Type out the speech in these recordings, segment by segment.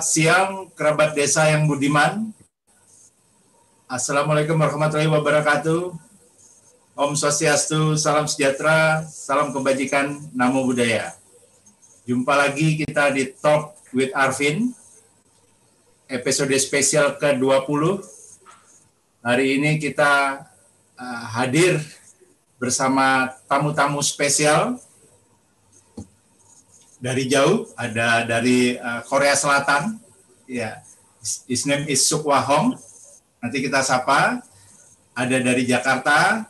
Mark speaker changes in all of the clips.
Speaker 1: Selamat siang kerabat desa yang budiman. Assalamualaikum warahmatullahi wabarakatuh. Om Swastiastu, salam sejahtera, salam kebajikan, namo budaya. Jumpa lagi kita di Talk with Arvin, episode spesial ke-20. Hari ini kita uh, hadir bersama tamu-tamu spesial dari jauh, ada dari uh, Korea Selatan, ya, his name is Sukwa Hong. Nanti kita sapa. Ada dari Jakarta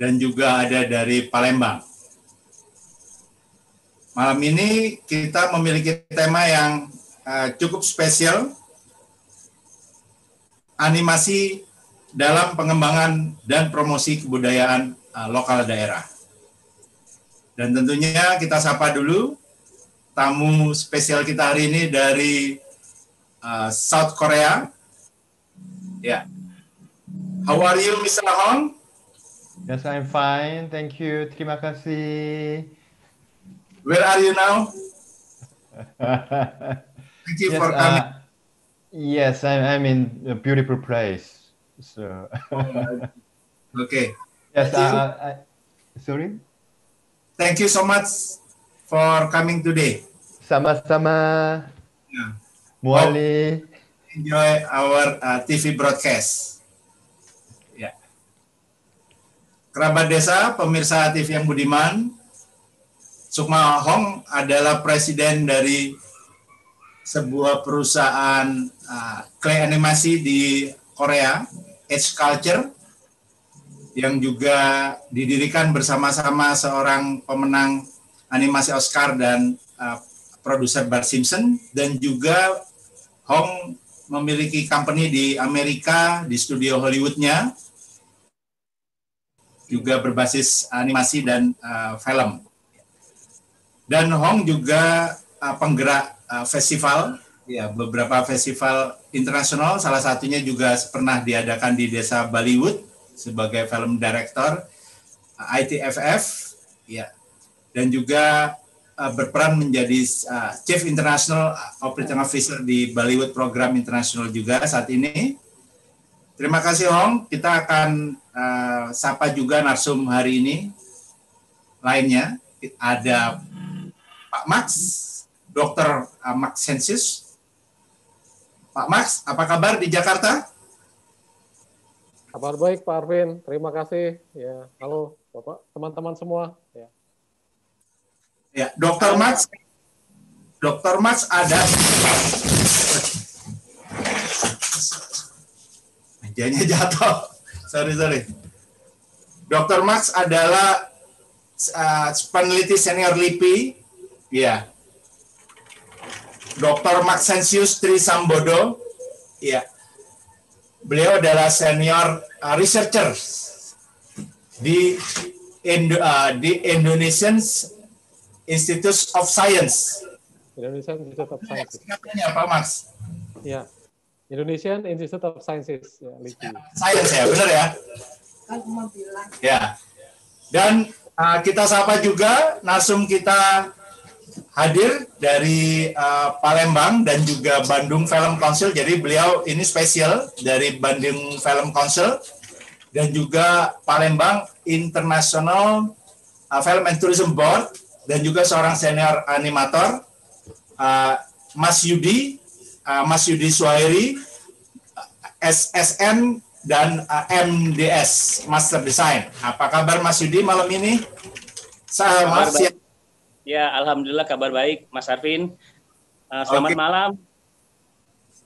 Speaker 1: dan juga ada dari Palembang. Malam ini kita memiliki tema yang uh, cukup spesial, animasi dalam pengembangan dan promosi kebudayaan uh, lokal daerah. Dan tentunya kita sapa dulu tamu spesial kita hari ini dari uh, South Korea. Ya. Yeah. How are you, Mr. Hong?
Speaker 2: Yes, I'm fine. Thank you. Terima kasih.
Speaker 1: Where are you now?
Speaker 2: Thank you yes, for coming. Uh, yes, I'm, I'm in a beautiful place. So.
Speaker 1: okay.
Speaker 2: Yes. Uh, I, sorry.
Speaker 1: Thank you so much for coming today.
Speaker 2: Sama-sama. Yeah. Muali.
Speaker 1: Enjoy our uh, TV broadcast. Ya. Yeah. Kerabat desa, pemirsa TV yang budiman, Sukma Hong adalah presiden dari sebuah perusahaan uh, clay animasi di Korea, Edge Culture, yang juga didirikan bersama-sama seorang pemenang animasi Oscar dan uh, produser Bart Simpson dan juga Hong memiliki company di Amerika di studio Hollywoodnya. Juga berbasis animasi dan uh, film. Dan Hong juga uh, penggerak uh, festival. Ya beberapa festival internasional. Salah satunya juga pernah diadakan di desa Bollywood sebagai film director ITFF ya dan juga uh, berperan menjadi uh, Chief International Operating Officer di Bollywood Program Internasional juga saat ini. Terima kasih Hong. Kita akan uh, sapa juga narsum hari ini. Lainnya ada Pak Max, Dr. Max Sensius. Pak Max, apa kabar di Jakarta?
Speaker 3: Kabar baik Pak Arvin, terima kasih. Ya, halo Bapak, teman-teman semua. Ya.
Speaker 1: Dokter Max, Dokter Max ada mejanya jatuh. Sorry, sorry. Dokter Max adalah uh, peneliti senior LIPI. Ya. Dokter Maxensius Trisambodo. Ya beliau adalah senior uh, researcher di Indo, uh, di Indonesian Institute of Science.
Speaker 3: Indonesian Institute of Science.
Speaker 1: Singkatannya apa, Mas?
Speaker 3: Ya, Indonesian Institute of Sciences. Ya,
Speaker 1: Science ya, benar ya? Kan bilang. Ya. Dan uh, kita sapa juga nasum kita hadir dari uh, Palembang dan juga Bandung Film Council. Jadi beliau ini spesial dari Bandung Film Council dan juga Palembang International uh, Film and Tourism Board dan juga seorang senior animator uh, Mas Yudi, uh, Mas Yudi Suhairi, SSN dan uh, MDS Master Design. Apa kabar Mas Yudi malam ini?
Speaker 4: Selamat siang. Ya, alhamdulillah kabar baik, Mas Arvin. Uh, selamat okay. malam.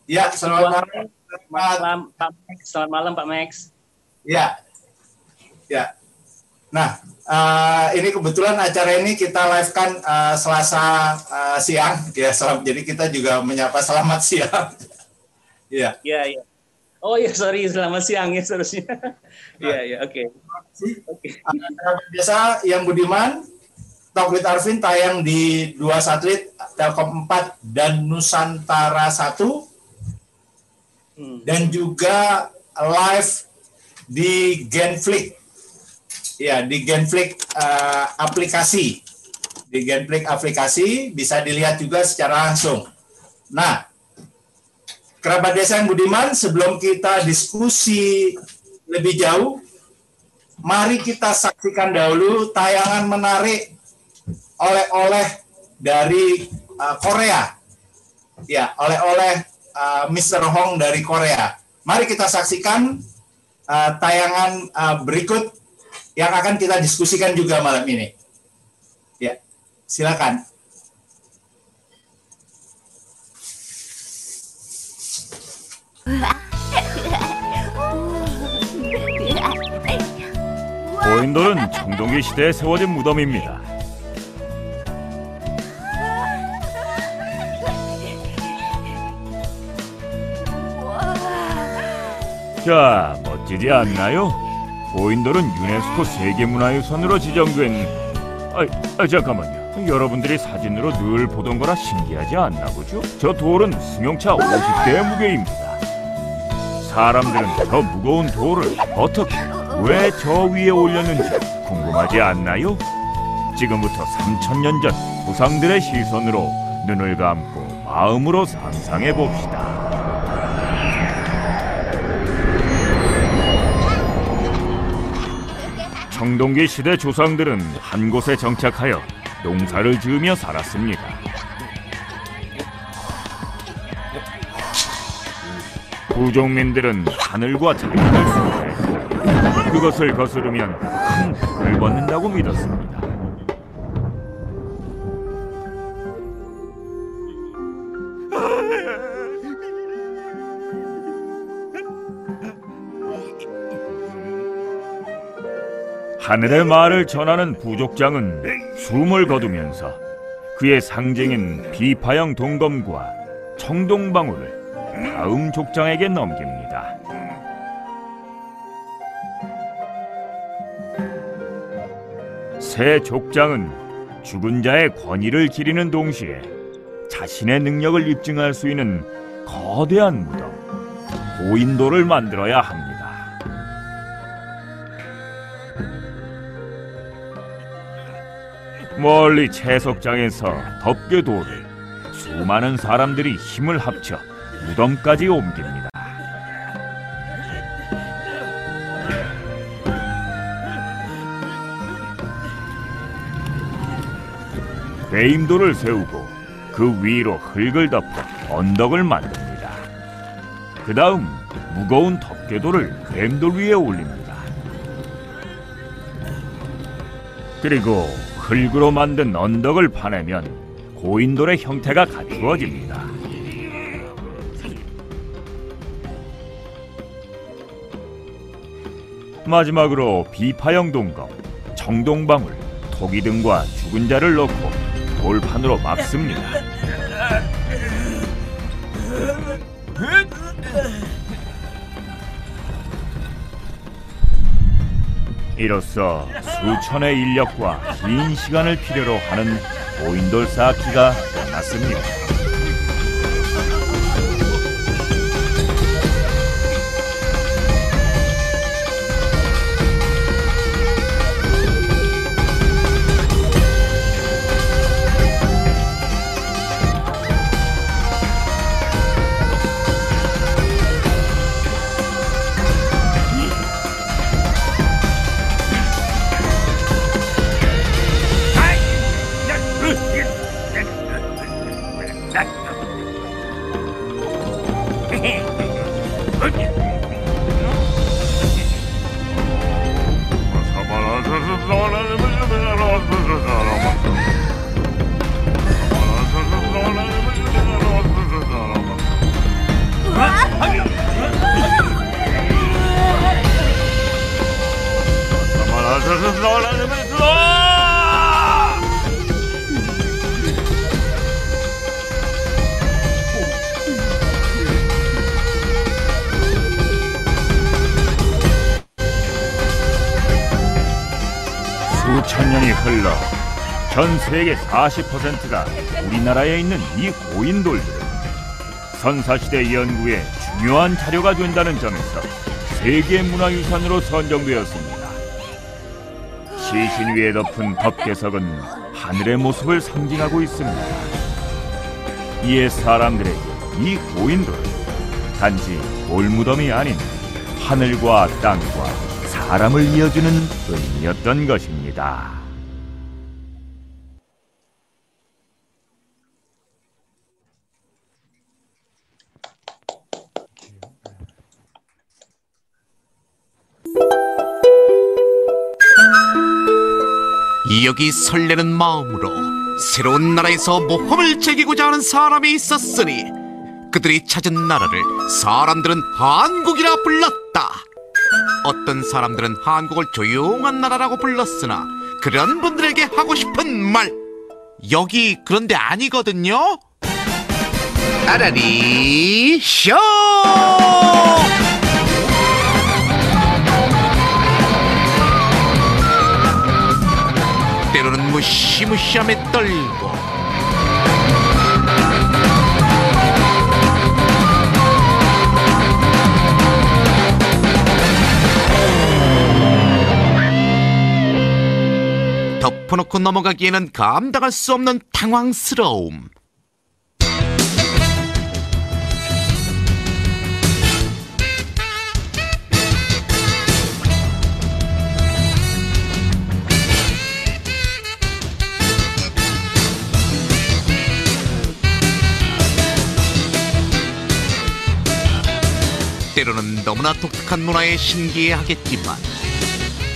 Speaker 1: Ya, selamat malam.
Speaker 4: Selamat malam, Pak Max. Selamat malam, Pak Max.
Speaker 1: Ya, ya. Nah, uh, ini kebetulan acara ini kita live kan uh, Selasa uh, siang, ya. Selam, jadi kita juga menyapa selamat siang.
Speaker 4: Iya. Iya, iya. Oh iya, sorry, selamat siang ya seharusnya. Iya, iya, oke.
Speaker 1: Oke. Biasa yang Budiman, Talk with Arvin tayang di dua satelit Telkom 4 dan Nusantara 1 hmm. dan juga live di Genflix ya di Genflix uh, aplikasi di Genflix aplikasi bisa dilihat juga secara langsung Nah, kerabat desa yang budiman, sebelum kita diskusi lebih jauh, mari kita saksikan dahulu tayangan menarik oleh-oleh dari uh, Korea. Ya, oleh-oleh uh, Mr. Hong dari Korea. Mari kita saksikan uh, tayangan uh, berikut yang akan kita diskusikan juga malam ini. Ya, silakan.
Speaker 5: 고인돌은 청동기 시대에 세워진 무덤입니다. 자, 멋지지 않나요? 고인돌은 유네스코 세계문화유산으로 지정된... 아, 아 잠깐만요. 여러분들이 사진으로 늘 보던 거라 신기하지 않나 보죠? 저 돌은 승용차 50대의 무게입니다. 사람들은 저 무거운 돌을 어떻게, 왜 저 위에 올렸는지 궁금하지 않나요? 지금부터 3천년 전 조상들의 시선으로 눈을 감고 마음으로 상상해 봅시다. 청동기 시대 조상들은 한 곳에 정착하여 농사를 지으며 살았습니다. 부족민들은 하늘과 자연을 숭배했고 그것을 거스르면 큰 벌을 받는다고 믿었습니다. 하늘의 말을 전하는 부족장은 숨을 거두면서 그의 상징인 비파형 동검과 청동방울을 다음 족장에게 넘깁니다. 새 족장은 죽은 자의 권위를 기리는 동시에 자신의 능력을 입증할 수 있는 거대한 무덤, 고인도를 만들어야 합니다. 멀리 채석장에서 덮개 돌을 수많은 사람들이 힘을 합쳐 무덤까지 옮깁니다. 배임돌을 세우고 그 위로 흙을 덮어 언덕을 만듭니다. 그 다음 무거운 덮개돌을 뱀돌 위에 올립니다. 그리고 흙으로 만든 언덕을 파내면 고인돌의 형태가 갖추어집니다. 마지막으로 비파형 동검, 청동방울, 토기 등과 죽은 자를 넣고 돌판으로 막습니다. 이로써 수천의 인력과 긴 시간을 필요로 하는 고인돌 쌓기가 끝났습니다. 세계 40%가 우리나라에 있는 이 고인돌들은 선사시대 연구에 중요한 자료가 된다는 점에서 세계 문화유산으로 선정되었습니다. 시신 위에 덮은 덮개석은 하늘의 모습을 상징하고 있습니다. 이에 사람들에게 이 고인돌은 단지 돌무덤이 아닌 하늘과 땅과 사람을 이어주는 은이었던 것입니다.
Speaker 6: 여기 설레는 마음으로 새로운 나라에서 모험을 즐기고자 하는 사람이 있었으니 그들이 찾은 나라를 사람들은 한국이라 불렀다. 어떤 사람들은 한국을 조용한 나라라고 불렀으나 그런 분들에게 하고 싶은 말 여기 그런데 아니거든요. 아라리 쇼! 때로는 무시무시함에 떨고 덮어놓고 넘어가기에는 감당할 수 없는 당황스러움 때로는 너무나 독특한 문화에 신기해하겠지만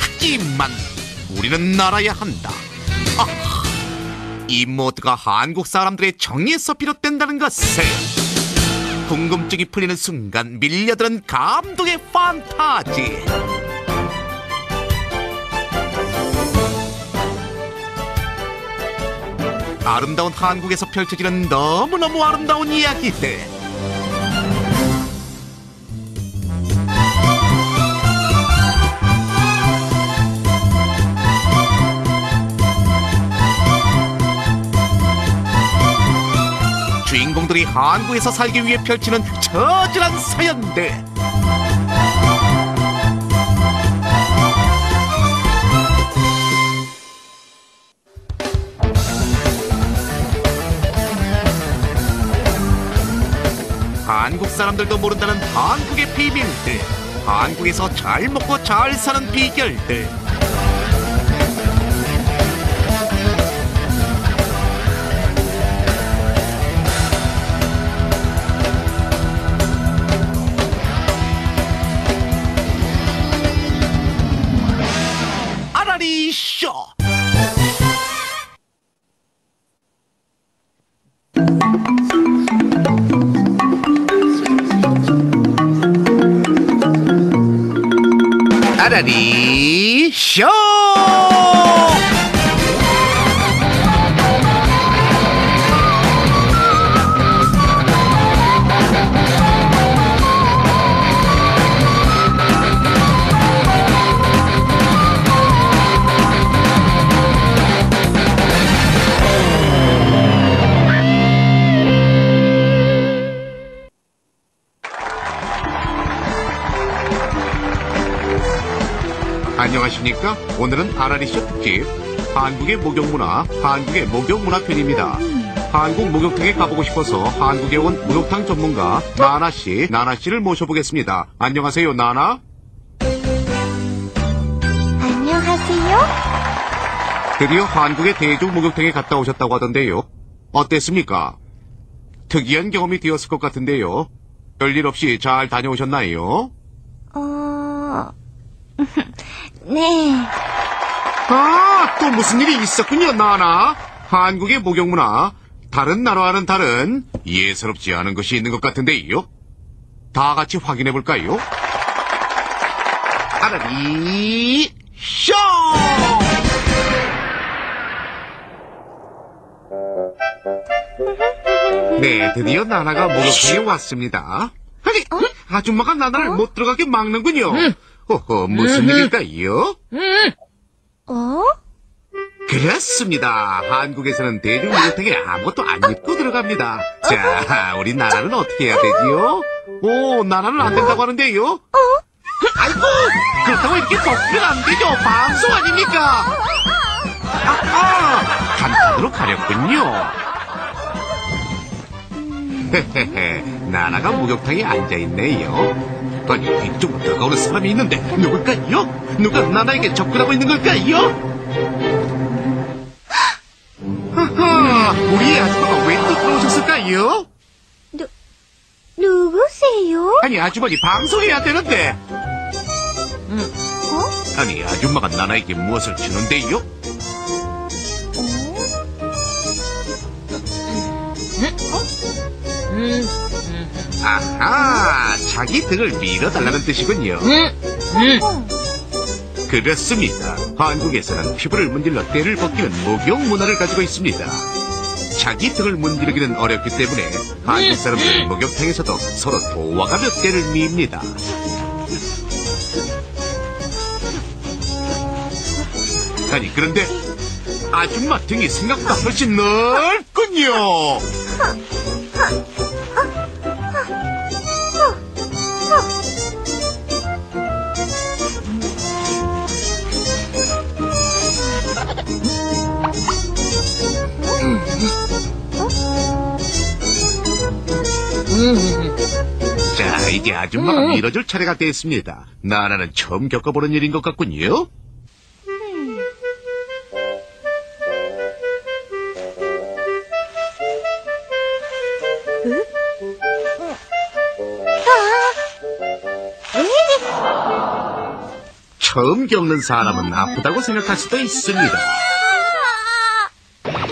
Speaker 6: 하지만 우리는 알아야 한다. 아, 이 모두가 한국 사람들의 정의에서 비롯된다는 것을 궁금증이 풀리는 순간 밀려드는 감동의 판타지. 아름다운 한국에서 펼쳐지는 너무너무 아름다운 이야기들. 주인공들이 한국에서 살기 위해 펼치는 처절한 사연들. 한국 사람들도 모른다는 한국의 비밀들. 한국에서 잘 먹고 잘 사는 비결들. Saturday Show. 안녕하십니까? 오늘은 아라리쇼 특집 한국의 목욕문화, 한국의 목욕문화 편입니다. 한국 목욕탕에 가보고 싶어서 한국에 온 목욕탕 전문가 나나 씨, 나나 씨를 모셔보겠습니다. 안녕하세요, 나나.
Speaker 7: 안녕하세요.
Speaker 6: 드디어 한국의 대중 목욕탕에 갔다 오셨다고 하던데요. 어땠습니까? 특이한 경험이 되었을 것 같은데요. 별일 없이 잘 다녀오셨나요?
Speaker 7: 어, 네.
Speaker 6: 아, 또 무슨 일이 있었군요, 나나. 한국의 목욕 문화, 다른 나라와는 다른 예사롭지 않은 것이 있는 것 같은데요. 다 같이 확인해 볼까요? 아라리 쇼! 네, 드디어 나나가 목욕탕에 왔습니다. 아니, 아줌마가 나나를 못 들어가게 막는군요. 허허, 무슨 일일까요?
Speaker 7: 어?
Speaker 6: 그렇습니다. 한국에서는 대중 목욕탕에 아무것도 안 입고 들어갑니다. 자, 우리 나라는 어떻게 해야 되지요? 오, 나라는 안 된다고 하는데요? 아이고, 그렇다고 이렇게 덮으면 안 되죠. 방송 아닙니까? 아하, 한판으로 가렸군요. 헤헤헤, 나나가 목욕탕에 앉아있네요. 아니, 이쪽으로 다가오는 사람이 있는데 누굴까요? 누가 나나에게 접근하고 있는 걸까요? 하하, 우리 아줌마가 왜 또 들어오셨을까요?
Speaker 7: 누구세요?
Speaker 6: 아니, 아주머니 방송해야 되는데.
Speaker 7: 어?
Speaker 6: 아니, 아줌마가 나나에게 무엇을 주는데요? 아하, 자기 등을 밀어달라는 뜻이군요. 그렇습니다. 한국에서는 피부를 문질러 때를 벗기는 목욕 문화를 가지고 있습니다. 자기 등을 문지르기는 어렵기 때문에 한국 사람들은 목욕탕에서도 서로 도와가며 때를 밉니다. 아니 그런데 아줌마 등이 생각보다 훨씬 넓군요. 자, 이제 아줌마가 밀어줄 차례가 됐습니다. 나나는 처음 겪어보는 일인 것 같군요. 처음 겪는 사람은 아프다고 생각할 수도 있습니다.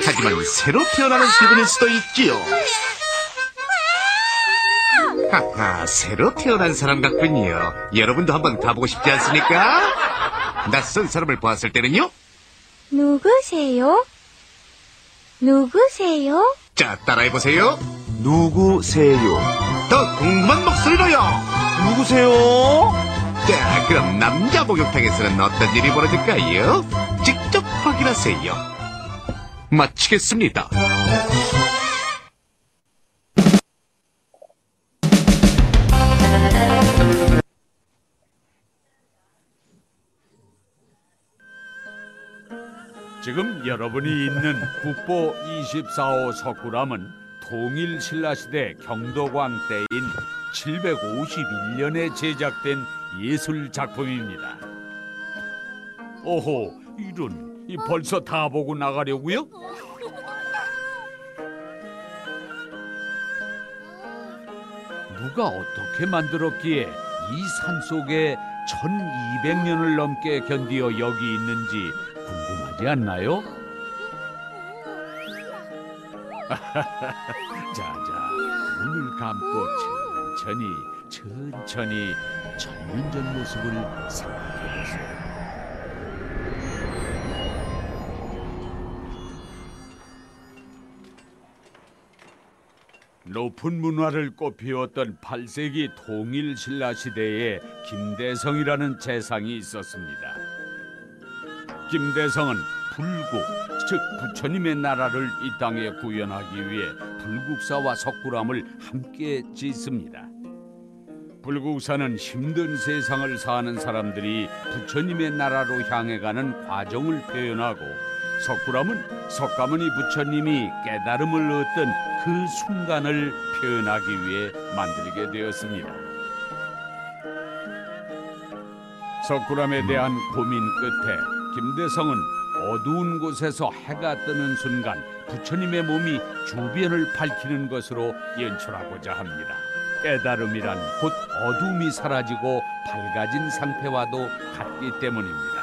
Speaker 6: 하지만 새로 태어나는 기분일 수도 있지요. 하하, 새로 태어난 사람 같군요. 여러분도 한번 가보고 싶지 않습니까? 낯선 사람을 보았을 때는요?
Speaker 7: 누구세요? 누구세요?
Speaker 6: 자, 따라해보세요.
Speaker 8: 누구세요?
Speaker 6: 더 궁금한 목소리로요.
Speaker 8: 누구세요?
Speaker 6: 자, 그럼 남자 목욕탕에서는 어떤 일이 벌어질까요? 직접 확인하세요. 마치겠습니다.
Speaker 9: 지금 여러분이 있는 국보 24호 석굴암은 통일 신라시대 경도광 때인 751년에 제작된 예술 작품입니다. 오호, 이런, 이 벌써 다 보고 나가려고요? 누가 어떻게 만들었기에 이 산 속에 1200년을 넘게 견디어 여기 있는지 궁금하지 않나요? 자자 눈을 감고 천천히 천천히 천년 전 모습을 생각해 보세요. 높은 문화를 꽃피웠던 8세기 통일 신라 시대에 김대성이라는 재상이 있었습니다. 김대성은 불국, 즉 부처님의 나라를 이 땅에 구현하기 위해 불국사와 석굴암을 함께 짓습니다. 불국사는 힘든 세상을 사는 사람들이 부처님의 나라로 향해 가는 과정을 표현하고 석굴암은 석가모니 부처님이 깨달음을 얻던 그 순간을 표현하기 위해 만들게 되었습니다. 석굴암에 대한 고민 끝에 김대성은 어두운 곳에서 해가 뜨는 순간 부처님의 몸이 주변을 밝히는 것으로 연출하고자 합니다. 깨달음이란 곧 어둠이 사라지고 밝아진 상태와도 같기 때문입니다.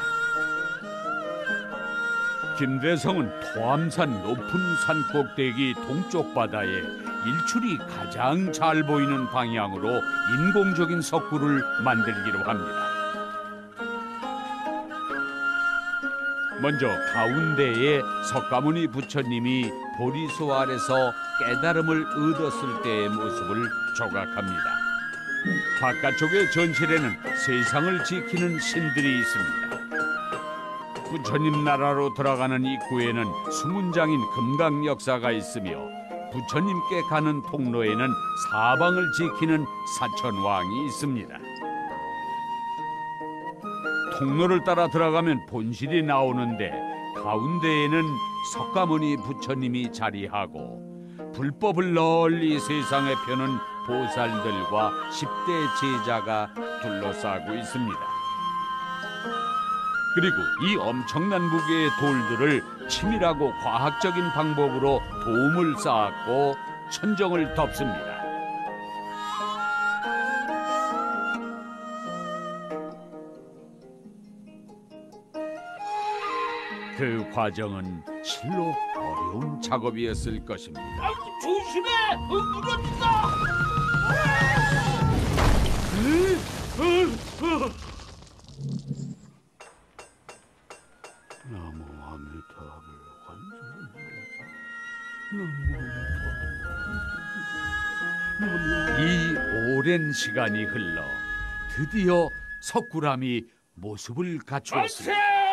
Speaker 9: 김대성은 토암산 높은 산 꼭대기 동쪽 바다에 일출이 가장 잘 보이는 방향으로 인공적인 석굴을 만들기로 합니다. 먼저 가운데에 석가모니 부처님이 보리소 아래서 깨달음을 얻었을 때의 모습을 조각합니다. 바깥쪽의 전실에는 세상을 지키는 신들이 있습니다. 부처님 나라로 들어가는 입구에는 수문장인 금강 역사가 있으며 부처님께 가는 통로에는 사방을 지키는 사천왕이 있습니다. 통로를 따라 들어가면 본실이 나오는데 가운데에는 석가모니 부처님이 자리하고 불법을 널리 세상에 펴는 보살들과 10대 제자가 둘러싸고 있습니다. 그리고 이 엄청난 무게의 돌들을 치밀하고 과학적인 방법으로 도움을 쌓았고 천정을 덮습니다. 그 과정은 실로 어려운 작업이었을 것입니다.
Speaker 10: 조심해! 무너진다!
Speaker 9: 나무 아미타불 이 오랜 시간이 흘러 드디어 석굴암이 모습을 갖추었습니다.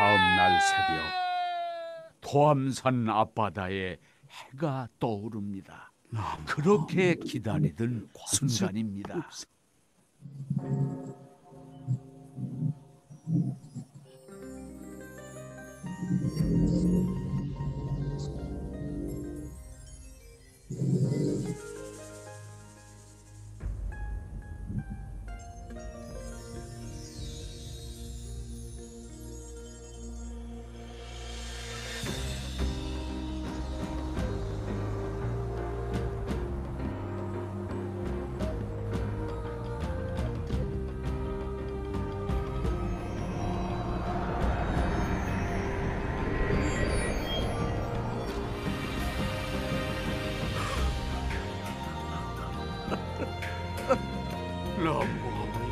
Speaker 9: 다음 날 새벽 토암산 앞바다에 해가 떠오릅니다. 그렇게 기다리던 순간입니다.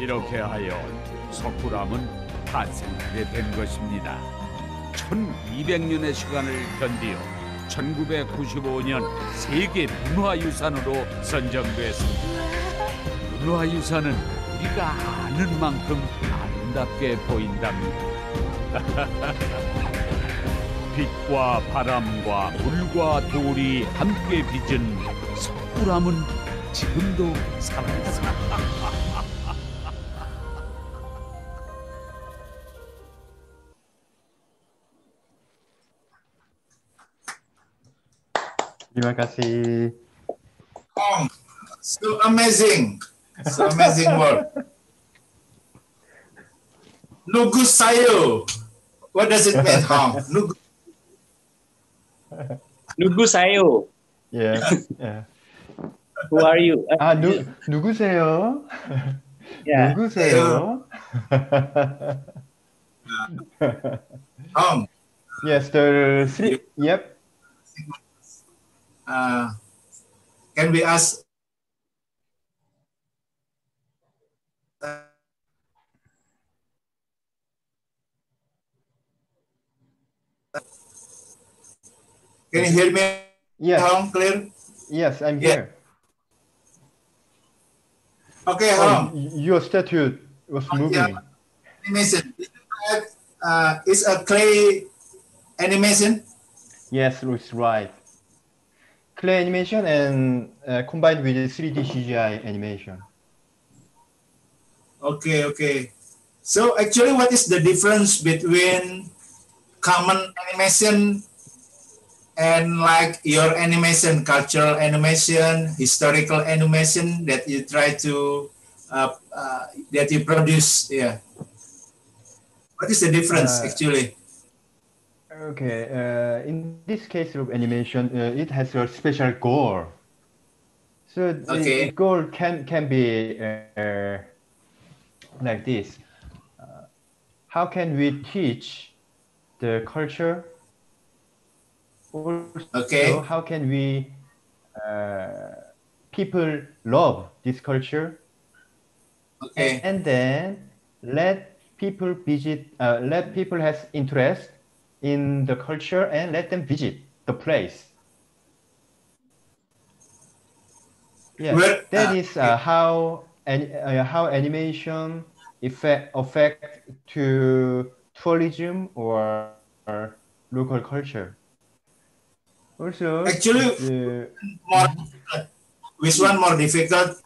Speaker 9: 이렇게 하여 석굴암은 탄생하게 된 것입니다. 1200년의 시간을 견디어 1995년 세계 문화유산으로 선정됐습니다. 문화유산은 우리가 아는 만큼 아름답게 보인답니다. 빛과 바람과 물과 돌이 함께 빚은 석굴암은 지금도 살아있습니다.
Speaker 2: Terima kasih.
Speaker 1: Oh, so amazing. So amazing work. Nugu sayo. What does it mean, Hong? Nugu.
Speaker 4: Nugu sayo.
Speaker 2: Yeah. yeah.
Speaker 4: Who are you?
Speaker 2: Ah, nu, nugu sayo.
Speaker 4: Yeah.
Speaker 2: Nugu sayo.
Speaker 1: Hong.
Speaker 2: Yes, the three. Yep.
Speaker 1: Uh, can we ask Can you hear me?
Speaker 2: Yes.
Speaker 1: Hong, clear?
Speaker 2: Yes, I'm
Speaker 1: Yeah.
Speaker 2: here.
Speaker 1: Okay,
Speaker 2: Oh, your statue was moving.
Speaker 1: Animation. Uh, it's a clay animation.
Speaker 2: Yes, looks right. Clay animation and uh, combined with 3D CGI animation.
Speaker 1: Okay, okay. So actually, what is the difference between common animation and like your animation, cultural animation, historical animation that you try to uh, uh, that you produce? Yeah. What is the difference
Speaker 2: Uh,
Speaker 1: actually?
Speaker 2: Okay, uh, in this case of animation, uh, it has a special goal. So the,
Speaker 1: Okay.
Speaker 2: goal can can be uh, like this. Uh, how can we teach the culture? Also,
Speaker 1: Okay.
Speaker 2: how can we uh, people love this culture?
Speaker 1: Okay.
Speaker 2: And then let people visit, uh, let people has interest in the culture and let them visit the place. Yeah,
Speaker 1: Well,
Speaker 2: that
Speaker 1: uh,
Speaker 2: is uh, how an, uh, how animation effect affect to tourism or, or local culture. Also,
Speaker 1: Actually,
Speaker 2: the-
Speaker 1: more which one more difficult?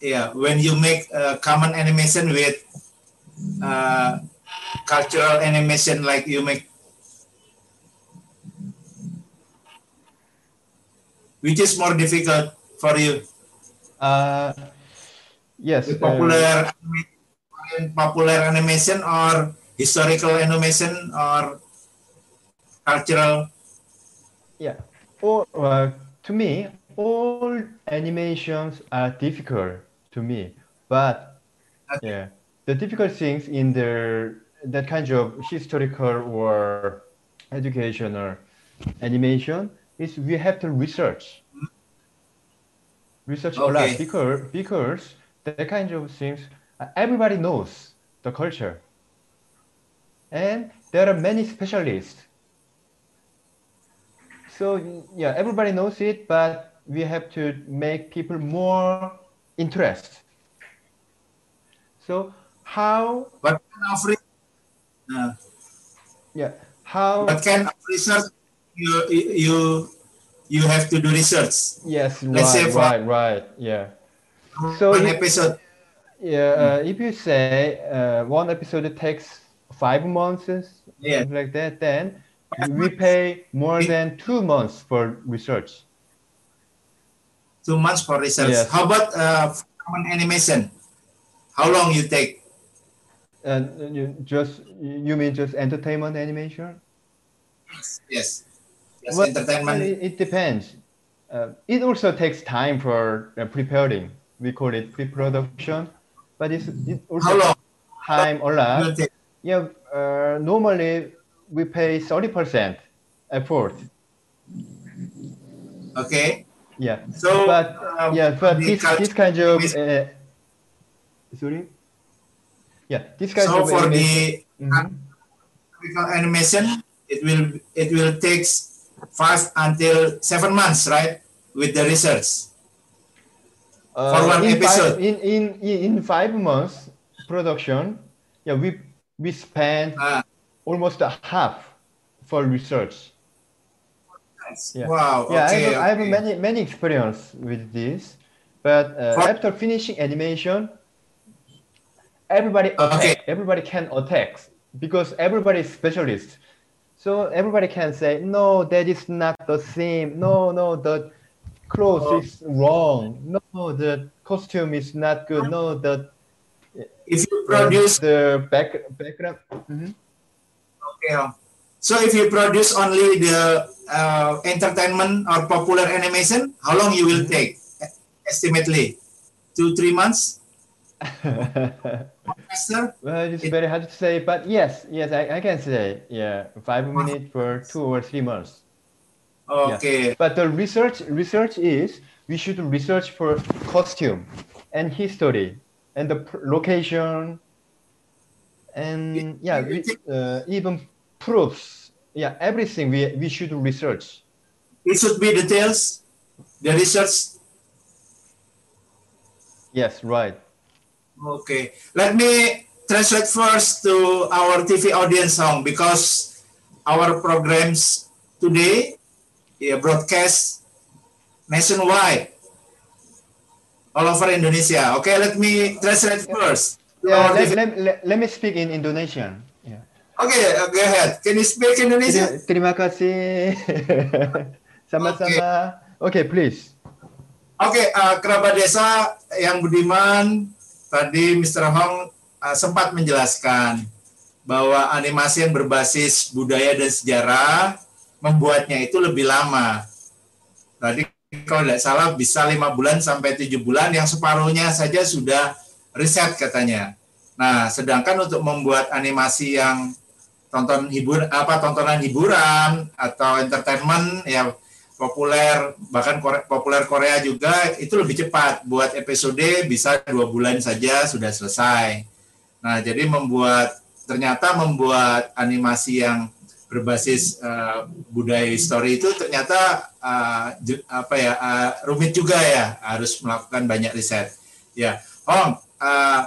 Speaker 1: Yeah, when you make a common animation with uh, cultural animation, like you make which is more difficult for you?
Speaker 2: Uh, yes.
Speaker 1: The
Speaker 2: uh,
Speaker 1: popular popular animation or historical animation or cultural?
Speaker 2: Yeah. All, uh, to me, all animations are difficult to me, but yeah, the difficult things in the that kind of historical or educational animation is we have to research. Research a lot because because that kind of things uh, everybody knows the culture, and there are many specialists so yeah, everybody knows it, but we have to make people more interest. So how?
Speaker 1: What kind of re- uh,
Speaker 2: Yeah, how?
Speaker 1: kind of research you you you have to do research?
Speaker 2: Yes,
Speaker 1: Let's say
Speaker 2: right, right, right. Yeah. So
Speaker 1: one
Speaker 2: if-
Speaker 1: episode.
Speaker 2: Yeah, uh, if you say uh, one episode takes five months,
Speaker 1: Yeah.
Speaker 2: like that, then we pay more than two months for research.
Speaker 1: two months for research.
Speaker 2: Yes.
Speaker 1: How about uh, common animation? How long you take?
Speaker 2: And you just you mean just entertainment animation?
Speaker 1: Yes. Yes,
Speaker 2: Well,
Speaker 1: entertainment.
Speaker 2: It, it depends. Uh, it also takes time for uh, preparing. We call it pre-production, but it's it also
Speaker 1: How long?
Speaker 2: time a lot. Yeah, uh, normally we pay thirty percent effort.
Speaker 1: Okay.
Speaker 2: Yeah,
Speaker 1: So,
Speaker 2: but
Speaker 1: uh,
Speaker 2: yeah, but this this kind of uh, sorry. Yeah, this kind
Speaker 1: So for
Speaker 2: animation-
Speaker 1: the
Speaker 2: Mhm.
Speaker 1: animation, it will it will take five until seven months, right? With the research. For
Speaker 2: Uh,
Speaker 1: one
Speaker 2: in
Speaker 1: episode.
Speaker 2: Five, in, in in five months production, yeah, we we spent
Speaker 1: Ah.
Speaker 2: almost a half for research. Yeah.
Speaker 1: Wow.
Speaker 2: Yeah,
Speaker 1: okay.
Speaker 2: I have, I have many many experience with this, but uh,
Speaker 1: For-
Speaker 2: after finishing animation, everybody
Speaker 1: Okay.
Speaker 2: attack, everybody can attack because everybody is specialist. So everybody can say, no, that is not the same. No, no, the clothes
Speaker 1: Oh.
Speaker 2: is wrong. No, the costume is not good. No, the
Speaker 1: If you produce
Speaker 2: the back background. Mhm.
Speaker 1: Okay. um, So if you produce only the uh, entertainment or popular animation, how long you will take? Estimately, two three months. Master?
Speaker 2: Well, it's very hard to say, but yes, yes, I, I can say, yeah, five minutes for two or three months. Yeah.
Speaker 1: Okay.
Speaker 2: But the research research is we should research for costume and history and the pr- location and yeah, we, uh, even proofs. Yeah, everything we we should research.
Speaker 1: It should be details. The research.
Speaker 2: Yes, right.
Speaker 1: Okay. Let me translate first to our TV audience song because our programs today yeah, broadcast nationwide all over Indonesia. Okay, let me translate first.
Speaker 2: Yeah, let, let, let, let me speak in Indonesian. Yeah.
Speaker 1: Okay, uh, go ahead. Can you speak Indonesia?
Speaker 2: Terima, kasih. Sama-sama. Okay, please.
Speaker 1: Oke, uh, kerabat desa yang budiman, tadi Mr. Hong uh, sempat menjelaskan bahwa animasi yang berbasis budaya dan sejarah membuatnya itu lebih lama. Tadi kalau tidak salah bisa lima bulan sampai tujuh bulan, yang separuhnya saja sudah riset katanya. Nah, sedangkan untuk membuat animasi yang tonton hibur apa tontonan hiburan atau entertainment ya populer bahkan Kore- populer Korea juga itu lebih cepat buat episode bisa dua bulan saja sudah selesai. Nah jadi membuat ternyata membuat animasi yang berbasis eh, budaya histori itu ternyata ju- apa ya eh, rumit juga ya harus melakukan banyak riset. Ya, Hong, eh,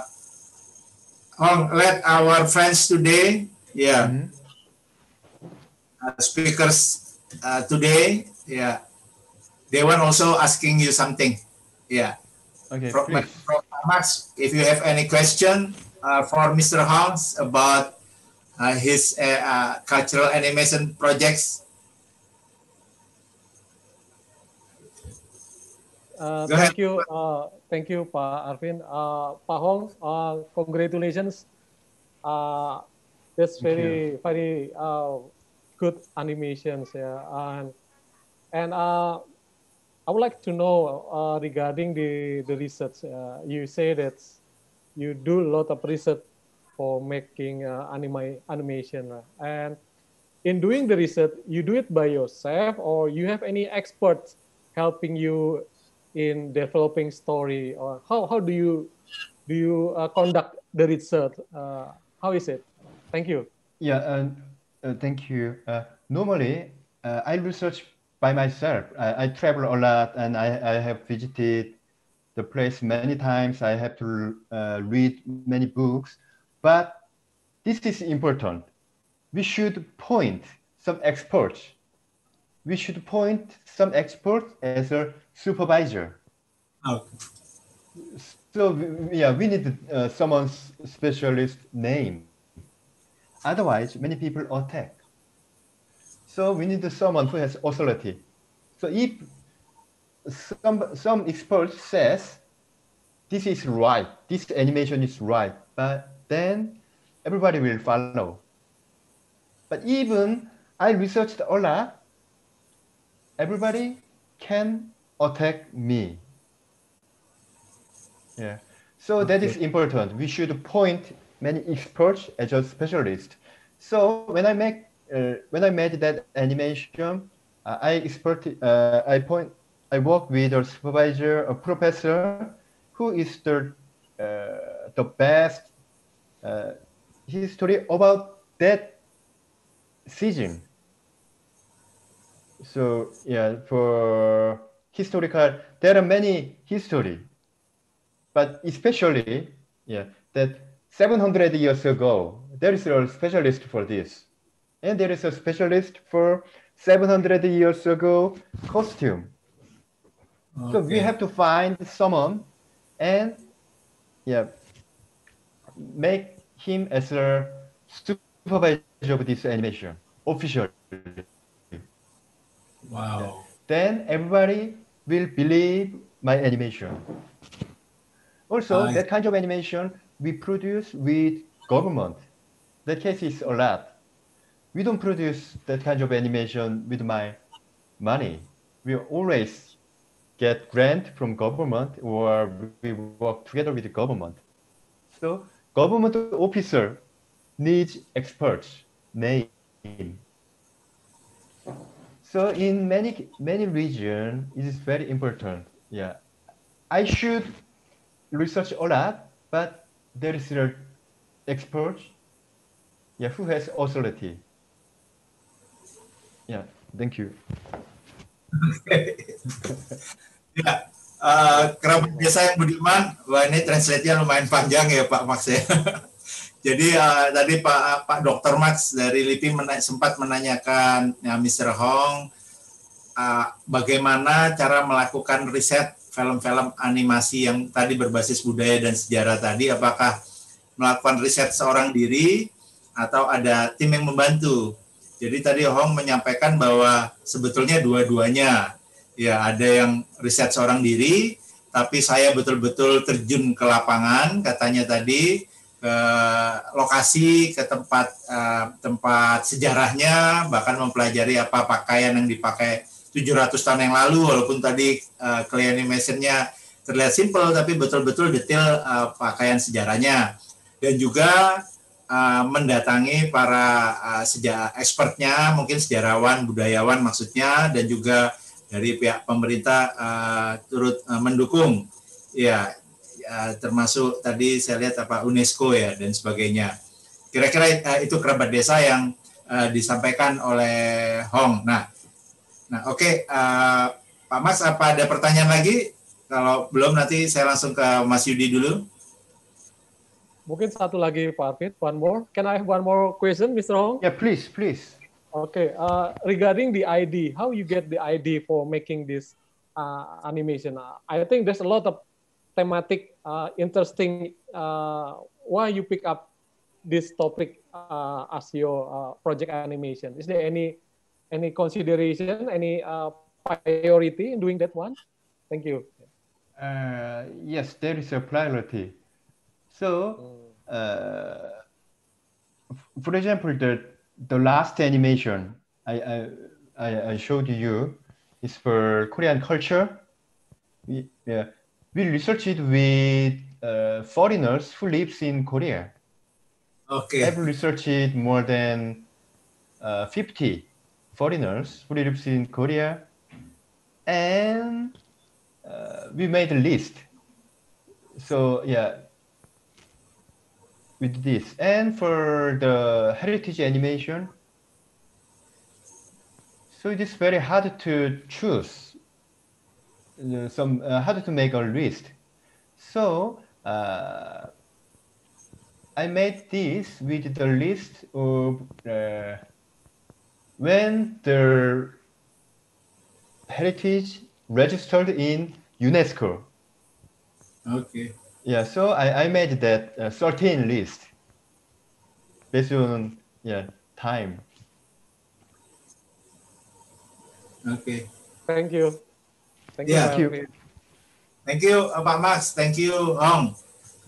Speaker 1: Hong, let our friends today, ya, uh, speakers uh, today, yeah, they want also asking you something. Yeah.
Speaker 2: Okay,
Speaker 1: From, from Max, if you have any question uh, for Mr. Hans about uh, his uh, uh, cultural animation projects.
Speaker 3: Uh,
Speaker 1: ahead.
Speaker 3: thank you, uh, thank you, Pak Arvin. Uh, Pak Hong, uh, congratulations. Uh, that's very, very uh, good animations. Yeah, and and uh, I would like to know uh, regarding the the research. Uh, you say that you do a lot of research for making uh, anime animation, and in doing the research, you do it by yourself, or you have any experts helping you in developing story, or how how do you do you uh, conduct the research? Uh, how is it? Thank you.
Speaker 2: Yeah, uh, thank you. Normally, I research by myself. I, I travel a lot and I, I have visited the place many times. I have to uh, read many books, but this is important. We should point some experts. We should point some experts as a supervisor.
Speaker 1: Okay.
Speaker 2: So yeah, we need uh, someone's specialist name. Otherwise, many people attack. So we need someone who has authority. So if some some expert says this is right, this animation is right, but then everybody will follow. But even I researched a lot, everybody can attack me. Yeah. So that is important. We should point many experts as a specialist. So when I make when I made that animation, uh, I expert uh, I point I work with a supervisor, a professor, who is the uh, the best uh, history about that season. So yeah, for historical, there are many history, but especially yeah that 700 years ago there is a specialist for this, and there is a specialist for 700 years ago costume. So we have to find someone and yeah make him as a supervisor of this animation officially.
Speaker 1: Wow.
Speaker 2: Then everybody will believe my animation. Also,
Speaker 1: I-
Speaker 2: that kind of animation we produce with government. That case is a lot. We don't produce that kind of animation with my money. We always get grant from government or we work together with the government. So government officer needs experts name. So in many many region, it is very important. Yeah, I should research a lot, but there is an expert, yeah, who has authority. Yeah, thank you.
Speaker 1: Ya, eh, kerabat desa yang budiman, wah ini translate-nya lumayan panjang ya Pak Max ya. Jadi eh, tadi Pak Pak Dr. Max dari LIPI mena- sempat menanyakan ya Mr. Hong eh, bagaimana cara melakukan riset film-film animasi yang tadi berbasis budaya dan sejarah tadi apakah melakukan riset seorang diri atau ada tim yang membantu. Jadi tadi Hong menyampaikan bahwa sebetulnya dua-duanya ya ada yang riset seorang diri, tapi saya betul-betul terjun ke lapangan katanya tadi ke lokasi, ke tempat eh, tempat sejarahnya, bahkan mempelajari apa pakaian yang dipakai 700 tahun yang lalu, walaupun tadi eh, clay animation-nya terlihat simple, tapi betul-betul detail eh, pakaian sejarahnya. Dan juga eh, mendatangi para eh, sejarah expertnya, mungkin sejarawan, budayawan maksudnya, dan juga dari pihak pemerintah eh, turut eh, mendukung. Ya ya, termasuk tadi saya lihat apa UNESCO ya dan sebagainya. Kira-kira eh, itu kerabat desa yang eh, disampaikan oleh Hong. Nah nah oke eh, Pak Mas apa ada pertanyaan lagi? Kalau belum nanti saya langsung ke Mas Yudi dulu
Speaker 3: Mungkin satu lagi Pak Arvin, one more. Can I have one more question, Mr. Hong?
Speaker 2: Yeah, please, please.
Speaker 3: Okay, uh, regarding the ID, how you get the ID for making this uh, animation? Uh, I think there's a lot of thematic, uh, interesting. Uh, why you pick up this topic uh, as your uh, project animation? Is there any any consideration, any uh, priority in doing that one? Thank you.
Speaker 2: Uh, yes, there is a priority. So, uh, for example, the the last animation I, I, I showed you is for Korean culture. We, yeah, we researched with uh, foreigners who lives in Korea.
Speaker 1: Okay.
Speaker 2: I've researched more than uh, 50 foreigners who lives in Korea, and uh, we made a list. So yeah, with this, and for the heritage animation, so it is very hard to choose. uh, Some uh, hard to make a list. So uh, I made this with the list of uh, when the heritage registered in UNESCO.
Speaker 1: Okay.
Speaker 2: Yeah, so I, I made that uh, 13 list based on yeah time.
Speaker 1: Oke.
Speaker 3: Thank you. Thank you.
Speaker 1: Yeah.
Speaker 3: Alvin.
Speaker 1: Thank you uh, Pak Max, thank you Hong,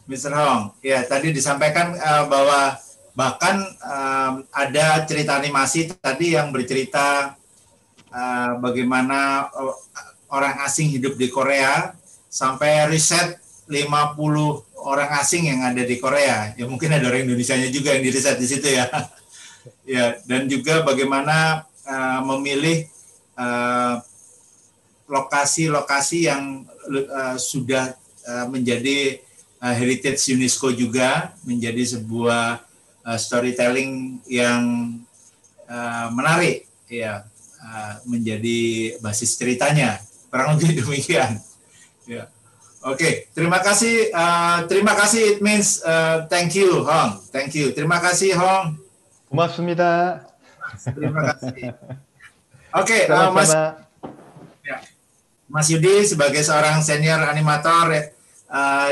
Speaker 1: Mr. Hong. Ya tadi disampaikan uh, bahwa bahkan um, ada cerita animasi tadi yang bercerita uh, bagaimana uh, orang asing hidup di Korea sampai riset 50 orang asing yang ada di Korea. Ya mungkin ada orang Indonesia-nya juga yang diriset di situ ya. ya dan juga bagaimana uh, memilih uh, lokasi-lokasi yang uh, sudah uh, menjadi uh, heritage UNESCO juga menjadi sebuah uh, storytelling yang uh, menarik ya uh, menjadi basis ceritanya kurang lebih demikian ya oke terima kasih uh, terima kasih it means uh, thank you Hong thank you terima kasih Hong
Speaker 2: 고맙습니다.
Speaker 1: terima kasih oke uh, Mas
Speaker 2: sama-sama.
Speaker 1: Ya. Mas Yudi sebagai seorang senior animator uh,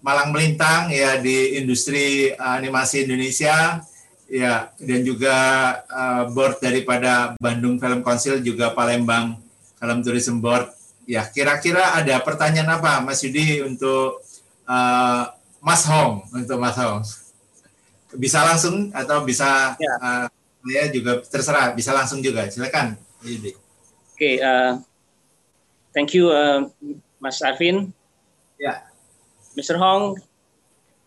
Speaker 1: malang melintang ya di industri uh, animasi Indonesia ya dan juga uh, board daripada Bandung Film Council juga Palembang Film Tourism Board ya kira-kira ada pertanyaan apa Mas Yudi untuk uh, Mas Hong untuk Mas Hong bisa langsung atau bisa
Speaker 4: Ya.
Speaker 1: uh, saya juga terserah bisa langsung juga silakan Yudi
Speaker 4: Okay, uh, thank you, uh, Mas Arvin.
Speaker 1: ya
Speaker 4: Mr. Hong,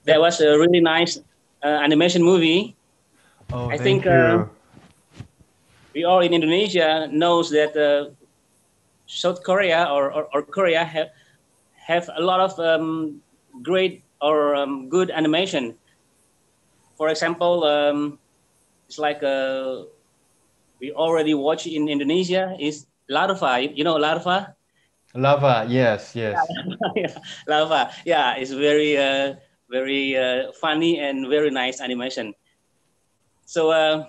Speaker 4: that was a really nice uh, animation movie.
Speaker 2: Oh,
Speaker 4: I
Speaker 2: thank
Speaker 4: think, uh,
Speaker 2: you.
Speaker 4: We all in Indonesia knows that uh, South Korea or, or, or Korea have have a lot of um, great or um, good animation. For example, um, it's like uh, we already watch in Indonesia is Larva. You know Larva?
Speaker 2: Lava, yes, yes.
Speaker 4: yeah, lava. Yeah, it's very, uh, very uh, funny and very nice animation. So uh,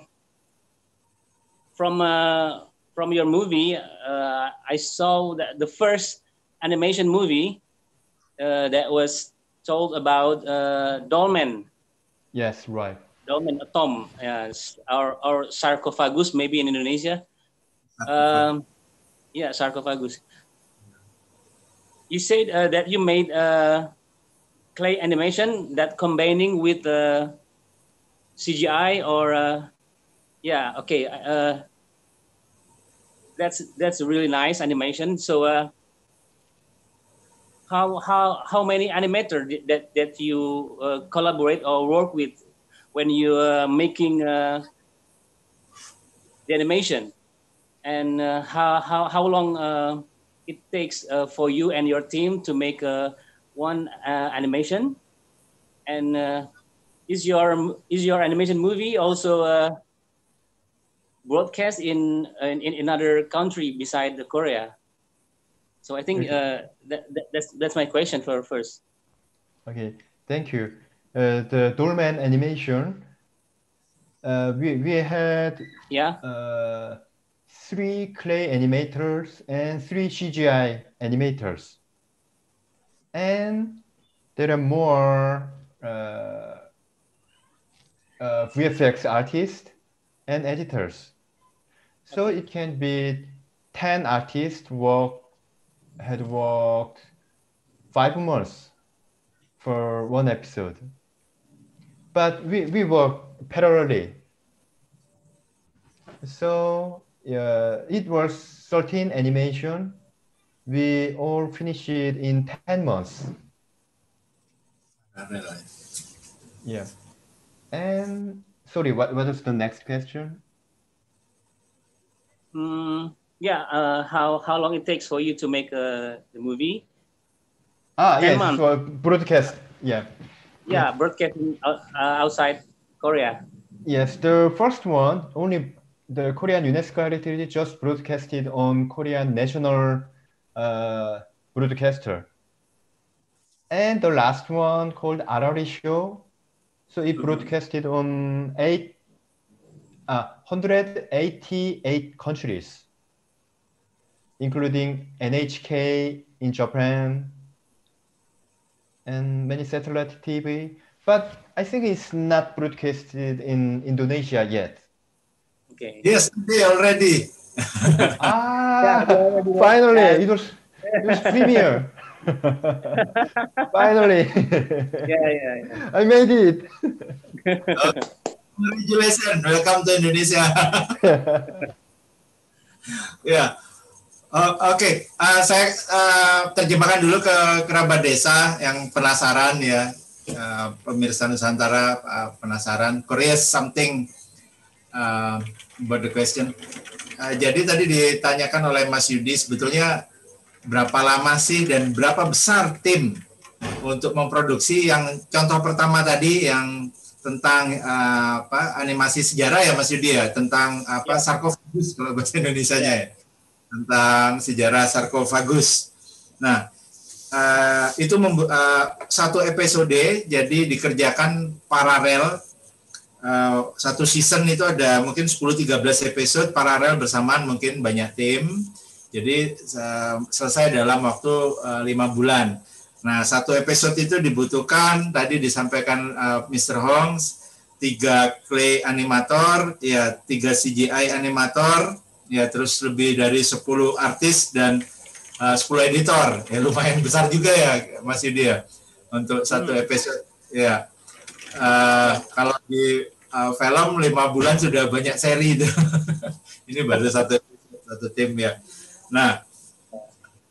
Speaker 4: from uh, from your movie, uh, I saw that the first animation movie uh, that was told about uh, dolmen,
Speaker 2: Yes, right.
Speaker 4: dolmen atom, yes, or or sarcophagus maybe in Indonesia. Um, yeah, sarcophagus. You said uh, that you made uh, clay animation that combining with uh, CGI or uh, yeah, okay. Uh, that's that's really nice animation. So uh, how how how many animator that that you uh, collaborate or work with when you are making uh, the animation, and uh, how how how long uh, it takes uh, for you and your team to make uh, one uh, animation, and uh, is your is your animation movie also uh, broadcast in, in in another country beside the Korea? So I think uh, that, that that's that's my question for first.
Speaker 2: Okay, thank you. Uh, the Dolman animation, uh, we, we had
Speaker 4: Yeah.
Speaker 2: uh, three clay animators and three CGI animators. And there are more uh, uh, VFX artists and editors. So it can be 10 artists work, had worked five months for one episode. But we, we work parallelly. So yeah, it was 13 animation. We all finished it in 10 months. Yeah. And sorry, what, what was the next question?
Speaker 4: Mm, yeah, uh, how how long it takes for you to make uh, the movie?
Speaker 2: Ah,
Speaker 4: Ten
Speaker 2: yes,
Speaker 4: months.
Speaker 2: for broadcast. Yeah.
Speaker 4: Yeah, broadcasting out, uh, outside Korea.
Speaker 2: Yes, the first one, only the Korean UNESCO heritage just broadcasted on Korean national uh, broadcaster. And the last one called Arari Show. So it broadcasted on eight, uh, 188 countries, including NHK in Japan and many satellite TV. But I think it's not broadcasted in Indonesia yet.
Speaker 4: Okay.
Speaker 1: Yes, they already.
Speaker 2: Ah, finally, it was, it was premiere. finally,
Speaker 4: Yeah, yeah, yeah.
Speaker 2: I made it.
Speaker 1: Congratulations, welcome to Indonesia. ya, Oh, oke. Uh, saya uh, terjemahkan dulu ke kerabat desa yang penasaran ya, uh, pemirsa Nusantara uh, penasaran. Korea is something uh, about the question. Uh, jadi tadi ditanyakan oleh Mas Yudi sebetulnya berapa lama sih dan berapa besar tim untuk memproduksi yang contoh pertama tadi yang tentang uh, apa animasi sejarah ya Mas Yudi ya tentang apa sarkofagus kalau bahasa Indonesianya ya tentang sejarah sarkofagus. Nah uh, itu uh, satu episode jadi dikerjakan paralel uh, satu season itu ada mungkin 10-13 episode paralel bersamaan mungkin banyak tim jadi uh, selesai dalam waktu uh, lima bulan. Nah satu episode itu dibutuhkan tadi disampaikan uh, Mr. Hongs tiga clay animator ya tiga CGI animator ya terus lebih dari 10 artis dan uh, 10 editor ya lumayan besar juga ya Mas Yudi ya untuk satu episode ya Uh, kalau di uh, film lima bulan sudah banyak seri itu. Ini baru satu satu tim ya. Nah,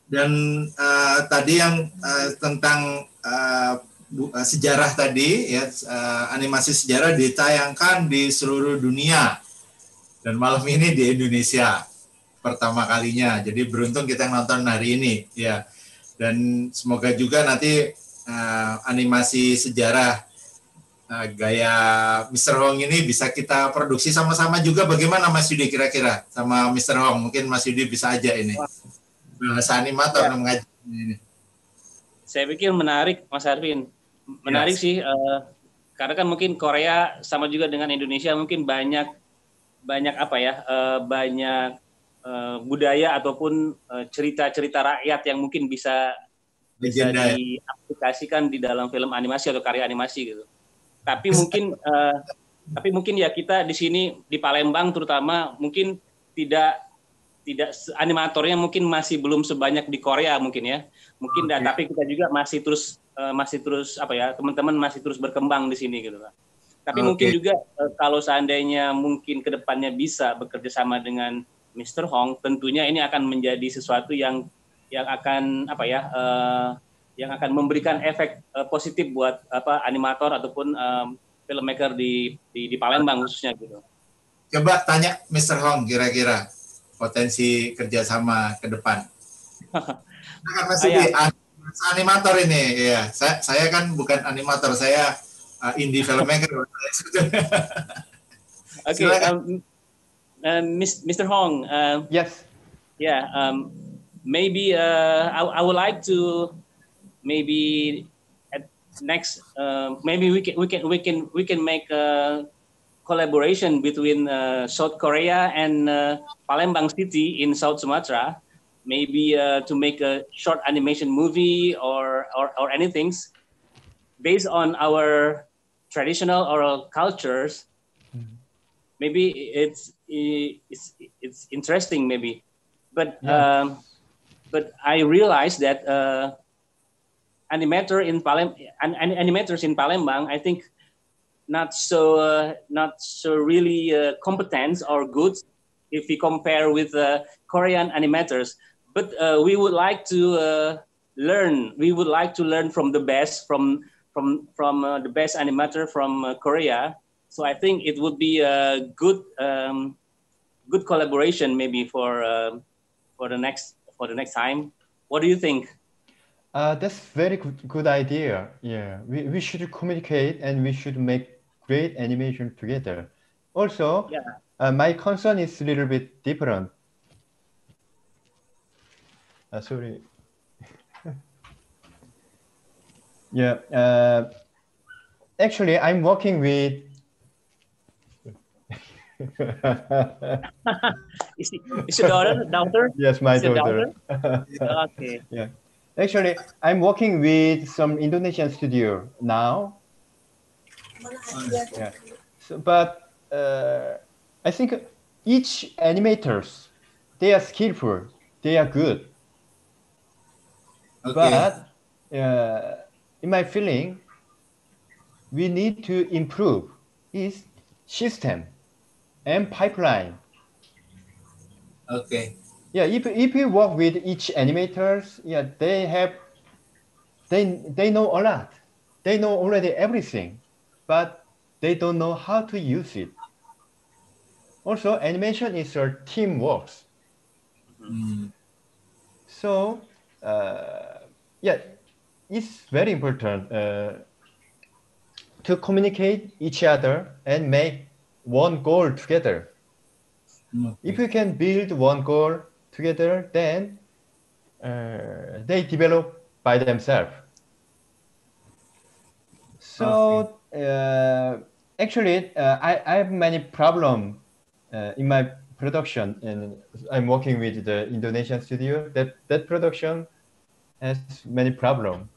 Speaker 1: dan uh, tadi yang uh, tentang uh, bu- uh, sejarah tadi ya uh, animasi sejarah ditayangkan di seluruh dunia dan malam ini di Indonesia pertama kalinya. Jadi beruntung kita nonton hari ini ya. Dan semoga juga nanti uh, animasi sejarah uh, gaya Mr. Hong ini bisa kita produksi sama-sama juga bagaimana Mas Yudi kira-kira sama Mr. Hong mungkin Mas Yudi bisa aja ini bahasa animator
Speaker 4: Ya.
Speaker 1: mengajar ini.
Speaker 4: Saya pikir menarik, Mas Arvin. Menarik
Speaker 1: Yes.
Speaker 4: sih, eh, karena kan mungkin Korea sama juga dengan Indonesia mungkin banyak banyak apa ya, eh, banyak eh, budaya ataupun cerita-cerita rakyat yang mungkin bisa bisa
Speaker 1: Legenda ya.
Speaker 4: diaplikasikan di dalam film animasi atau karya animasi gitu. Tapi mungkin eh, tapi mungkin ya kita di sini di Palembang terutama mungkin tidak tidak animatornya mungkin masih belum sebanyak di Korea mungkin ya. Mungkin dan tapi kita juga masih terus eh, masih terus apa ya, teman-teman masih terus berkembang di sini gitu Pak. Tapi
Speaker 1: Oke.
Speaker 4: mungkin juga eh, kalau seandainya mungkin ke depannya bisa bekerja sama dengan Mr. Hong, tentunya ini akan menjadi sesuatu yang yang akan apa ya, eh, yang akan memberikan efek positif buat apa animator ataupun filmmaker di, di di Palembang khususnya gitu.
Speaker 1: Coba tanya Mr. Hong kira-kira potensi kerjasama ke depan. Nah, Mas
Speaker 4: Ah,
Speaker 1: Yudi,
Speaker 4: ya.
Speaker 1: an- animator ini, ya. Saya, saya kan bukan animator, saya uh, indie filmmaker.
Speaker 4: Okay, um, uh, Mis- Mr. Hong, uh,
Speaker 2: Yes.
Speaker 4: yeah, um, maybe uh, I, I would like to maybe at next uh, maybe we can we can we can we can make a collaboration between uh, South Korea and uh, Palembang City in South Sumatra, maybe uh, to make a short animation movie or or, or anything based on our traditional oral cultures. Maybe it's it's it's interesting maybe, but
Speaker 2: Yeah.
Speaker 4: um, but I realized that uh, animator in Palem an, an- animators in Palembang, I think not so uh, not so really uh, competent or good if we compare with uh, Korean animators. But uh, we would like to uh, learn. We would like to learn from the best from from from uh, the best animator from Korea. So I think it would be a good um, good collaboration maybe for for the next for the next time. What do you think?
Speaker 2: That's very good, good idea. Yeah, we, we should communicate and we should make great animation together. Also,
Speaker 4: Yeah.
Speaker 2: uh, my concern is a little bit different. Uh, sorry. yeah, uh, actually, I'm working with.
Speaker 4: Is, it, is your daughter daughter?
Speaker 2: Yes, my
Speaker 4: Is your
Speaker 2: daughter.
Speaker 4: okay.
Speaker 2: Yeah. Actually, I'm working with some Indonesian studio now. Yeah. So, but uh, I think each animators, they are skillful, they are good.
Speaker 1: Okay.
Speaker 2: But uh, in my feeling, we need to improve is system and pipeline.
Speaker 1: Okay.
Speaker 2: Yeah, if if you work with each animators, yeah, they have they they know a lot. They know already everything, but they don't know how to use it. Also, animation is a teamwork.
Speaker 1: Hmm.
Speaker 2: So, uh, yeah, it's very important uh, to communicate each other and make one goal together. If we can build one goal together, then uh, they develop by themselves. So uh, actually, uh, I, I have many problem uh, in my production, and I'm working with the Indonesian studio. That that production has many problem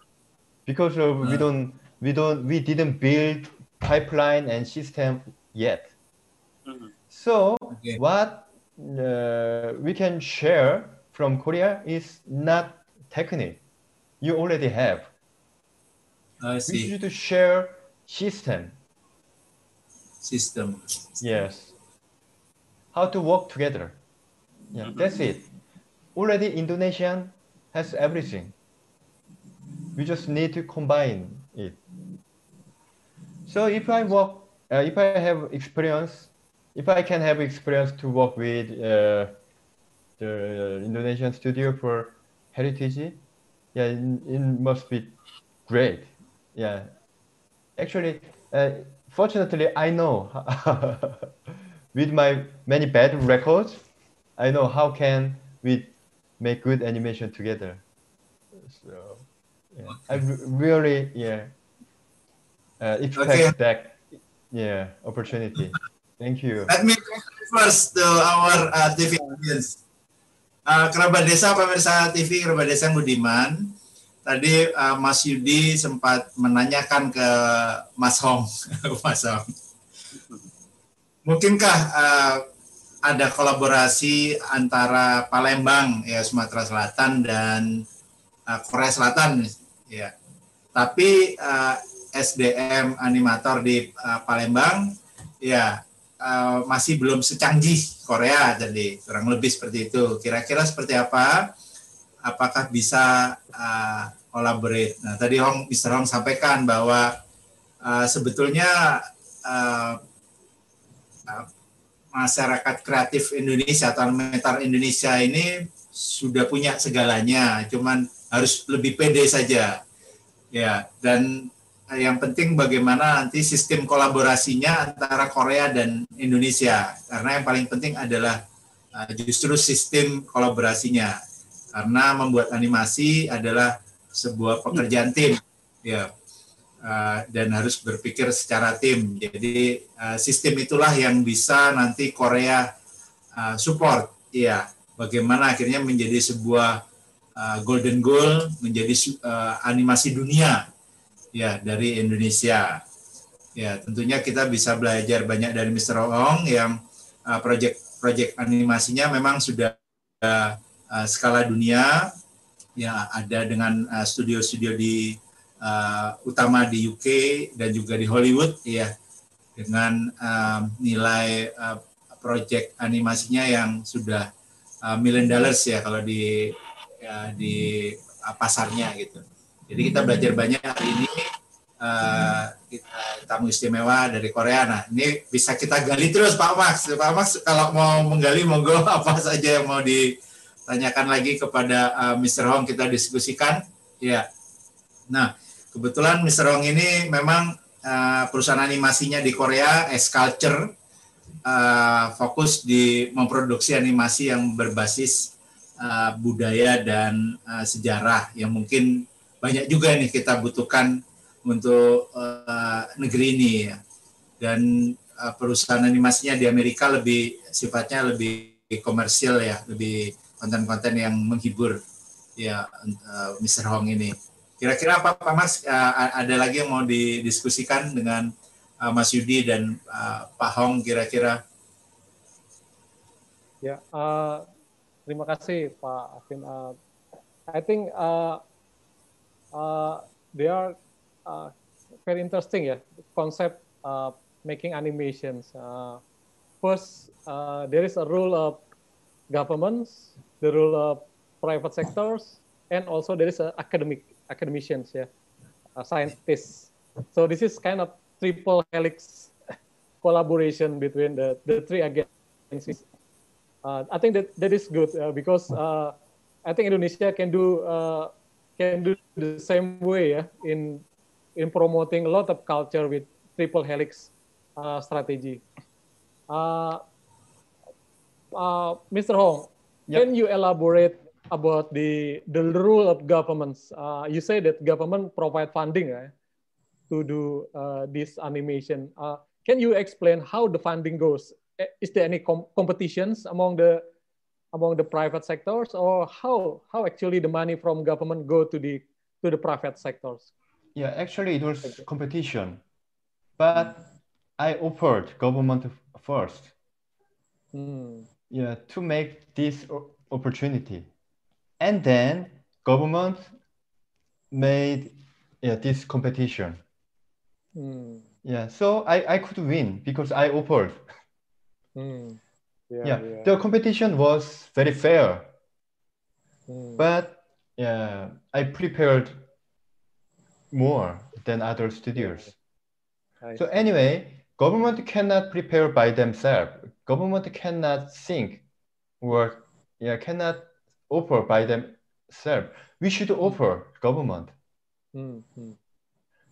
Speaker 2: because of we don't we don't we didn't build pipeline and system yet. So what uh, we can share from Korea is not technique. You already have.
Speaker 1: I see.
Speaker 2: We should share system.
Speaker 1: System.
Speaker 2: Yes. How to work together. Yeah, that's it. Already Indonesian has everything. We just need to combine it. So if I work, uh, if I have experience, if I can have experience to work with uh, the Indonesian studio for heritage, yeah, it, it must be great. Yeah, actually, uh, fortunately, I know with my many bad records, I know how can we make good animation together. So, yeah, I re- really yeah uh, expect
Speaker 1: Okay.
Speaker 2: that yeah opportunity. Thank you.
Speaker 1: Let me first to our uh, TV audience. Uh, kerabat desa, pemirsa TV kerabat desa Budiman. Tadi uh, Mas Yudi sempat menanyakan ke Mas Hong, Mas Hong. Mungkinkah uh, ada kolaborasi antara Palembang ya Sumatera Selatan dan uh, Korea Selatan ya. Tapi uh, SDM animator di uh, Palembang ya uh, masih belum secanggih Korea jadi kurang lebih seperti itu. Kira-kira seperti apa? Apakah bisa uh, collaborate? Nah, tadi Hong Mr. Hong sampaikan bahwa uh, sebetulnya uh, uh, masyarakat kreatif Indonesia atau animator Indonesia ini sudah punya segalanya, cuman harus lebih pede saja. Ya, dan yang penting bagaimana nanti sistem kolaborasinya antara Korea dan Indonesia karena yang paling penting adalah justru sistem kolaborasinya karena membuat animasi adalah sebuah pekerjaan tim. Ya. Uh, dan harus berpikir secara tim. Jadi uh, sistem itulah yang bisa nanti Korea uh, support. Ya bagaimana akhirnya menjadi sebuah uh, golden goal menjadi uh, animasi dunia. Ya dari Indonesia. Ya, tentunya kita bisa belajar banyak dari Mr. Ong yang uh, proyek-proyek animasinya memang sudah uh, uh, skala dunia ya ada dengan uh, studio-studio di uh, utama di UK dan juga di Hollywood ya dengan um, nilai uh, project animasinya yang sudah uh, million dollars ya kalau di ya, di uh, pasarnya gitu. Jadi kita belajar banyak hari ini uh, kita tamu istimewa dari Korea. Nah ini bisa kita gali terus Pak Max. Pak Max kalau mau menggali monggo apa saja yang mau ditanyakan lagi kepada uh, Mr. Hong kita diskusikan. Ya. Nah kebetulan Mr. Hong ini memang uh, perusahaan animasinya di Korea, S Culture, uh, fokus di memproduksi animasi yang berbasis uh, budaya dan uh, sejarah yang mungkin banyak juga nih kita butuhkan untuk uh, negeri ini ya. Dan uh, perusahaan animasinya di Amerika lebih sifatnya lebih komersil ya, lebih konten-konten yang menghibur ya uh, Mr. Hong ini. Kira-kira apa Pak Mas uh, ada lagi yang mau didiskusikan dengan uh, Mas Yudi dan Pak Hong kira-kira?
Speaker 3: Ya, uh, terima kasih Pak Afin. Uh, I think uh, uh, they are uh, very interesting ya concept uh, making animations. Uh, first, uh, there is a role of governments, the role of private sectors, and also there is academic academicians, yeah, uh, scientists. So this is kind of triple helix collaboration between the, the three agencies. Uh, I think that that is good uh, because uh, I think Indonesia can do uh, can do the same way yeah, in in promoting a lot of culture with triple helix uh, strategy. Mr. Hong, yep. can you elaborate about the the role of governments. Uh, you say that government provide funding right, to do uh, this animation. Uh, can you explain how the funding goes? Is there any com competitions among the among the private sectors, or how how actually the money from government go to the to the private sectors?
Speaker 2: Yeah, actually it was competition, but I offered government first. Mm. Yeah, to make this opportunity and then government made yeah, this competition. Mm. Yeah, so I, I could win because I offered. Mm. Yeah, yeah. yeah, the competition was very fair. Mm. But yeah, I prepared more than other studios. I so see. anyway, government cannot prepare by themselves. Government cannot think or yeah, cannot offer by themselves. We should offer government. Mm-hmm.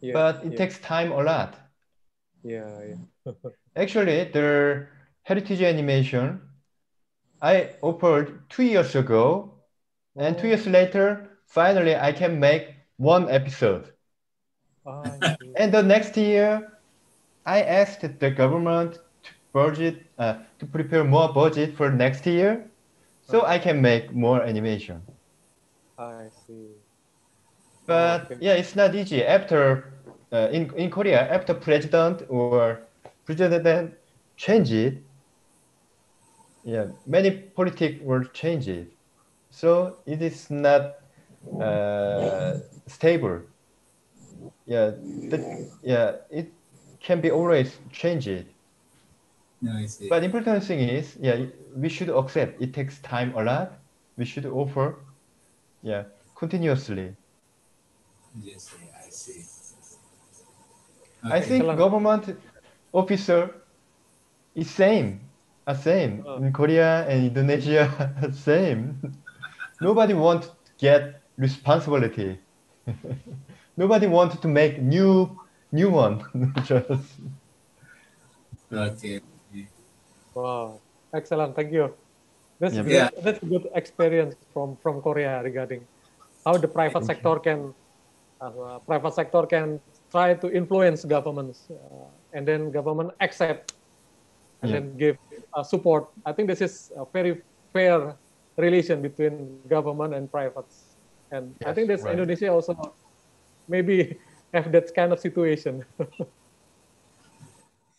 Speaker 2: Yeah, but it yeah. takes time a lot.
Speaker 3: Yeah, yeah.
Speaker 2: Actually, the heritage animation I offered two years ago, oh. and two years oh. later, finally I can make one episode. Oh, and the next year, I asked the government budget uh, to prepare more budget for next year, so I can make more animation.
Speaker 3: I see.
Speaker 2: But okay. yeah, it's not easy. After uh, in in Korea, after president or president change it, yeah, many politics will change it. So it is not uh, stable. Yeah, that, yeah, it can be always changed.
Speaker 1: No, I see.
Speaker 2: But important thing is, yeah, we should accept it takes time a lot. We should offer, yeah, continuously.
Speaker 1: Yes, I see.
Speaker 2: Okay. I think government officer is same, a same oh. in Korea and Indonesia, same. Nobody want to get responsibility. Nobody want to make new new one. Just.
Speaker 1: Okay.
Speaker 3: Wow, excellent. Thank you. That's yeah. Good, that's a good experience from from Korea regarding how the private Thank sector can uh, private sector can try to influence governments uh, and then government accept and yeah. then give uh, support. I think this is a very fair relation between government and privates. And yes, I think that right. Indonesia also maybe have that kind of situation.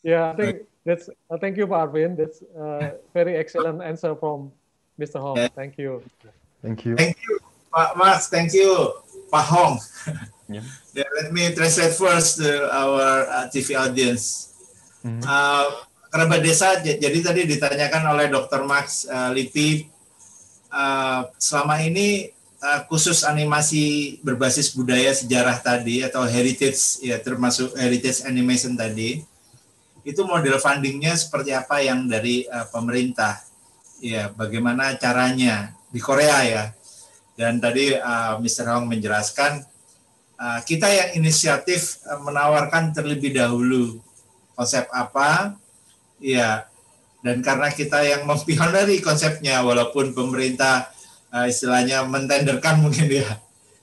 Speaker 3: yeah, I think that's uh, thank you, Arvin. That's uh, very excellent answer from Mr. Hong. Thank you.
Speaker 2: Thank you.
Speaker 1: Thank you. Pak Max, thank you. Pak Hong.
Speaker 2: Yeah.
Speaker 1: Yeah, let me translate first to our uh, TV audience.
Speaker 2: Mhm.
Speaker 1: Uh, kerabat desa, jadi tadi ditanyakan oleh Dr. Max uh, Lipi, uh, selama ini uh, khusus animasi berbasis budaya sejarah tadi atau heritage ya termasuk heritage animation tadi, itu model fundingnya seperti apa yang dari uh, pemerintah? Ya, bagaimana caranya di Korea ya? Dan tadi uh, Mr. Hong menjelaskan Uh, kita yang inisiatif uh, menawarkan terlebih dahulu konsep apa, ya, dan karena kita yang mempioneri konsepnya, walaupun pemerintah uh, istilahnya mentenderkan mungkin ya,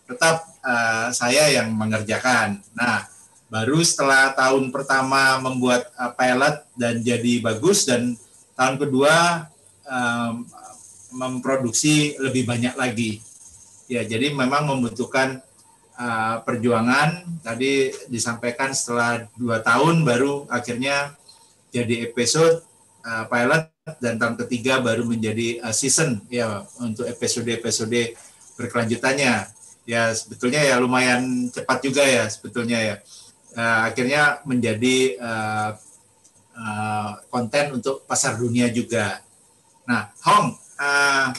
Speaker 1: tetap uh, saya yang mengerjakan. Nah, baru setelah tahun pertama membuat uh, pilot dan jadi bagus, dan tahun kedua um, memproduksi lebih banyak lagi. Ya, jadi memang membutuhkan uh, perjuangan. Tadi disampaikan setelah dua tahun baru akhirnya jadi episode uh, pilot dan tahun ketiga baru menjadi uh, season ya untuk episode-episode berkelanjutannya. Ya sebetulnya ya lumayan cepat juga ya sebetulnya ya Uh, akhirnya menjadi uh, uh, konten untuk pasar dunia juga. Nah, Hong, uh,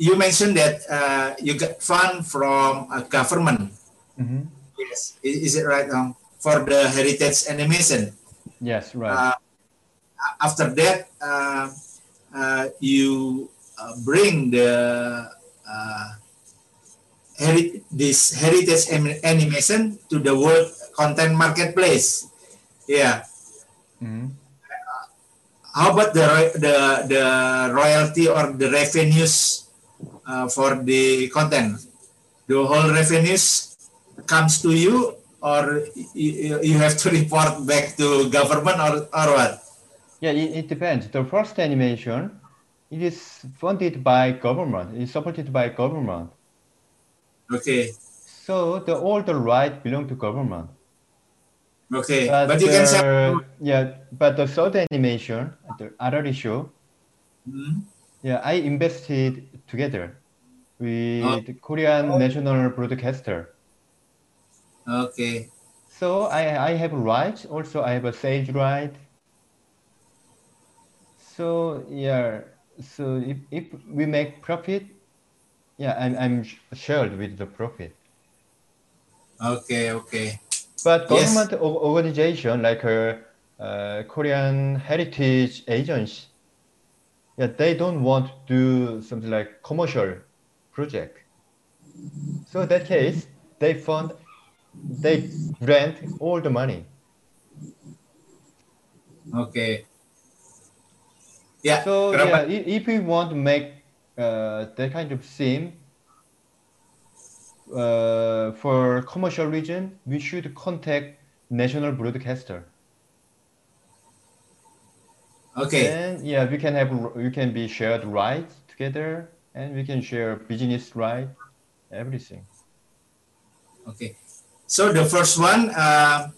Speaker 1: you mentioned that uh, you got fund from a government.
Speaker 2: Mhm.
Speaker 1: Yes, is, is it right, Hong? For the heritage animation.
Speaker 2: Yes, right.
Speaker 1: Uh, after that, uh, uh, you uh, bring the uh, heri- this heritage animation to the world content marketplace. Yeah.
Speaker 2: Mhm.
Speaker 1: How about the the the royalty or the revenues uh, for the content? The whole revenues comes to you, or you, you have to report back to government, or or what?
Speaker 2: Yeah, it, it depends. The first animation, it is funded by government. It's supported by government.
Speaker 1: Okay,
Speaker 2: So the all the right belong to government.
Speaker 1: Okay,
Speaker 2: But,
Speaker 1: but you can say,
Speaker 2: uh, yeah, but the third animation, the Arari show,
Speaker 1: Hmm,
Speaker 2: yeah, I invested together with Korean national broadcaster.
Speaker 1: okay,
Speaker 2: So I, I have rights. Also, I have a sales right. So yeah, so if, if we make profit, yeah, I'm I'm sh- shared with the profit.
Speaker 1: okay, okay,
Speaker 2: But government o- organization like a uh, Korean Heritage Agency, yeah, they don't want to do something like commercial project. So in that case, they fund, they grant all the money.
Speaker 1: okay. Yeah,
Speaker 2: So yeah, if we want to make uh, that kind of theme uh, for commercial reason, we should contact national broadcaster.
Speaker 1: okay.
Speaker 2: Then yeah, we can have we can be shared rights together, and we can share business right, everything.
Speaker 1: Okay. So the first one, uh,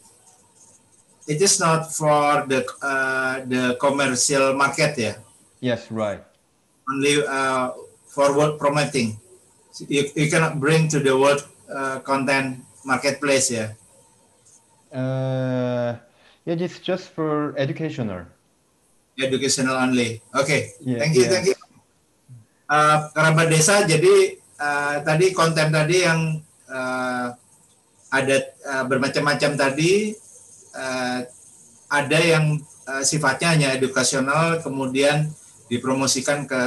Speaker 1: it is not for the uh, the commercial market, yeah.
Speaker 2: Yes, right.
Speaker 1: Only uh, for world promoting. You, you cannot bring to the world uh, content marketplace, yeah.
Speaker 2: Uh, yeah, it's just for educational.
Speaker 1: Educational only. Okay.
Speaker 2: Yeah,
Speaker 1: thank you,
Speaker 2: yeah.
Speaker 1: thank you. Uh, kerabat desa, jadi uh, tadi konten tadi yang uh, ada uh, bermacam-macam tadi, uh, ada yang uh, sifatnya hanya edukasional, kemudian dipromosikan ke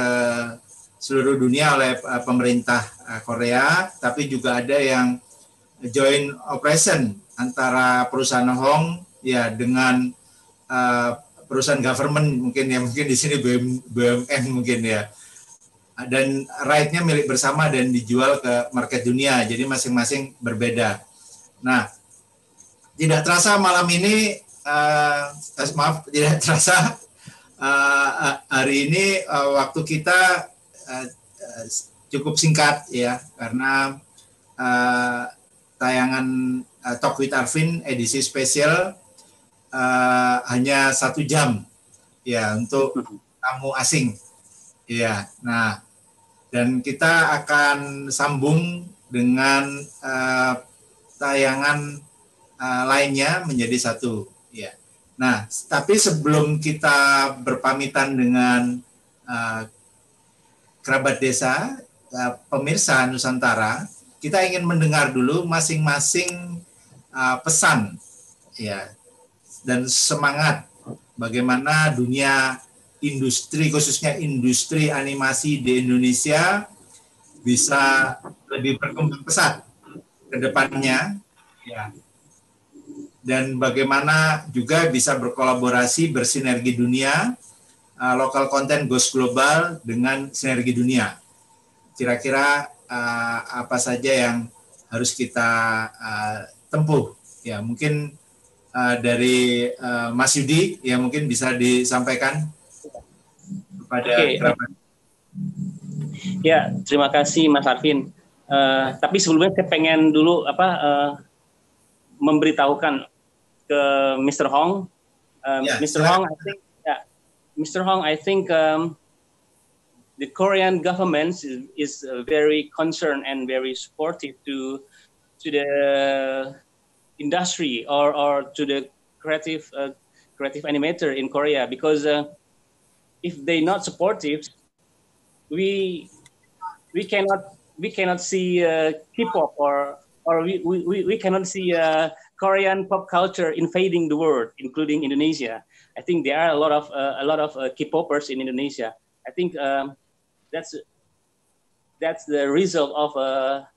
Speaker 1: seluruh dunia oleh uh, pemerintah uh, Korea, tapi juga ada yang joint operation antara perusahaan Hong ya dengan uh, perusahaan government mungkin ya mungkin di sini BUM, BUMN mungkin ya dan right-nya milik bersama dan dijual ke market dunia jadi masing-masing berbeda. Nah tidak terasa malam ini uh, eh, maaf tidak terasa uh, hari ini uh, waktu kita uh, uh, cukup singkat ya karena uh, tayangan uh, Talk with Arvin edisi spesial uh, hanya satu jam ya untuk tamu asing ya nah Dan kita akan sambung dengan uh, tayangan uh, lainnya menjadi satu. Ya. Nah, tapi sebelum kita berpamitan dengan uh, kerabat desa, uh, pemirsa Nusantara, kita ingin mendengar dulu masing-masing uh, pesan, ya, dan semangat bagaimana dunia industri khususnya industri animasi di Indonesia bisa lebih berkembang pesat ke depannya ya. Dan bagaimana juga bisa berkolaborasi bersinergi dunia uh, lokal konten goes global dengan sinergi dunia kira-kira uh, apa saja yang harus kita uh, tempuh ya mungkin uh, dari uh, Mas Yudi ya mungkin bisa disampaikan kepada okay. kerabat.
Speaker 4: Ya, terima kasih Mas Arvin. Uh, tapi sebelumnya saya pengen dulu apa uh, memberitahukan ke Mr. Hong. Uh, yeah, Mr. Hong, I think, Mr. Hong, I think um, the Korean government is, is uh, very concerned and very supportive to to the industry or, or to the creative uh, creative animator in Korea because uh, if they not supportive, we we cannot we cannot see uh, K-pop or or we, we, we cannot see uh, Korean pop culture invading the world, including Indonesia. I think there are a lot of uh, a lot of uh, K-popers in Indonesia. I think um, that's that's the result of a,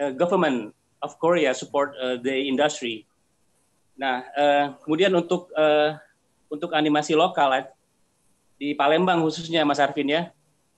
Speaker 4: uh, a government of Korea support uh, the industry. Nah, uh, kemudian untuk uh, untuk animasi lokal di Palembang khususnya Mas Arvin ya.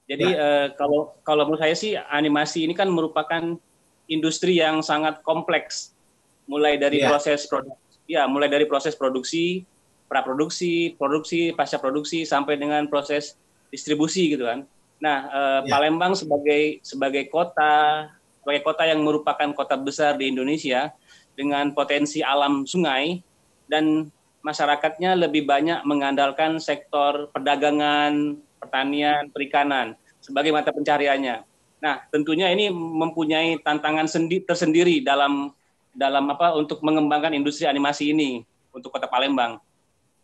Speaker 4: Jadi uh, kalau kalau menurut saya sih animasi ini kan merupakan industri yang sangat kompleks, mulai dari ya. proses produksi, ya mulai dari proses produksi, praproduksi, produksi, pasca produksi sampai dengan proses distribusi gitu kan. Nah, uh, ya. Palembang sebagai sebagai kota sebagai kota yang merupakan kota besar di Indonesia dengan potensi alam sungai dan masyarakatnya lebih banyak mengandalkan sektor perdagangan, pertanian, perikanan sebagai mata pencariannya. Nah, tentunya ini mempunyai tantangan sendi tersendiri dalam dalam apa untuk mengembangkan industri animasi ini untuk Kota Palembang.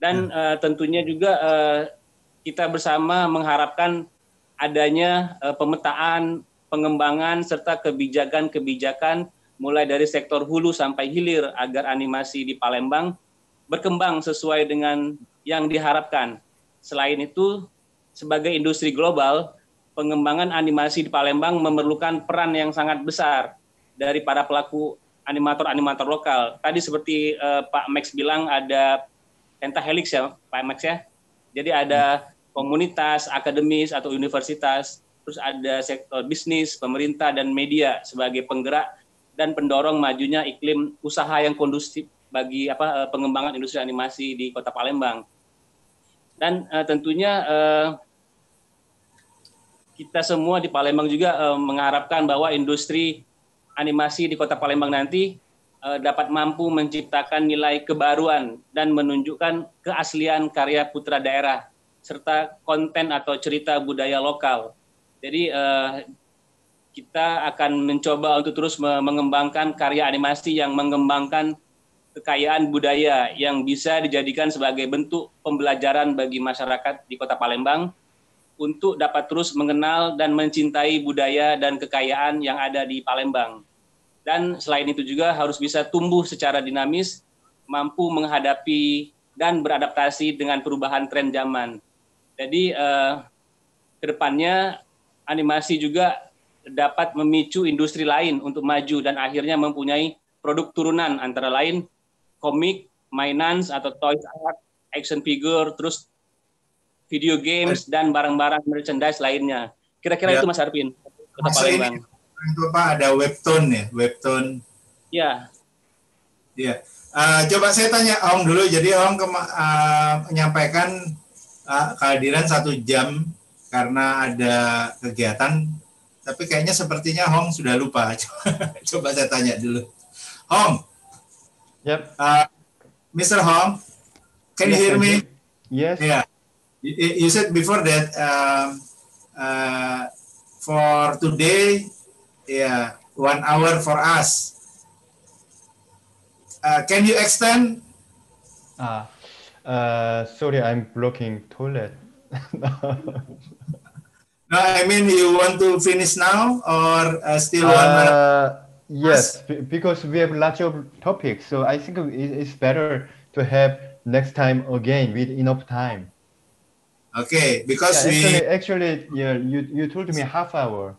Speaker 4: Dan uh, tentunya juga uh, kita bersama mengharapkan adanya uh, pemetaan, pengembangan serta kebijakan-kebijakan mulai dari sektor hulu sampai hilir agar animasi di Palembang berkembang sesuai dengan yang diharapkan. Selain itu, sebagai industri global, pengembangan animasi di Palembang memerlukan peran yang sangat besar dari para pelaku animator-animator lokal. Tadi seperti uh, Pak Max bilang ada pentahelix ya, Pak Max ya. Jadi ada komunitas, akademis atau universitas, terus ada sektor bisnis, pemerintah dan media sebagai penggerak dan pendorong majunya iklim usaha yang kondusif bagi apa eh, pengembangan industri animasi di Kota Palembang. Dan uh, tentunya uh, kita semua di Palembang juga uh, mengharapkan bahwa industri animasi di Kota Palembang nanti dapat mampu menciptakan nilai kebaruan dan menunjukkan keaslian karya putra daerah serta konten atau cerita budaya lokal. Jadi uh, kita akan mencoba untuk terus mengembangkan karya animasi yang mengembangkan kekayaan budaya yang bisa dijadikan sebagai bentuk pembelajaran bagi masyarakat di Kota Palembang untuk dapat terus mengenal dan mencintai budaya dan kekayaan yang ada di Palembang. Dan selain itu juga harus bisa tumbuh secara dinamis, mampu menghadapi dan beradaptasi dengan perubahan tren zaman. Jadi eh, ke depannya animasi juga dapat memicu industri lain untuk maju dan akhirnya mempunyai produk turunan antara lain komik, mainan atau toys art, action figure, terus video games dan barang-barang merchandise lainnya. Kira-kira ya. itu Mas Arvin.
Speaker 1: Mas ini itu Pak ada webtoon ya, webtoon.
Speaker 4: Ya.
Speaker 1: Ya. Uh, coba saya tanya Ong dulu. Jadi Ong uh, menyampaikan uh, kehadiran satu jam karena ada kegiatan. Tapi kayaknya sepertinya Hong sudah lupa. Coba saya tanya dulu. Hong,
Speaker 2: Yep.
Speaker 1: Uh, Mr. Hong, can yes, you hear me?
Speaker 2: Yes.
Speaker 1: Yeah. You, you, said before that um, uh, for today. Yeah, one hour for us. Uh, can you extend?
Speaker 2: Ah, uh, sorry, I'm blocking toilet.
Speaker 1: No, I mean you want to finish now or uh, still one minute?
Speaker 2: Uh, yes, be- because we have lots of topics, so I think it's better to have next time again with enough time.
Speaker 1: Okay, because
Speaker 2: Yeah,
Speaker 1: we
Speaker 2: actually, actually, yeah, you you told me half hour.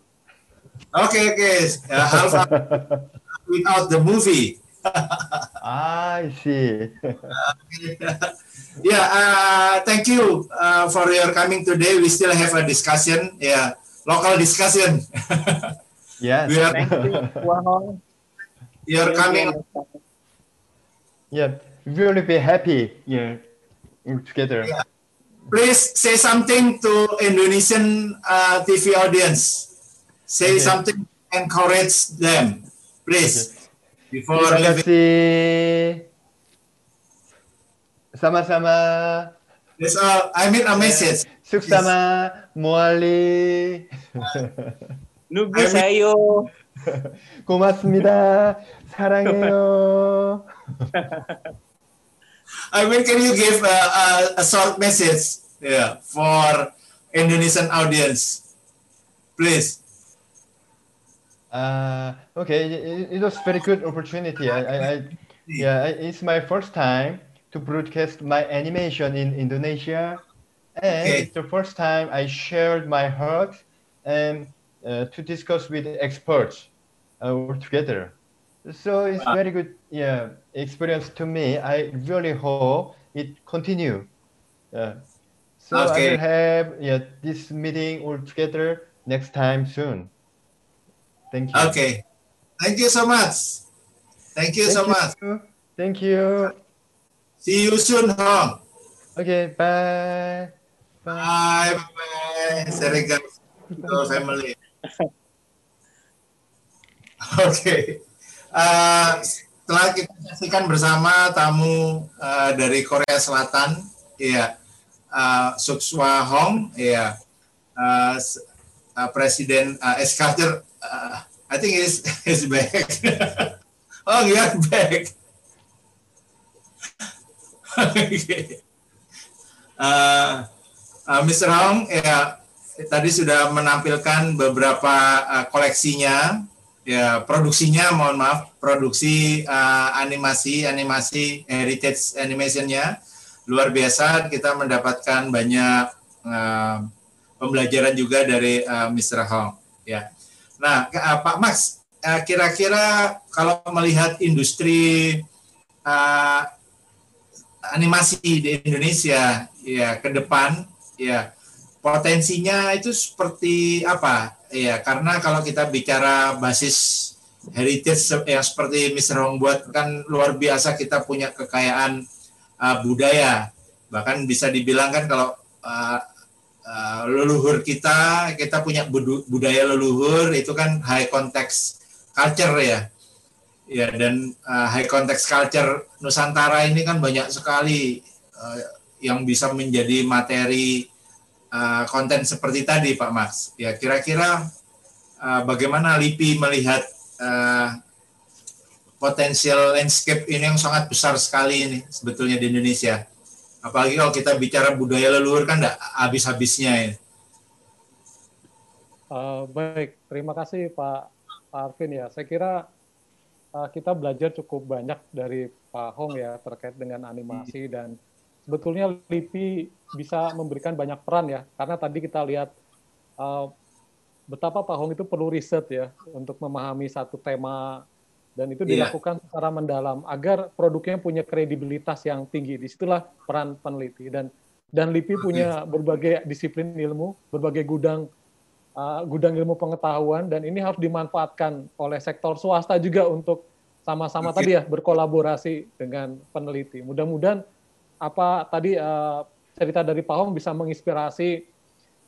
Speaker 1: Okay okay uh, half hour without the movie.
Speaker 2: I see.
Speaker 1: yeah, uh, thank you uh, for your coming today. We still have a discussion, yeah, local discussion.
Speaker 2: yes.
Speaker 1: We are-
Speaker 3: Thank you, Wahong.
Speaker 1: You're coming.
Speaker 2: yeah, we will be happy. Yeah, together.
Speaker 1: Please say something to Indonesian uh, TV audience. Say
Speaker 2: Okay.
Speaker 1: something, encourage them, please. Before
Speaker 2: Terima
Speaker 1: leaving.
Speaker 2: kasih. Sama-sama.
Speaker 1: That's all. I mean a message.
Speaker 2: Suksama Muali.
Speaker 4: Nugu sayo.
Speaker 2: 고맙습니다. 사랑해요.
Speaker 1: I mean, can you give a, a, a short message, yeah, for Indonesian audience, please?
Speaker 2: Uh, okay, it, it was very good opportunity. I, I, I yeah, I- it's my first time to broadcast my animation in Indonesia, and
Speaker 1: Okay.
Speaker 2: it's the first time I shared my heart and uh, to discuss with experts uh, all together. So it's
Speaker 1: Wow.
Speaker 2: very good, yeah, experience to me. I really hope it continue. Yeah. So I will have yeah this meeting all together next time soon. Thank you.
Speaker 1: Okay. Thank you so much. Thank you so
Speaker 2: Thank
Speaker 1: much.
Speaker 2: you. Thank you.
Speaker 1: See you soon, Hong.
Speaker 2: Okay, bye.
Speaker 1: Bye. Bye. Bye. Serigas to family. Oke. Eh, setelah kita saksikan bersama tamu eh, dari Korea Selatan, ya, uh, Sukswa Hong, ya, s- eh, Presiden uh, S. Eh, I think is is back. oh, yeah, back. Oke. Eh, eh, Mr. Hong, ya, tadi sudah menampilkan beberapa eh, koleksinya, ya produksinya, mohon maaf, produksi eh, animasi, animasi heritage animationnya luar biasa. Kita mendapatkan banyak eh, pembelajaran juga dari eh, Mr. Hong. Ya, nah eh, Pak Max, eh, kira-kira kalau melihat industri eh, animasi di Indonesia ya ke depan ya potensinya itu seperti apa ya karena kalau kita bicara basis heritage yang seperti Mr. Hong buat kan luar biasa kita punya kekayaan uh, budaya bahkan bisa dibilang kan kalau uh, uh, leluhur kita kita punya budaya leluhur itu kan high context culture ya Ya dan uh, high context culture Nusantara ini kan banyak sekali uh, yang bisa menjadi materi uh, konten seperti tadi Pak Max. Ya kira-kira uh, bagaimana LIPI melihat uh, potensial landscape ini yang sangat besar sekali ini sebetulnya di Indonesia. Apalagi kalau kita bicara budaya leluhur kan enggak habis-habisnya ya.
Speaker 3: Eh, baik, terima kasih Pak Pak Arvin ya. Saya kira eh, kita belajar cukup banyak dari Pak Hong ya terkait dengan animasi dan sebetulnya LIPI bisa memberikan banyak peran ya karena tadi kita lihat eh, betapa Pak Hong itu perlu riset ya untuk memahami satu tema dan itu
Speaker 1: Iya.
Speaker 3: dilakukan secara mendalam agar produknya punya kredibilitas yang tinggi. Di situlah peran peneliti dan dan LIPI punya berbagai disiplin ilmu, berbagai gudang uh, gudang ilmu pengetahuan dan ini harus dimanfaatkan oleh sektor swasta juga untuk sama-sama
Speaker 1: Oke.
Speaker 3: tadi ya berkolaborasi dengan peneliti. Mudah-mudahan apa tadi uh, cerita dari Pak Hong bisa menginspirasi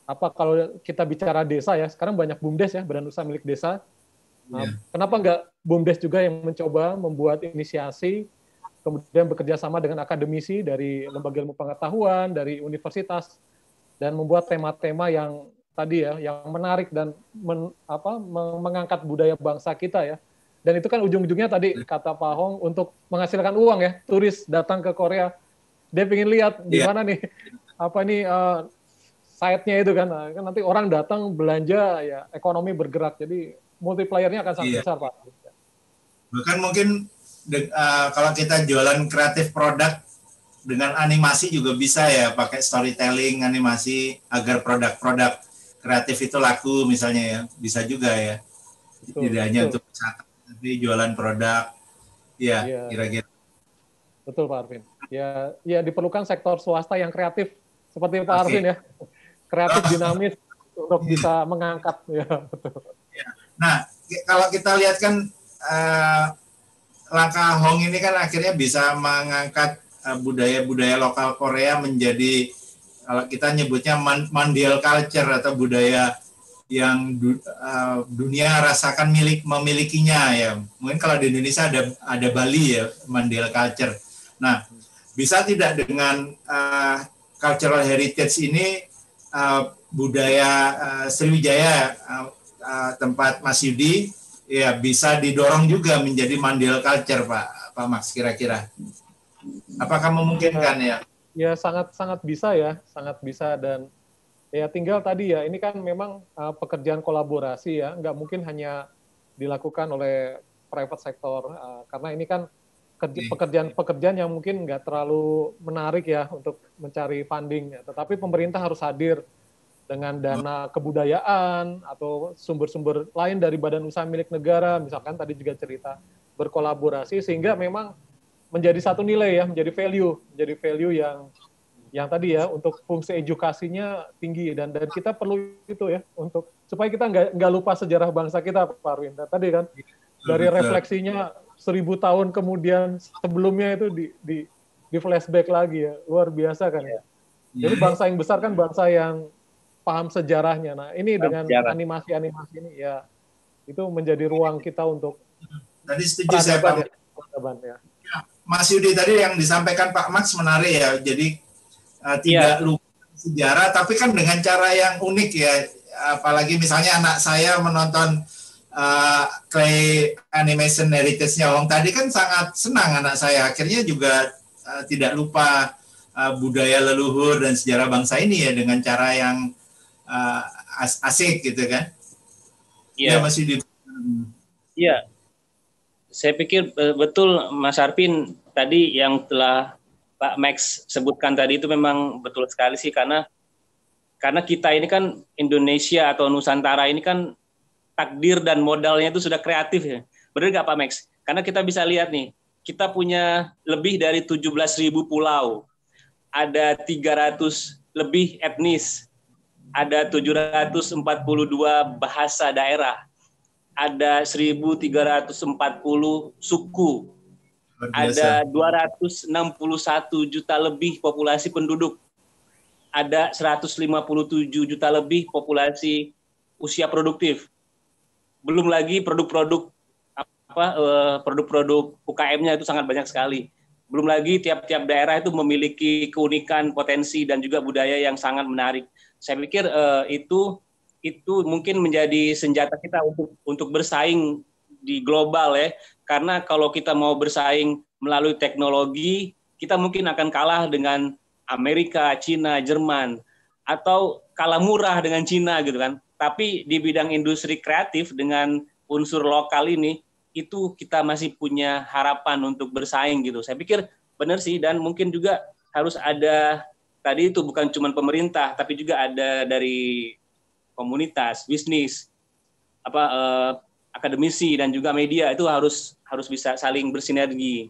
Speaker 3: apa kalau kita bicara desa ya sekarang banyak bumdes ya badan usaha milik desa. Nah,
Speaker 1: Iya.
Speaker 3: Kenapa nggak bumdes juga yang mencoba membuat inisiasi kemudian bekerja sama dengan akademisi dari lembaga ilmu pengetahuan dari universitas dan membuat tema-tema yang tadi ya yang menarik dan men, apa meng- mengangkat budaya bangsa kita ya. Dan itu kan ujung-ujungnya tadi kata Pak Hong untuk menghasilkan uang ya, turis datang ke Korea, dia pengen lihat di
Speaker 1: Iya.
Speaker 3: mana nih apa nih eh, site-nya itu kan. Nah, kan nanti orang datang belanja ya ekonomi bergerak. Jadi multiplier-nya akan sangat
Speaker 1: Iya.
Speaker 3: besar, Pak.
Speaker 1: Bahkan mungkin de- uh, kalau kita jualan kreatif produk dengan animasi juga bisa ya pakai storytelling animasi agar produk-produk kreatif itu laku misalnya ya bisa juga ya
Speaker 3: Betul,
Speaker 1: tidak hanya
Speaker 3: betul.
Speaker 1: untuk wisata tapi jualan produk ya
Speaker 3: Iya.
Speaker 1: kira-kira
Speaker 3: Betul Pak Arvin. Ya, ya diperlukan sektor swasta yang kreatif seperti Pak. Arvin ya, kreatif dinamis untuk bisa mengangkat. Ya, betul.
Speaker 1: Nah, kalau kita lihat kan eh, langkah Hong ini kan akhirnya bisa mengangkat eh, budaya-budaya lokal Korea menjadi kalau kita nyebutnya man- Mandel culture atau budaya yang du- eh, dunia rasakan milik memilikinya ya. Mungkin kalau di Indonesia ada ada Bali ya Mandel culture. Nah, bisa tidak dengan eh, cultural heritage ini eh, budaya eh, Sriwijaya eh, uh, tempat Mas Yudi ya bisa didorong juga menjadi Mandel culture Pak Pak Max kira-kira. Apakah memungkinkan ya?
Speaker 3: Ya sangat sangat bisa ya, sangat bisa dan ya tinggal tadi ya ini kan memang uh, pekerjaan kolaborasi ya, nggak mungkin hanya dilakukan oleh private sector uh, karena ini kan pekerjaan-pekerjaan yang mungkin nggak terlalu menarik ya untuk mencari funding, ya. tetapi pemerintah harus hadir dengan dana kebudayaan atau sumber-sumber lain dari badan usaha milik negara, misalkan tadi juga cerita berkolaborasi sehingga memang menjadi satu nilai ya, menjadi value, menjadi value yang yang tadi ya untuk fungsi edukasinya tinggi. Dan dan kita perlu itu ya untuk supaya kita nggak nggak lupa sejarah bangsa kita Pak Arwin. Tadi kan dari refleksinya seribu tahun kemudian sebelumnya itu di di di flashback lagi ya. Luar biasa kan ya. Jadi bangsa yang besar kan bangsa yang paham sejarahnya. Nah ini
Speaker 4: Paham
Speaker 3: dengan animasi-animasi ini ya itu menjadi ruang kita untuk
Speaker 1: Tadi setuju saya Pak.
Speaker 3: ya. peradaban ya.
Speaker 1: Mas Yudi tadi yang disampaikan Pak Max menarik ya. Jadi uh, tidak lupa sejarah, tapi kan dengan cara yang unik ya. Apalagi misalnya anak saya menonton uh, clay animation heritage-nya Hong tadi kan sangat senang anak saya. Akhirnya juga uh, tidak lupa uh, budaya leluhur dan sejarah bangsa ini ya dengan cara yang uh, as- asik gitu kan.
Speaker 4: Iya.
Speaker 1: Ya Mas Yudi.
Speaker 4: Iya, saya pikir betul Mas Arvin tadi yang telah Pak Max sebutkan tadi itu memang betul sekali sih karena karena kita ini kan Indonesia atau Nusantara ini kan takdir dan modalnya itu sudah kreatif ya. Benar nggak Pak Max? Karena kita bisa lihat nih, kita punya lebih dari 17.000 pulau, ada 300 lebih etnis, ada 742 bahasa daerah, ada 1.340 suku, ada 261 juta lebih populasi penduduk, ada 157 juta lebih populasi usia produktif. Belum lagi produk-produk apa eh, produk-produk UKM-nya itu sangat banyak sekali. Belum lagi tiap-tiap daerah itu memiliki keunikan, potensi dan juga budaya yang sangat menarik. Saya pikir eh, itu itu mungkin menjadi senjata kita untuk untuk bersaing di global ya. Karena kalau kita mau bersaing melalui teknologi, kita mungkin akan kalah dengan Amerika, Cina, Jerman atau kalah murah dengan Cina gitu kan. Tapi di bidang industri kreatif dengan unsur lokal ini itu kita masih punya harapan untuk bersaing gitu. Saya pikir benar sih dan mungkin juga harus ada tadi itu bukan cuma pemerintah tapi juga ada dari komunitas, bisnis, apa eh, akademisi dan juga media itu harus harus bisa saling bersinergi.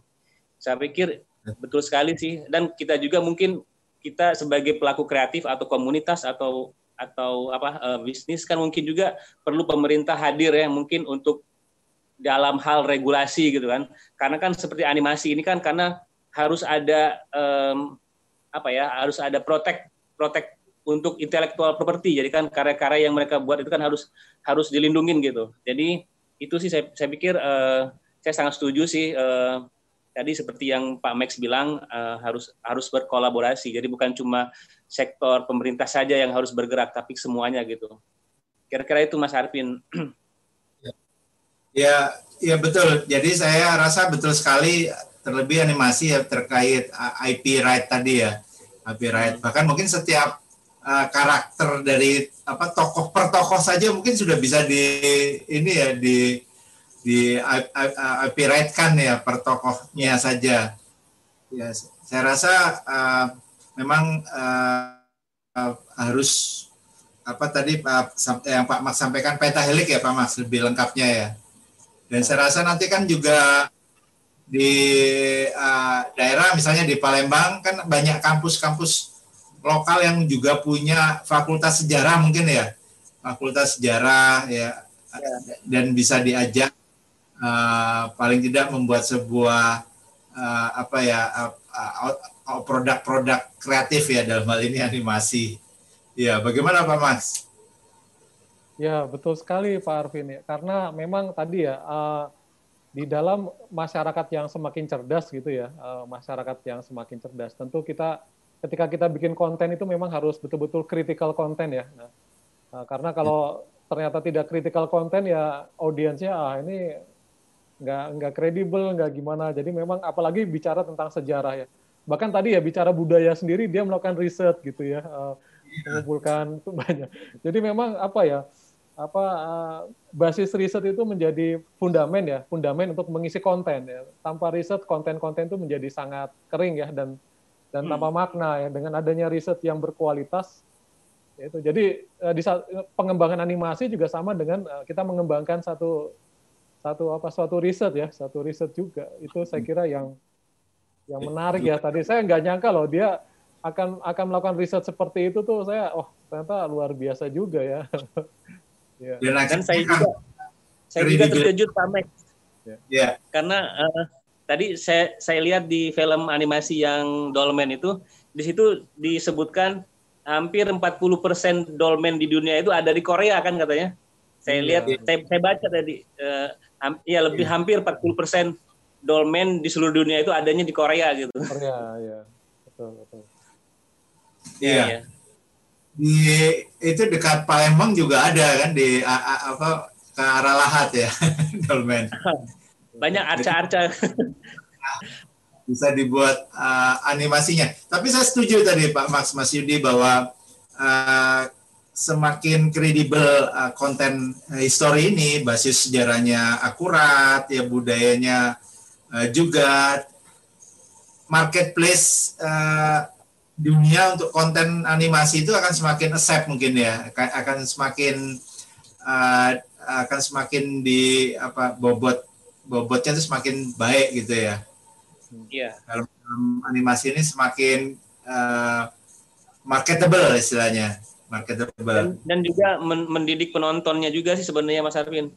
Speaker 4: Saya pikir betul sekali sih dan kita juga mungkin kita sebagai pelaku kreatif atau komunitas atau atau apa eh, bisnis kan mungkin juga perlu pemerintah hadir ya mungkin untuk dalam hal regulasi gitu kan karena kan seperti animasi ini kan karena harus ada apa ya harus ada protek protek untuk intellectual property jadi kan karya-karya yang mereka buat itu kan harus harus dilindungin gitu jadi itu sih saya, saya pikir eh, saya sangat setuju sih eh, tadi seperti yang Pak Max bilang uh, harus harus berkolaborasi. Jadi bukan cuma sektor pemerintah saja yang harus bergerak, tapi semuanya gitu. Kira-kira itu Mas Arvin.
Speaker 1: Ya, ya betul. Jadi saya rasa betul sekali terlebih animasi ya terkait IP right tadi ya. IP right. Bahkan mungkin setiap uh, karakter dari apa tokoh per tokoh saja mungkin sudah bisa di ini ya di di IP right kan ya per tokohnya saja. Ya, saya rasa uh, memang uh, uh, harus apa tadi Pak yang Pak Max sampaikan peta helik ya Pak Max lebih lengkapnya ya. Dan saya rasa nanti kan juga di uh, daerah misalnya di Palembang kan banyak kampus-kampus lokal yang juga punya fakultas sejarah mungkin ya. Fakultas sejarah ya, ya. dan bisa diajak uh, paling tidak membuat sebuah uh, apa ya produk-produk uh, uh, kreatif ya dalam hal ini animasi. Ya, bagaimana Pak Mas?
Speaker 3: Ya, betul sekali Pak Arvin ya. Karena memang tadi ya uh, di dalam masyarakat yang semakin cerdas gitu ya, uh, masyarakat yang semakin cerdas. Tentu kita ketika kita bikin konten itu memang harus betul-betul critical konten ya. Nah, uh, karena kalau ternyata tidak critical konten ya audiensnya ah ini nggak nggak kredibel nggak gimana. Jadi memang apalagi bicara tentang sejarah ya. Bahkan tadi ya bicara budaya sendiri dia melakukan riset gitu ya. Uh, mengumpulkan itu banyak. Jadi memang apa ya? Apa uh, basis riset itu menjadi fundamen ya, fundamen untuk mengisi konten ya. Tanpa riset konten-konten itu menjadi sangat kering ya dan dan tanpa hmm. makna ya dengan adanya riset yang berkualitas itu. Jadi uh, di pengembangan animasi juga sama dengan uh, kita mengembangkan satu satu apa suatu riset ya, satu riset juga. Itu saya hmm. kira yang yang menarik ya tadi saya nggak nyangka loh dia akan akan melakukan riset seperti itu tuh saya oh ternyata luar biasa juga ya
Speaker 4: Yeah. Dan, Dan saya juga saya juga terkejut Pak Max. Yeah. yeah. Karena uh, tadi saya saya lihat di film animasi yang Dolmen itu di situ disebutkan hampir 40% dolmen di dunia itu ada di Korea kan katanya. Saya yeah. lihat yeah. saya, saya baca tadi uh, ya lebih yeah. hampir 40% dolmen di seluruh dunia itu adanya di Korea gitu.
Speaker 3: Korea ya. Betul betul.
Speaker 1: Iya. Yeah. Yeah di itu dekat Palembang juga ada kan di a, a, apa ke arah Lahat ya dolmen.
Speaker 4: Banyak arca-arca.
Speaker 1: Bisa dibuat uh, animasinya. Tapi saya setuju tadi Pak Max Mas Yudi bahwa uh, semakin kredibel uh, konten histori ini, basis sejarahnya akurat, ya budayanya uh, juga marketplace uh, dunia untuk konten animasi itu akan semakin accept mungkin ya akan semakin uh, akan semakin di apa bobot bobotnya itu semakin baik gitu ya.
Speaker 4: Iya.
Speaker 1: Kalau animasi ini semakin uh, marketable istilahnya, marketable.
Speaker 4: Dan, dan juga mendidik penontonnya juga sih sebenarnya Mas Arvin.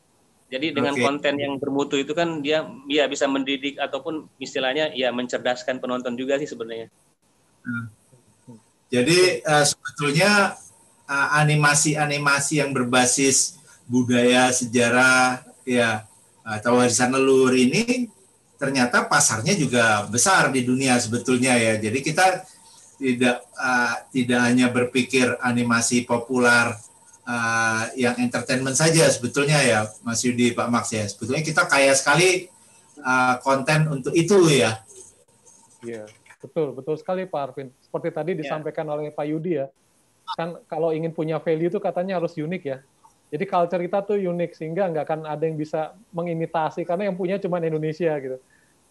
Speaker 4: Jadi dengan okay. konten yang bermutu itu kan dia dia bisa mendidik ataupun istilahnya ya mencerdaskan penonton juga sih sebenarnya.
Speaker 1: Hmm. Jadi uh, sebetulnya uh, animasi-animasi yang berbasis budaya, sejarah, ya atau warisan leluhur ini ternyata pasarnya juga besar di dunia sebetulnya ya. Jadi kita tidak uh, tidak hanya berpikir animasi populer uh, yang entertainment saja sebetulnya ya Mas Yudi Pak Max ya. Sebetulnya kita kaya sekali uh, konten untuk itu ya.
Speaker 3: Iya. Betul, betul sekali Pak Arvin. Seperti tadi ya. disampaikan oleh Pak Yudi ya, kan kalau ingin punya value itu katanya harus unik ya. Jadi culture kita tuh unik sehingga nggak akan ada yang bisa mengimitasi karena yang punya cuma Indonesia gitu.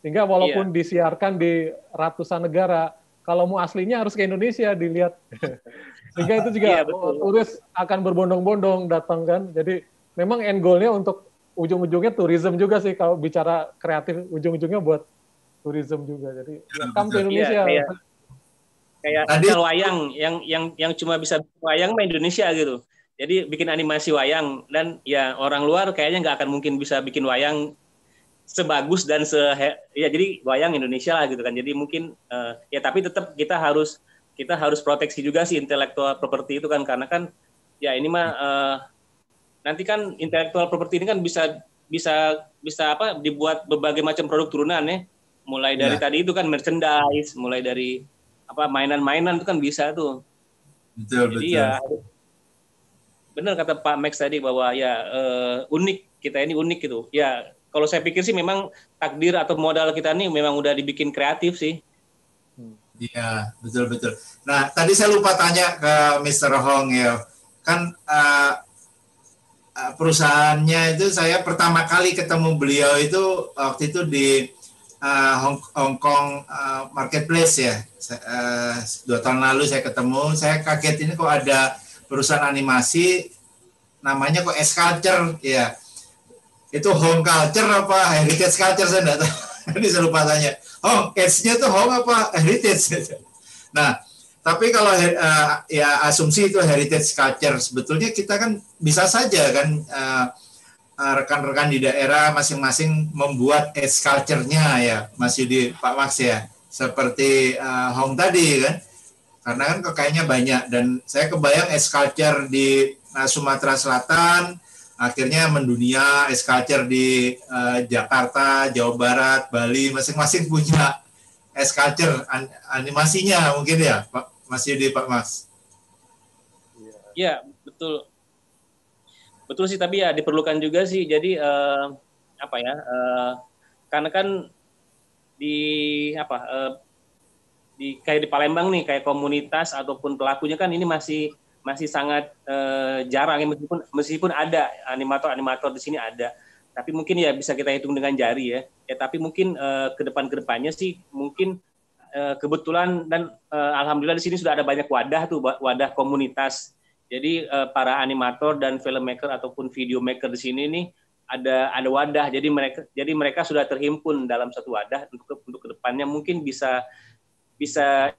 Speaker 3: Sehingga walaupun yeah. disiarkan di ratusan negara, kalau mau aslinya harus ke Indonesia dilihat. sehingga itu juga yeah, betul. turis akan berbondong-bondong datang kan. Jadi memang end goal-nya untuk ujung-ujungnya tourism juga sih kalau bicara kreatif ujung-ujungnya buat tourism juga. Jadi ya, come to Indonesia. Iya, kayak
Speaker 4: kayak Tadi, wayang yang yang yang cuma bisa wayang main Indonesia gitu. Jadi bikin animasi wayang dan ya orang luar kayaknya nggak akan mungkin bisa bikin wayang sebagus dan se ya jadi wayang Indonesia lah gitu kan. Jadi mungkin uh, ya tapi tetap kita harus kita harus proteksi juga sih intelektual properti itu kan karena kan ya ini mah uh, nanti kan intelektual properti ini kan bisa bisa bisa apa dibuat berbagai macam produk turunan ya mulai dari
Speaker 1: Ya.
Speaker 4: tadi itu kan merchandise, mulai dari apa mainan-mainan itu kan bisa tuh.
Speaker 1: Betul,
Speaker 4: Jadi
Speaker 1: betul.
Speaker 4: ya benar kata Pak Max tadi bahwa ya eh, unik kita ini unik gitu. Ya kalau saya pikir sih memang takdir atau modal kita ini memang udah dibikin kreatif sih.
Speaker 1: Iya, betul betul. Nah, tadi saya lupa tanya ke Mr. Hong ya. Kan eh, perusahaannya itu saya pertama kali ketemu beliau itu waktu itu di eh, Hong, Hong Kong eh, Marketplace ya. Eh, dua tahun lalu saya ketemu, saya kaget ini kok ada perusahaan animasi namanya kok S Culture ya. Itu home culture apa heritage culture saya enggak tahu. Ini saya lupa tanya. Hong, S-nya tuh home apa heritage? Nah, tapi kalau eh, ya asumsi itu heritage culture, sebetulnya kita kan bisa saja kan eh, rekan-rekan di daerah masing-masing membuat S culture-nya ya, Mas Yudi, Pak Max ya, seperti eh, Hong tadi kan, karena kan kekayanya banyak. Dan saya kebayang S culture di eh, Sumatera Selatan akhirnya mendunia S culture di eh, Jakarta, Jawa Barat, Bali masing-masing punya S culture an- animasinya mungkin ya Pak Mas Yudi Pak Mas.
Speaker 4: Ya betul, betul sih. Tapi ya diperlukan juga sih. Jadi eh, apa ya? eh, karena kan di apa? eh, di kayak di Palembang nih, kayak komunitas ataupun pelakunya kan ini masih masih sangat eh, jarang ya meskipun meskipun ada animator-animator di sini ada. Tapi mungkin ya bisa kita hitung dengan jari ya. Ya tapi mungkin eh, ke depan ke depannya sih mungkin eh, kebetulan dan eh, alhamdulillah di sini sudah ada banyak wadah tuh wa- wadah komunitas. Jadi eh, para animator dan filmmaker ataupun video maker di sini nih ada ada wadah. Jadi mereka jadi mereka sudah terhimpun dalam satu wadah untuk untuk ke depannya mungkin bisa bisa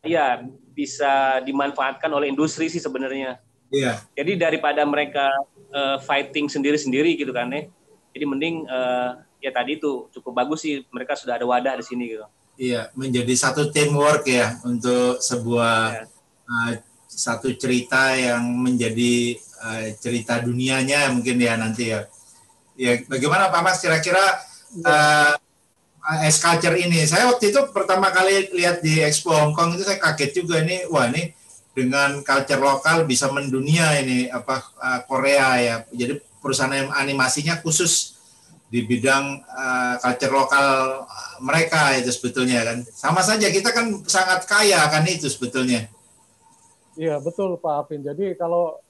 Speaker 4: ya bisa dimanfaatkan oleh industri sih sebenarnya.
Speaker 1: Iya.
Speaker 4: Jadi daripada mereka eh, fighting sendiri-sendiri gitu kan ya. Jadi mending eh, ya tadi itu cukup bagus sih mereka sudah ada wadah di sini gitu.
Speaker 1: Iya, menjadi satu teamwork ya untuk sebuah uh, satu cerita yang menjadi uh, cerita dunianya mungkin ya nanti ya. Ya, bagaimana Pak Mas kira-kira uh, S Culture ini? Saya waktu itu pertama kali lihat di Expo Hong Kong itu saya kaget juga ini, wah ini dengan culture lokal bisa mendunia ini apa uh, Korea ya. Jadi perusahaan animasinya khusus di bidang uh, culture lokal mereka itu sebetulnya kan sama saja kita kan sangat kaya kan itu sebetulnya
Speaker 3: Iya betul Pak Alvin. Jadi kalau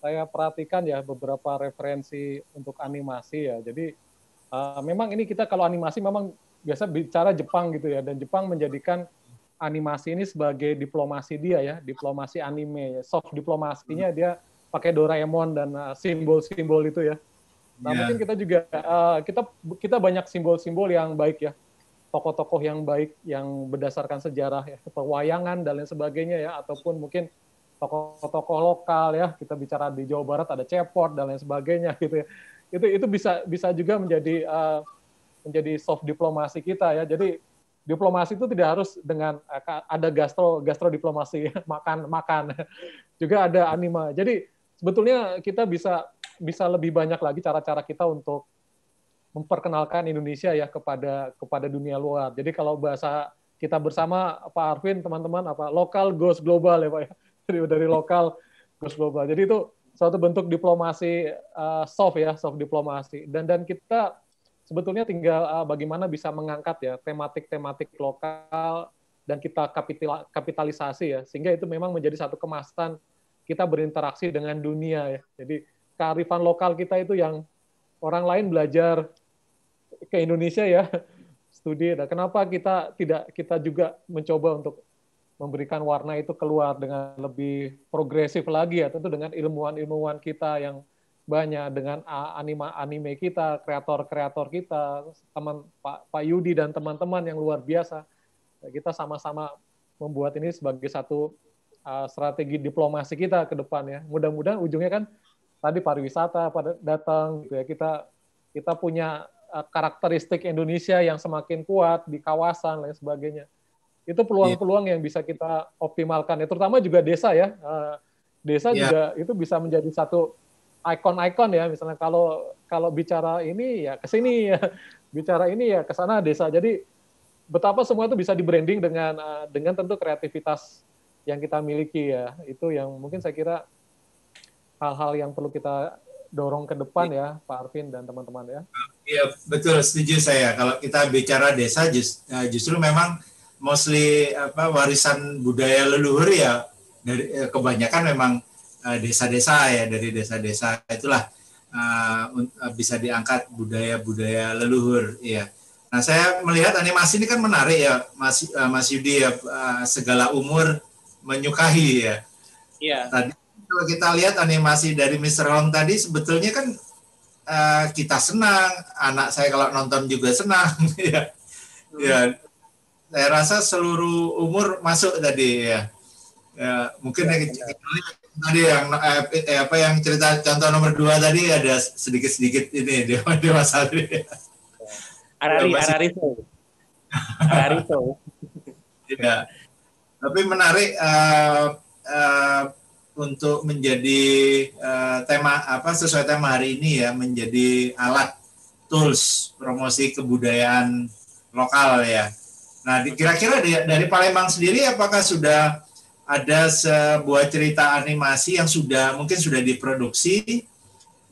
Speaker 3: saya perhatikan ya beberapa referensi untuk animasi ya. Jadi uh, memang ini kita kalau animasi memang biasa bicara Jepang gitu ya. Dan Jepang menjadikan animasi ini sebagai diplomasi dia ya, diplomasi anime. ya. Soft diplomasinya dia pakai Doraemon dan uh, simbol-simbol itu ya. Nah
Speaker 1: Ya.
Speaker 3: mungkin kita juga uh, kita kita banyak simbol-simbol yang baik ya tokoh-tokoh yang baik yang berdasarkan sejarah ya pewayangan dan lain sebagainya ya ataupun mungkin tokoh-tokoh lokal ya. Kita bicara di Jawa Barat ada cepot dan lain sebagainya gitu ya. Itu itu bisa bisa juga menjadi uh, menjadi soft diplomasi kita ya. Jadi diplomasi itu tidak harus dengan uh, ada gastro gastro diplomasi makan makan. Juga ada anima jadi sebetulnya kita bisa bisa lebih banyak lagi cara-cara kita untuk memperkenalkan Indonesia ya kepada kepada dunia luar. Jadi kalau bahasa kita bersama Pak Arvin teman-teman apa lokal goes global ya Pak ya. Dari dari lokal goes global. Jadi itu suatu bentuk diplomasi uh, soft ya, soft diplomasi. Dan dan kita sebetulnya tinggal uh, bagaimana bisa mengangkat ya tematik-tematik lokal dan kita kapital, kapitalisasi ya sehingga itu memang menjadi satu kemasan kita berinteraksi dengan dunia ya. Jadi kearifan lokal kita itu yang orang lain belajar ke Indonesia ya studi. Nah, kenapa kita tidak kita juga mencoba untuk memberikan warna itu keluar dengan lebih progresif lagi ya tentu dengan ilmuwan-ilmuwan kita yang banyak dengan a- anima anime kita, kreator-kreator kita, teman Pak Pak Yudi dan teman-teman yang luar biasa. Nah, Kita sama-sama membuat ini sebagai satu strategi diplomasi kita ke depan ya. Mudah-mudahan ujungnya kan tadi pariwisata pada datang gitu ya. Kita kita punya karakteristik Indonesia yang semakin kuat di kawasan lain sebagainya. Itu peluang-peluang yang bisa kita optimalkan ya, terutama juga desa ya. Uh, Desa
Speaker 1: Iya.
Speaker 3: juga itu bisa menjadi satu ikon-ikon ya. Misalnya kalau kalau bicara ini ya ke sini ya, bicara ini ya ke sana desa. Jadi betapa semua itu bisa di branding dengan uh, dengan tentu kreativitas yang kita miliki ya. Itu yang mungkin saya kira hal-hal yang perlu kita dorong ke depan ya, Pak Arvin dan teman-teman ya.
Speaker 1: Iya betul, setuju saya. Kalau kita bicara desa, just, uh, justru memang mostly apa warisan budaya leluhur ya dari eh, kebanyakan memang uh, desa-desa ya dari desa-desa itulah uh, bisa diangkat budaya-budaya leluhur ya. Nah saya melihat animasi ini kan menarik ya Mas uh, Mas Yudi ya uh, segala umur menyukai ya.
Speaker 4: Iya.
Speaker 1: Tadi kalau kita lihat animasi dari Mr. Hong tadi sebetulnya kan uh, kita senang, anak saya kalau nonton juga senang ya. Hmm. Ya, saya rasa seluruh umur masuk tadi ya. Ya, mungkin ya, ya. tadi yang eh, eh, apa yang cerita contoh nomor dua tadi ada sedikit sedikit ini dewa dewasa tadi.
Speaker 4: Arari, ya, Ararito. Ararito.
Speaker 1: ya. Tapi menarik uh, uh, untuk menjadi uh, tema apa sesuai tema hari ini ya menjadi alat tools promosi kebudayaan lokal ya. Nah, kira-kira dari Palembang sendiri apakah sudah ada sebuah cerita animasi yang sudah mungkin sudah diproduksi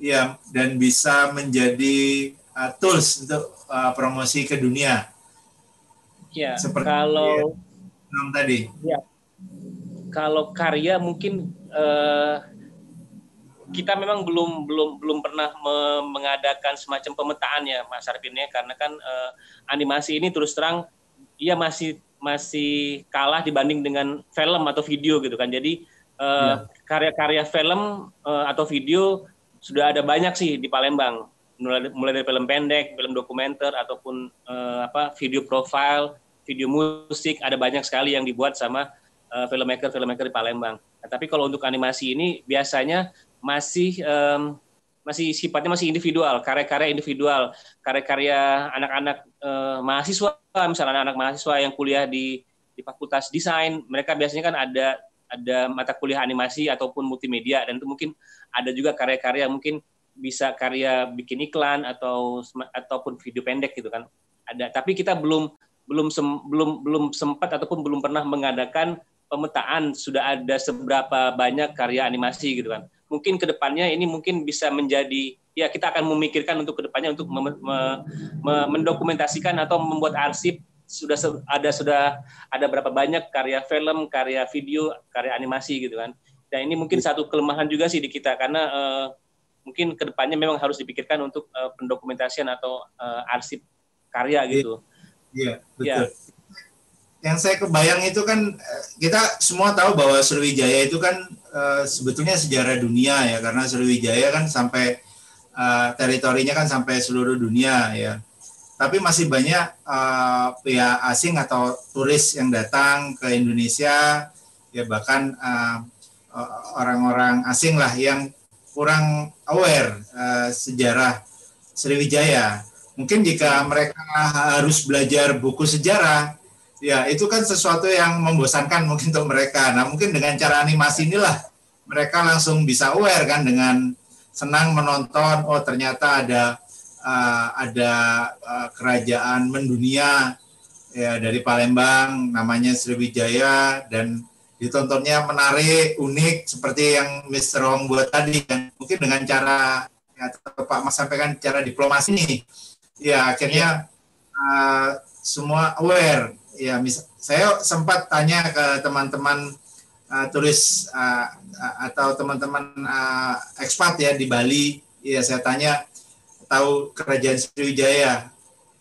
Speaker 1: ya dan bisa menjadi uh, tools untuk uh, promosi ke dunia?
Speaker 4: Ya, Seperti kalau
Speaker 1: yang tadi. Ya.
Speaker 4: Kalau karya mungkin uh, kita memang belum belum belum pernah me mengadakan semacam pemetaan ya Mas Arvin ya karena kan uh, animasi ini terus terang dia masih masih kalah dibanding dengan film atau video gitu kan. Jadi uh, ya. karya-karya film uh, atau video sudah ada banyak sih di Palembang. Mulai, mulai dari film pendek, film dokumenter ataupun uh, apa video profile, video musik ada banyak sekali yang dibuat sama uh, filmmaker filmmaker di Palembang. Nah, tapi kalau untuk animasi ini biasanya masih um, masih sifatnya masih individual, karya-karya individual, karya-karya anak-anak uh, mahasiswa, misalnya anak-anak mahasiswa yang kuliah di di Fakultas Desain, mereka biasanya kan ada ada mata kuliah animasi ataupun multimedia dan itu mungkin ada juga karya-karya mungkin bisa karya bikin iklan atau ataupun video pendek gitu kan. Ada, tapi kita belum belum sem, belum belum sempat ataupun belum pernah mengadakan pemetaan sudah ada seberapa banyak karya animasi gitu kan. Mungkin ke depannya ini mungkin bisa menjadi ya kita akan memikirkan untuk ke depannya untuk me, me, me, mendokumentasikan atau membuat arsip sudah ada sudah ada berapa banyak karya film, karya video, karya animasi gitu kan. Dan ini mungkin satu kelemahan juga sih di kita karena uh, mungkin ke depannya memang harus dipikirkan untuk uh, pendokumentasian atau uh, arsip karya gitu.
Speaker 1: Iya, betul. Ya yang saya kebayang itu kan eh, kita semua tahu bahwa Sriwijaya itu kan uh, sebetulnya sejarah dunia ya karena Sriwijaya kan sampai uh, teritorinya kan sampai seluruh dunia ya. Tapi masih banyak uh, pihak asing atau turis yang datang ke Indonesia ya bahkan orang-orang uh, asing lah yang kurang aware uh, sejarah Sriwijaya. Mungkin jika mereka harus belajar buku sejarah ya itu kan sesuatu yang membosankan mungkin untuk mereka. Nah mungkin dengan cara animasi inilah mereka langsung bisa aware kan dengan senang menonton. Oh ternyata ada uh, ada uh, kerajaan mendunia ya dari Palembang namanya Sriwijaya dan ditontonnya menarik unik seperti yang Mr. Hong buat tadi kan mungkin dengan cara ya, Pak Mas sampaikan cara diplomasi nih ya akhirnya uh, semua aware ya mis saya sempat tanya ke teman-teman uh, turis uh, atau teman-teman uh, ekspat ya di Bali. Ya saya tanya tahu kerajaan Sriwijaya?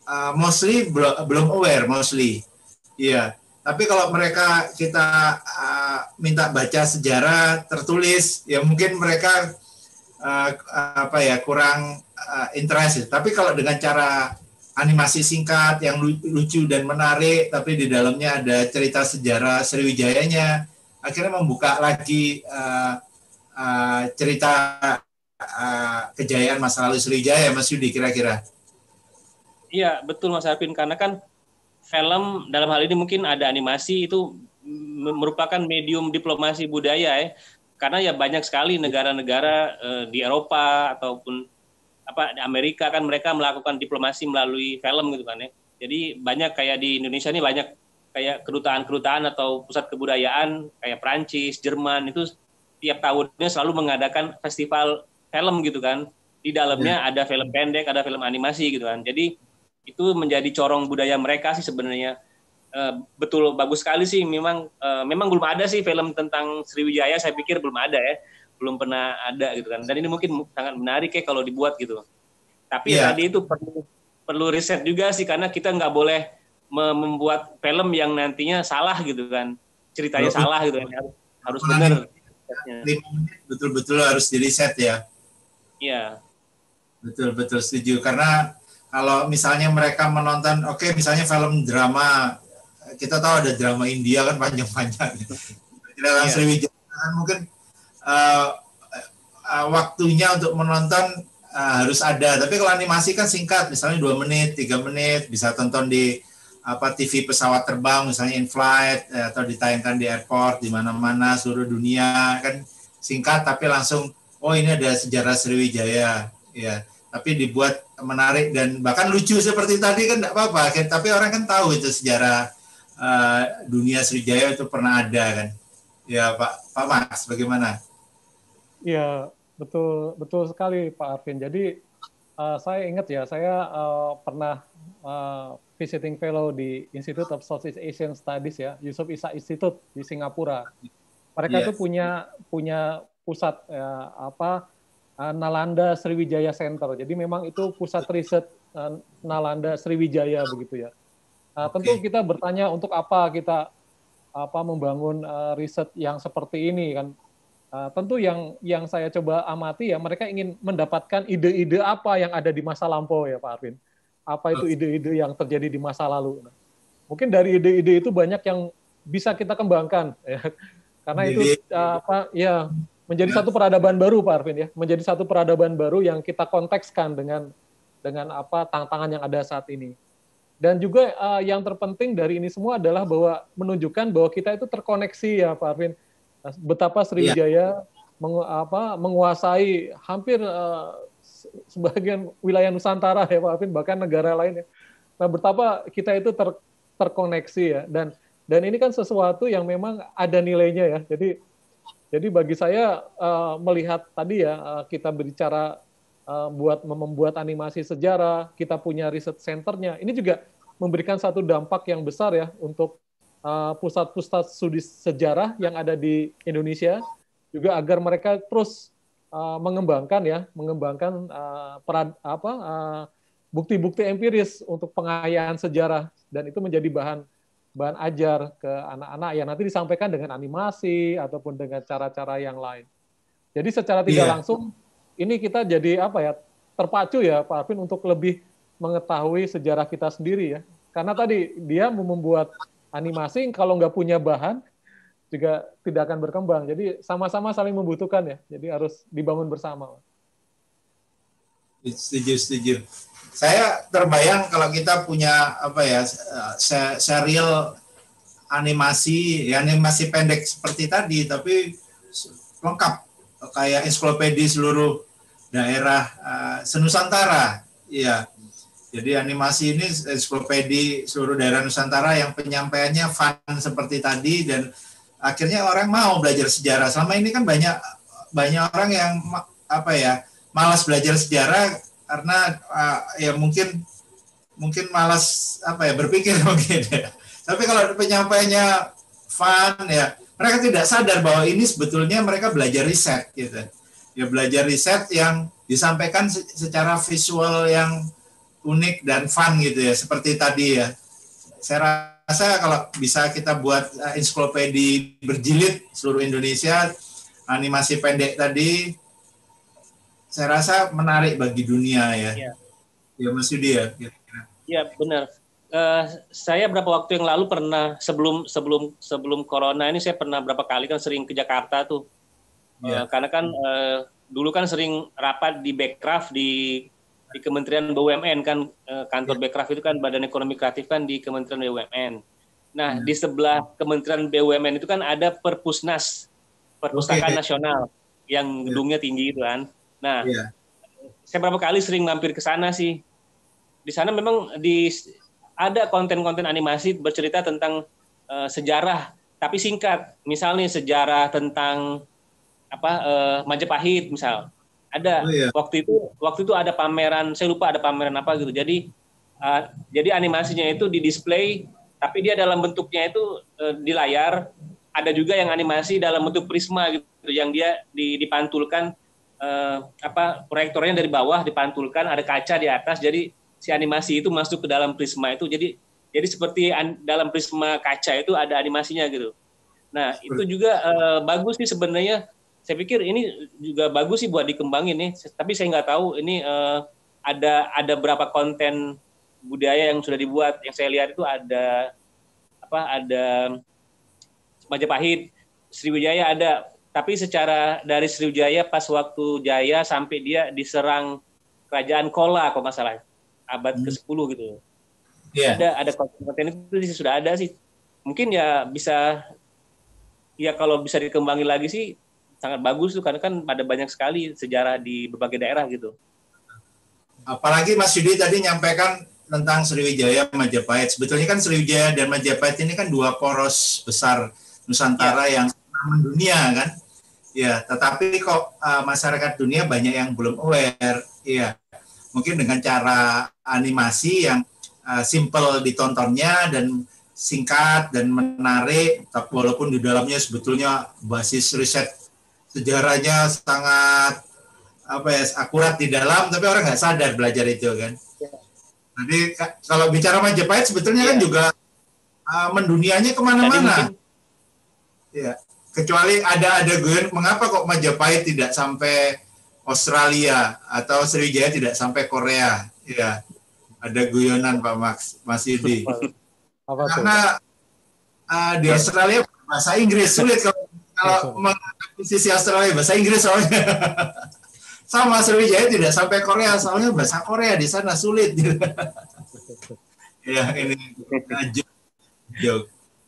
Speaker 1: Uh, mostly belum aware mostly. Iya tapi kalau mereka kita uh, minta baca sejarah tertulis ya mungkin mereka uh, apa ya kurang uh, interest. Tapi kalau dengan cara animasi singkat yang lucu dan menarik, tapi di dalamnya ada cerita sejarah Sriwijayanya. Akhirnya membuka lagi uh, uh, cerita uh, kejayaan masa lalu Sriwijaya, Mas Yudi kira-kira.
Speaker 4: Iya, betul Mas Arvin. Karena kan film dalam hal ini mungkin ada animasi itu merupakan medium diplomasi budaya ya. Karena ya banyak sekali negara-negara di Eropa ataupun apa di Amerika kan mereka melakukan diplomasi melalui film gitu kan ya. Jadi banyak kayak di Indonesia ini banyak kayak kedutaan-kedutaan atau pusat kebudayaan kayak Prancis, Jerman itu tiap tahunnya selalu mengadakan festival film gitu kan. Di dalamnya ada film pendek, ada film animasi gitu kan. Jadi itu menjadi corong budaya mereka sih sebenarnya. Eh, betul bagus sekali sih memang eh, memang belum ada sih film tentang Sriwijaya saya pikir belum ada ya belum pernah ada gitu kan dan ini mungkin sangat menarik ya kalau dibuat gitu tapi
Speaker 1: Iya.
Speaker 4: tadi itu perlu perlu riset juga sih karena kita nggak boleh me- membuat film yang nantinya salah gitu kan ceritanya
Speaker 1: Betul.
Speaker 4: salah gitu kan harus benar
Speaker 1: betul-betul harus di riset ya.
Speaker 4: Iya
Speaker 1: Betul betul setuju karena kalau misalnya mereka menonton oke misalnya film drama kita tahu ada drama India kan panjang-panjang. Tidak
Speaker 4: Iya.
Speaker 1: Sriwijaya kan mungkin eh, eh, waktunya untuk menonton eh, harus ada. Tapi kalau animasi kan singkat, misalnya dua menit, tiga menit, bisa tonton di apa TV pesawat terbang, misalnya in flight atau ditayangkan di airport di mana-mana seluruh dunia kan singkat tapi langsung oh ini ada sejarah Sriwijaya ya. Tapi dibuat menarik dan bahkan lucu seperti tadi kan tidak apa-apa. kan. Tapi orang kan tahu itu sejarah eh, dunia Sriwijaya itu pernah ada kan. Ya Pak Pak Mas bagaimana?
Speaker 3: Iya, betul betul sekali Pak Arvin. Jadi eh, saya ingat ya, saya eh, pernah eh, visiting fellow di Institute of Southeast Asian Studies ya, Yusuf Isa Institute di Singapura. Mereka
Speaker 1: Yes.
Speaker 3: itu punya punya pusat ya, apa eh, Nalanda Sriwijaya Center. Jadi memang itu pusat riset eh, Nalanda Sriwijaya begitu ya. Nah, tentu kita bertanya untuk apa kita apa membangun eh, riset yang seperti ini kan Uh, tentu yang yang saya coba amati ya mereka ingin mendapatkan ide-ide apa yang ada di masa lampau ya Pak Arvin. Apa itu ide-ide yang terjadi di masa lalu? Nah, mungkin dari ide-ide itu banyak yang bisa kita kembangkan ya. Karena itu uh, apa ya menjadi satu peradaban baru Pak Arvin ya, menjadi satu peradaban baru yang kita kontekskan dengan dengan apa tantangan yang ada saat ini. Dan juga uh, yang terpenting dari ini semua adalah bahwa menunjukkan bahwa kita itu terkoneksi ya Pak Arvin betapa Sriwijaya mengu- apa, menguasai hampir se- sebagian wilayah Nusantara ya Pak Alvin, bahkan negara lainnya. Nah, betapa kita itu ter- terkoneksi ya dan dan ini kan sesuatu yang memang ada nilainya ya. Jadi jadi bagi saya eh, melihat tadi ya eh, kita berbicara eh, buat membuat animasi sejarah, kita punya riset centernya. Ini juga memberikan satu dampak yang besar ya untuk uh, pusat-pusat studi sejarah yang ada di Indonesia juga agar mereka terus uh, mengembangkan ya, mengembangkan uh, perad- apa uh, bukti-bukti empiris untuk pengayaan sejarah dan itu menjadi bahan bahan ajar ke anak-anak yang nanti disampaikan dengan animasi ataupun dengan cara-cara yang lain. Jadi secara tidak
Speaker 1: Iya.
Speaker 3: langsung ini kita jadi apa ya terpacu ya Pak Arvin untuk lebih mengetahui sejarah kita sendiri ya. Karena tadi dia membuat animasi kalau nggak punya bahan juga tidak akan berkembang. Jadi sama-sama saling membutuhkan ya. Jadi harus dibangun bersama.
Speaker 1: Setuju, setuju. Saya terbayang kalau kita punya apa ya se- serial animasi, ya animasi pendek seperti tadi, tapi lengkap kayak ensiklopedia seluruh daerah eh, senusantara, iya. Jadi animasi ini ensiklopedia seluruh daerah Nusantara yang penyampaiannya fun seperti tadi dan akhirnya orang mau belajar sejarah. Selama ini kan banyak banyak orang yang apa ya malas belajar sejarah karena uh, ya mungkin mungkin malas apa ya berpikir mungkin. Tapi kalau penyampaiannya fun ya mereka tidak sadar bahwa ini sebetulnya mereka belajar riset gitu. Ya belajar riset yang disampaikan se- secara visual yang unik dan fun gitu ya seperti tadi ya. Saya rasa kalau bisa kita buat uh, ensiklopedia berjilid seluruh Indonesia animasi pendek tadi saya rasa menarik bagi dunia ya.
Speaker 4: Iya.
Speaker 1: Ya Mas Yudi ya.
Speaker 4: Iya benar. Eh, saya berapa waktu yang lalu pernah sebelum sebelum sebelum corona ini saya pernah berapa kali kan sering ke Jakarta tuh.
Speaker 1: Iya.
Speaker 4: Eh, karena kan eh, dulu kan sering rapat di Bekraf di di Kementerian BUMN kan eh, kantor Bekraf itu kan Badan Ekonomi Kreatif kan di Kementerian BUMN. Nah
Speaker 1: Hmm.
Speaker 4: di sebelah Kementerian BUMN itu kan ada Perpusnas Perpustakaan
Speaker 1: Oke.
Speaker 4: Nasional yang gedungnya tinggi itu kan. Nah
Speaker 1: Iya.
Speaker 4: saya berapa kali sering mampir ke sana sih. Di sana memang di ada konten-konten animasi bercerita tentang uh, sejarah tapi singkat. Misalnya sejarah tentang apa uh, Majapahit misal. Ada
Speaker 1: Oh, iya.
Speaker 4: waktu itu waktu itu ada pameran, saya lupa ada pameran apa gitu. Jadi uh, jadi animasinya itu di display tapi dia dalam bentuknya itu uh, di layar. Ada juga yang animasi dalam bentuk prisma gitu yang dia di- dipantulkan eh, apa proyektornya dari bawah dipantulkan ada kaca di atas jadi si animasi itu masuk ke dalam prisma itu jadi jadi seperti an- dalam prisma kaca itu ada animasinya gitu. Nah itu juga eh, bagus sih sebenarnya. Saya pikir ini juga bagus sih buat dikembangin nih. Tapi saya nggak tahu ini eh, ada ada berapa konten budaya yang sudah dibuat. Yang saya lihat itu ada apa ada Majapahit, Sriwijaya ada. Tapi secara dari Sriwijaya pas waktu Jaya sampai dia diserang kerajaan Kola kalau nggak salah abad ke-10 gitu.
Speaker 1: Iya.
Speaker 4: Ada ada konten-konten itu sih sudah ada sih. Mungkin ya bisa ya kalau bisa dikembangin lagi sih sangat bagus tuh karena kan ada banyak sekali sejarah di berbagai daerah gitu.
Speaker 1: Apalagi Mas Yudi tadi nyampaikan tentang Sriwijaya Majapahit. Sebetulnya kan Sriwijaya dan Majapahit ini kan dua poros besar Nusantara yang mendunia kan. Ya, tetapi kok uh, masyarakat dunia banyak yang belum aware. Iya. Mungkin dengan cara animasi yang uh, simple ditontonnya dan singkat dan menarik, tapi walaupun di dalamnya sebetulnya basis riset sejarahnya sangat apa ya akurat di dalam, tapi orang nggak sadar belajar itu kan. Jadi ka- kalau bicara Majapahit sebetulnya kan juga uh, mendunianya ke mana-mana. Ya, kecuali ada ada gue mengapa kok Majapahit tidak sampai Australia atau Sriwijaya tidak sampai Korea? Ya, ada guyonan Pak Max, Mas Yudi. Karena uh, di Australia bahasa Inggris sulit kalau kalau mengakuisisi Australia bahasa Inggris soalnya. Sama Sriwijaya tidak sampai Korea soalnya bahasa Korea di sana sulit. ya ini uh, joke. joke.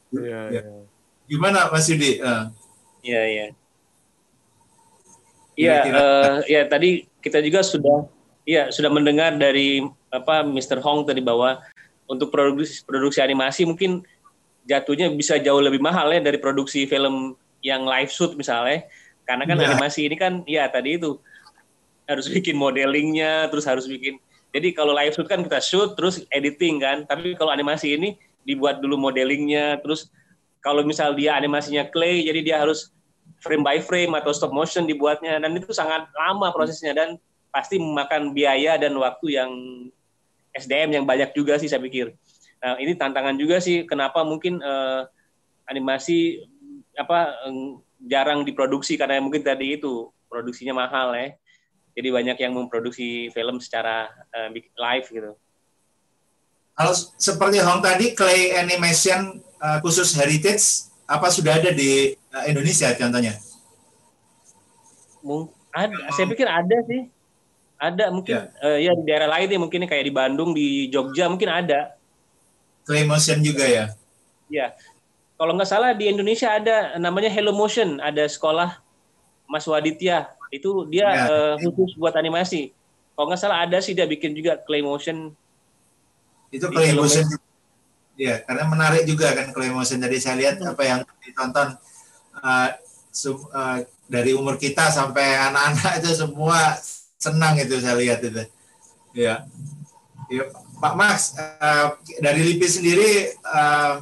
Speaker 3: Iya,
Speaker 1: Ya.
Speaker 3: iya.
Speaker 1: Gimana Mas Yudi? Uh,
Speaker 4: Iya, iya. Iya, eh, ya tadi kita juga sudah ya sudah mendengar dari apa Mr. Hong tadi bahwa untuk produksi produksi animasi mungkin jatuhnya bisa jauh lebih mahal ya dari produksi film yang live shoot misalnya. Karena kan
Speaker 1: Iya.
Speaker 4: animasi ini kan ya tadi itu harus bikin modelingnya, terus harus bikin. Jadi kalau live shoot kan kita shoot terus editing kan. Tapi kalau animasi ini dibuat dulu modelingnya, terus kalau misal dia animasinya clay, jadi dia harus frame by frame atau stop motion dibuatnya dan itu sangat lama prosesnya dan pasti memakan biaya dan waktu yang SDM yang banyak juga sih saya pikir. Nah ini tantangan juga sih kenapa mungkin eh, animasi apa jarang diproduksi karena mungkin tadi itu produksinya mahal ya. Jadi banyak yang memproduksi film secara eh, live gitu.
Speaker 1: kalau seperti Hong tadi clay animation uh, khusus heritage apa sudah ada di uh, Indonesia contohnya?
Speaker 4: Mung- ada, saya pikir ada sih. Ada mungkin eh, ya di daerah lain ya mungkin kayak di Bandung, di Jogja mungkin ada.
Speaker 1: Clay motion juga ya?
Speaker 4: Ya. Kalau nggak salah di Indonesia ada namanya Hello Motion, ada sekolah Mas Waditya. Itu dia
Speaker 1: Ya.
Speaker 4: eh, khusus buat animasi. Kalau nggak salah ada sih dia bikin juga clay motion.
Speaker 1: Itu clay motion. Ya, karena menarik juga kan clay motion. Tadi saya lihat apa yang ditonton uh, sum- uh, dari umur kita sampai anak-anak itu semua senang itu saya lihat itu. Ya. Ya, Pak Max, uh, dari LIPI sendiri uh,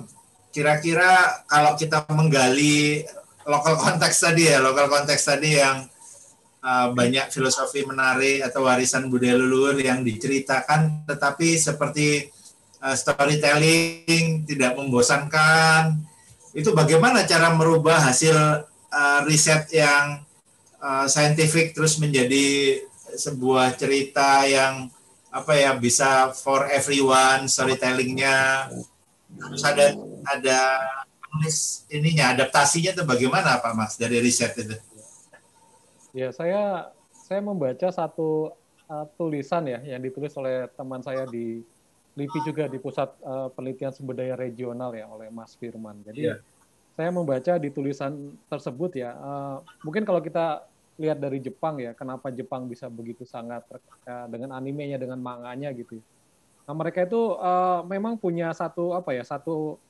Speaker 1: kira-kira kalau kita menggali lokal konteks tadi ya, lokal konteks tadi yang uh, banyak filosofi menarik atau warisan budaya leluhur yang diceritakan, tetapi seperti uh, storytelling tidak membosankan. Itu bagaimana cara merubah hasil uh, riset yang uh, scientific terus menjadi sebuah cerita yang apa ya bisa for everyone storytellingnya terus ada ada penulis ininya adaptasinya itu bagaimana Pak Mas dari riset itu?
Speaker 3: Ya, saya saya membaca satu uh, tulisan ya yang ditulis oleh teman saya di LIPI juga di Pusat uh, Penelitian Sumber Daya Regional ya oleh Mas Firman. Jadi
Speaker 1: Iya.
Speaker 3: saya membaca di tulisan tersebut ya, uh, mungkin kalau kita lihat dari Jepang ya, kenapa Jepang bisa begitu sangat uh, dengan animenya, dengan manganya gitu. Nah mereka itu uh, memang punya satu apa ya satu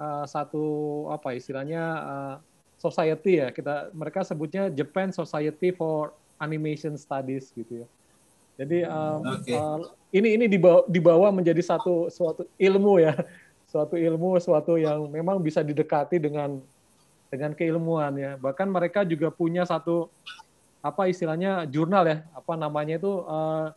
Speaker 3: uh, satu apa istilahnya uh, society ya kita mereka sebutnya Japan Society for Animation Studies gitu ya. Jadi um, okay. uh, ini ini dibawa, dibawa menjadi satu suatu ilmu ya, suatu ilmu, suatu yang memang bisa didekati dengan dengan keilmuan ya. Bahkan mereka juga punya satu apa istilahnya jurnal ya, apa namanya itu uh,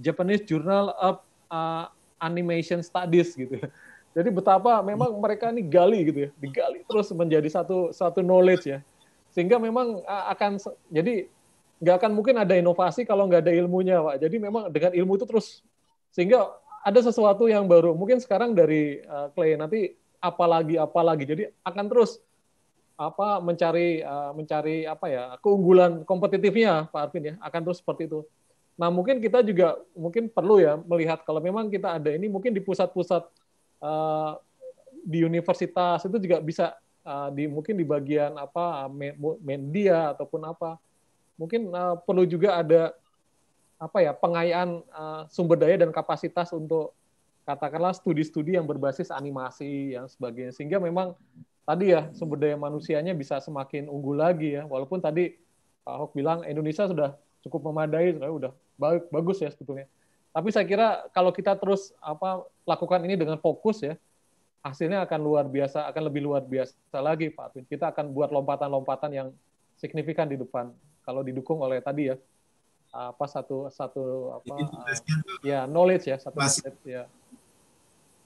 Speaker 3: Japanese Journal of uh, Animation Studies gitu. Ya. Jadi betapa memang mereka ini gali gitu ya, digali terus menjadi satu satu knowledge ya. Sehingga memang akan jadi nggak akan mungkin ada inovasi kalau nggak ada ilmunya, Pak. Jadi memang dengan ilmu itu terus sehingga ada sesuatu yang baru. Mungkin sekarang dari uh, Clay nanti apalagi apalagi. Jadi akan terus apa mencari uh, mencari apa ya keunggulan kompetitifnya Pak Arvin ya akan terus seperti itu. Nah mungkin kita juga mungkin perlu ya melihat kalau memang kita ada ini mungkin di pusat-pusat uh, di universitas itu juga bisa uh, di mungkin di bagian apa media ataupun apa. Mungkin uh, perlu juga ada apa ya pengayaan uh, sumber daya dan kapasitas untuk katakanlah studi-studi yang berbasis animasi yang sebagainya. Sehingga memang tadi ya sumber daya manusianya bisa semakin unggul lagi ya. Walaupun tadi Pak Ahok bilang Indonesia sudah cukup memadai sudah udah bagus ya sebetulnya tapi saya kira kalau kita terus apa lakukan ini dengan fokus ya hasilnya akan luar biasa akan lebih luar biasa lagi Pak Arvin kita akan buat lompatan-lompatan yang signifikan di depan. Kalau didukung oleh tadi ya apa satu satu apa ya knowledge ya satu
Speaker 1: Mas, ya.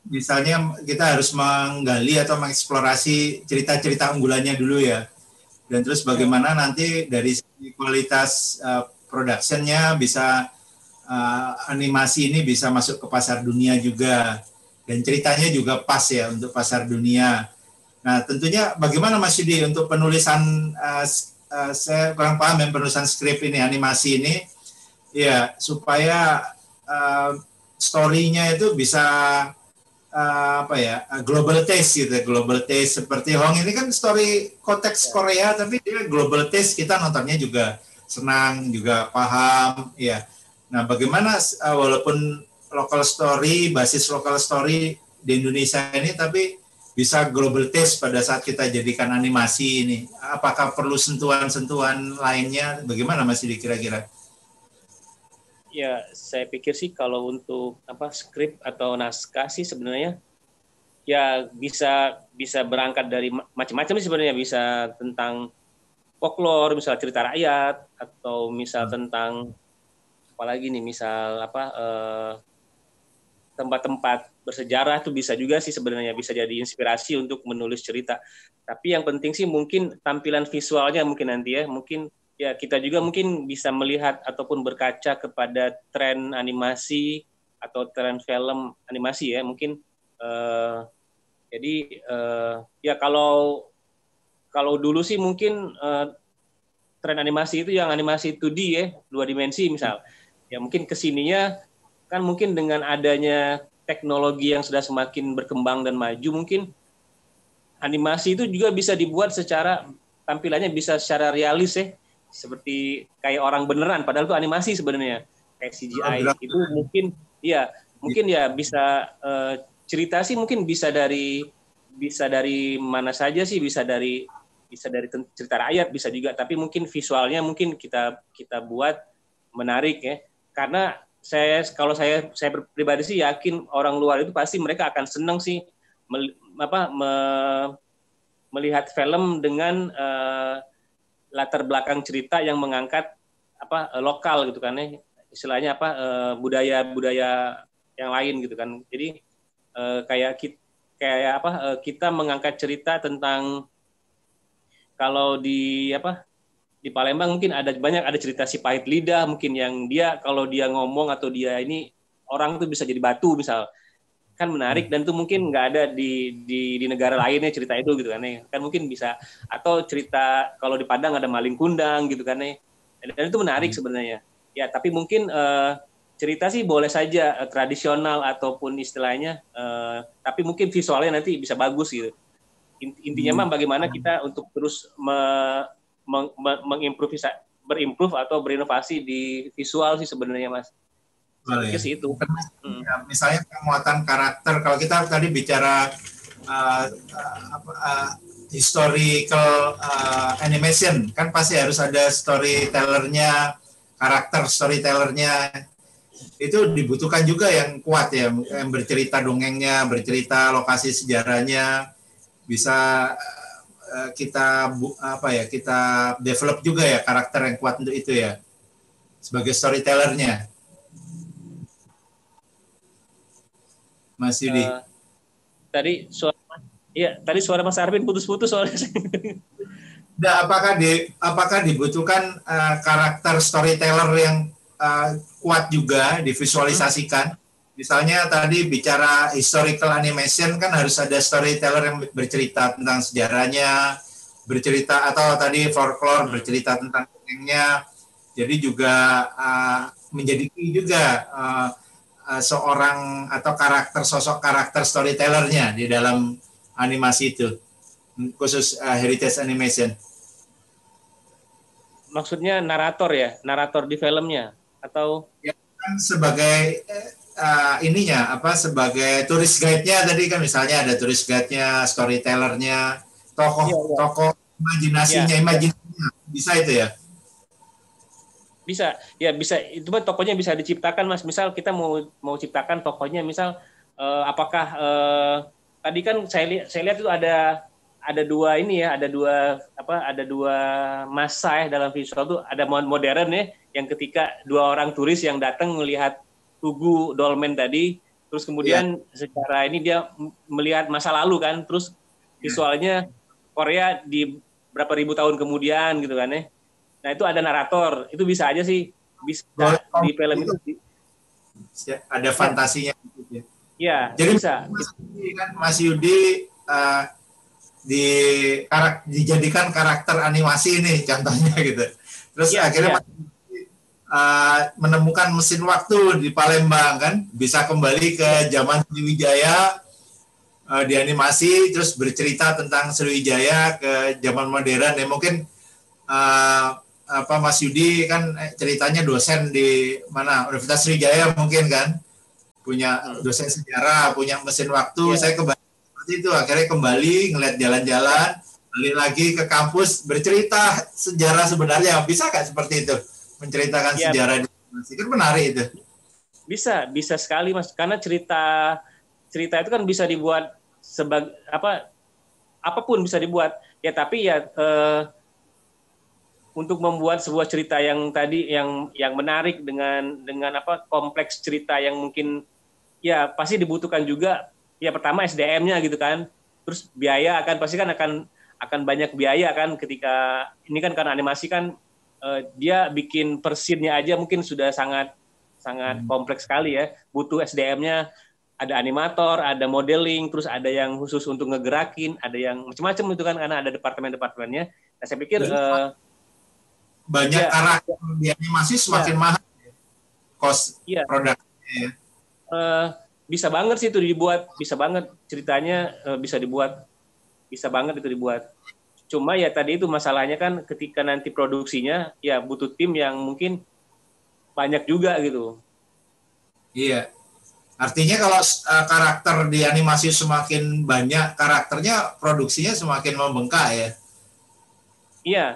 Speaker 1: Misalnya kita harus menggali atau mengeksplorasi cerita-cerita unggulannya dulu ya. Dan terus bagaimana nanti dari kualitas uh, productionnya bisa uh, animasi ini bisa masuk ke pasar dunia juga. Dan ceritanya juga pas ya untuk pasar dunia. Nah tentunya bagaimana Mas Yudi untuk penulisan uh, uh, saya kurang paham yang penulisan skrip ini animasi ini. Ya supaya uh, story-nya itu bisa uh, apa ya global taste gitu global taste. Seperti Hong ini kan story konteks ya. Korea tapi dia global taste. Kita nontonnya juga senang juga paham ya nah bagaimana uh, walaupun local story basis local story di Indonesia ini tapi bisa global taste pada saat kita jadikan animasi ini. Apakah perlu sentuhan-sentuhan lainnya? Bagaimana masih dikira-kira?
Speaker 4: Ya, saya pikir sih kalau untuk apa skrip atau naskah sih sebenarnya ya bisa bisa berangkat dari macam-macam sih sebenarnya bisa tentang folklore, misal cerita rakyat atau misal tentang apalagi nih misal apa eh, tempat-tempat bersejarah itu bisa juga sih sebenarnya bisa jadi inspirasi untuk menulis cerita. Tapi yang penting sih mungkin tampilan visualnya mungkin nanti ya, mungkin ya kita juga mungkin bisa melihat ataupun berkaca kepada tren animasi atau tren film animasi ya, mungkin uh, jadi uh, ya kalau kalau dulu sih mungkin uh, tren animasi itu yang animasi 2D ya, dua dimensi misal. Ya mungkin ke sininya kan mungkin dengan adanya teknologi yang sudah semakin berkembang dan maju mungkin animasi itu juga bisa dibuat secara tampilannya bisa secara realis ya. Seperti kayak orang beneran padahal itu animasi sebenarnya. Kayak CGI oh, itu mungkin ya mungkin ya bisa uh, cerita sih mungkin bisa dari bisa dari mana saja sih bisa dari bisa dari cerita rakyat bisa juga. Tapi mungkin visualnya mungkin kita kita buat menarik ya karena saya kalau saya saya pribadi sih yakin orang luar itu pasti mereka akan senang sih mel, apa me, melihat film dengan uh, latar belakang cerita yang mengangkat apa uh, lokal gitu kan ya. Istilahnya apa uh, budaya budaya yang lain gitu kan. Jadi uh, kayak kita kayak apa kita mengangkat cerita tentang kalau di apa di Palembang mungkin ada banyak ada cerita si pahit lidah mungkin yang dia kalau dia ngomong atau dia ini orang tuh bisa jadi batu misal. Kan menarik dan tuh mungkin nggak ada di, di di negara lainnya cerita itu gitu kan ya. Kan mungkin bisa. Atau cerita kalau di Padang ada maling kundang gitu kan ya. Dan itu menarik hmm. sebenarnya. Ya tapi mungkin uh, cerita sih boleh saja uh, tradisional ataupun istilahnya uh, tapi mungkin visualnya nanti bisa bagus gitu. Intinya hmm. mah bagaimana kita untuk terus me, mengimprove berimprove atau berinovasi di visual sih sebenarnya mas.
Speaker 1: Boleh.
Speaker 4: sih itu.
Speaker 1: Ya, misalnya penguatan karakter kalau kita tadi bicara uh, uh, apa, uh, historical uh, animation kan pasti harus ada storytellernya karakter storytellernya. Itu dibutuhkan juga yang kuat ya yang bercerita dongengnya bercerita lokasi sejarahnya. Bisa kita bu- apa ya kita develop juga ya karakter yang kuat untuk itu ya sebagai storytellernya Mas Yudi.
Speaker 4: Eh, tadi suara Iya, tadi suara Mas Arvin putus-putus soalnya.
Speaker 1: Nah, apakah di apakah dibutuhkan uh, karakter storyteller yang uh, kuat juga divisualisasikan? Misalnya tadi bicara historical animation kan harus ada storyteller yang bercerita tentang sejarahnya, bercerita atau tadi folklore bercerita tentang dongengnya. Jadi juga uh, menjadi juga uh, uh, seorang atau karakter sosok karakter storytellernya di dalam animasi itu khusus uh, heritage animation.
Speaker 4: Maksudnya narator ya, narator di filmnya atau
Speaker 1: Ya, kan sebagai uh, ininya apa sebagai turis guide-nya tadi kan misalnya ada turis guide-nya, storytellernya, tokoh
Speaker 4: Iya, iya.
Speaker 1: tokoh imajinasinya,
Speaker 4: iya.
Speaker 1: imajinasinya bisa itu ya.
Speaker 4: bisa ya bisa itu mah tokonya bisa diciptakan mas misal kita mau mau ciptakan tokonya misal eh, apakah eh, tadi kan saya lihat saya lihat itu ada ada dua ini ya ada dua apa ada dua masa ya dalam visual tuh ada mod- modern ya yang ketika dua orang turis yang datang melihat tugu dolmen tadi terus kemudian secara ini dia melihat masa lalu kan terus visualnya Korea di berapa ribu tahun kemudian gitu kan ya nah itu ada narator itu bisa aja sih bisa
Speaker 1: Boleh.
Speaker 4: di film itu
Speaker 1: Ya, Ada fantasinya gitu ya.
Speaker 4: ya
Speaker 1: Jadi
Speaker 4: bisa
Speaker 1: Mas Yudi kan Mas Yudi uh, di karak, dijadikan karakter animasi nih contohnya gitu. Terus
Speaker 4: Iya,
Speaker 1: akhirnya
Speaker 4: iya.
Speaker 1: Mas Yudi, uh, menemukan mesin waktu di Palembang kan? Bisa kembali ke zaman Sriwijaya uh, di animasi terus bercerita tentang Sriwijaya ke zaman modern. Ya mungkin uh, apa Mas Yudi kan eh, ceritanya dosen di mana? Universitas Sriwijaya mungkin kan? Punya dosen sejarah, punya mesin waktu.
Speaker 4: Iya.
Speaker 1: Saya kembali seperti itu, akhirnya kembali ngeliat jalan-jalan, balik lagi ke kampus bercerita sejarah sebenarnya. Bisa nggak seperti itu menceritakan
Speaker 4: Iya.
Speaker 1: sejarah di animasi kan menarik itu.
Speaker 4: bisa bisa sekali mas karena cerita cerita itu kan bisa dibuat sebagai apa apa pun bisa dibuat ya tapi ya eh, untuk membuat sebuah cerita yang tadi yang yang menarik dengan dengan apa kompleks cerita yang mungkin ya pasti dibutuhkan juga ya pertama SDM-nya gitu kan terus biaya akan pasti kan akan akan banyak biaya kan ketika ini kan karena animasi kan eh, dia bikin persinnya aja mungkin sudah sangat sangat kompleks sekali ya butuh SDM-nya ada animator ada modeling terus ada yang khusus untuk ngegerakin ada yang macam-macam itu kan karena ada departemen-departemennya nah saya pikir
Speaker 1: Jadi,
Speaker 4: eh,
Speaker 1: Banyak
Speaker 4: Iya.
Speaker 1: karakter di animasi semakin mahal ya. cost
Speaker 4: Iya.
Speaker 1: produknya ya.
Speaker 4: eh, bisa banget sih itu dibuat bisa banget ceritanya eh, bisa dibuat bisa banget itu dibuat cuma ya tadi itu masalahnya kan ketika nanti produksinya ya butuh tim yang mungkin banyak juga gitu
Speaker 1: Iya. Artinya kalau uh, karakter di animasi semakin banyak karakternya, produksinya semakin membengkak ya.
Speaker 4: iya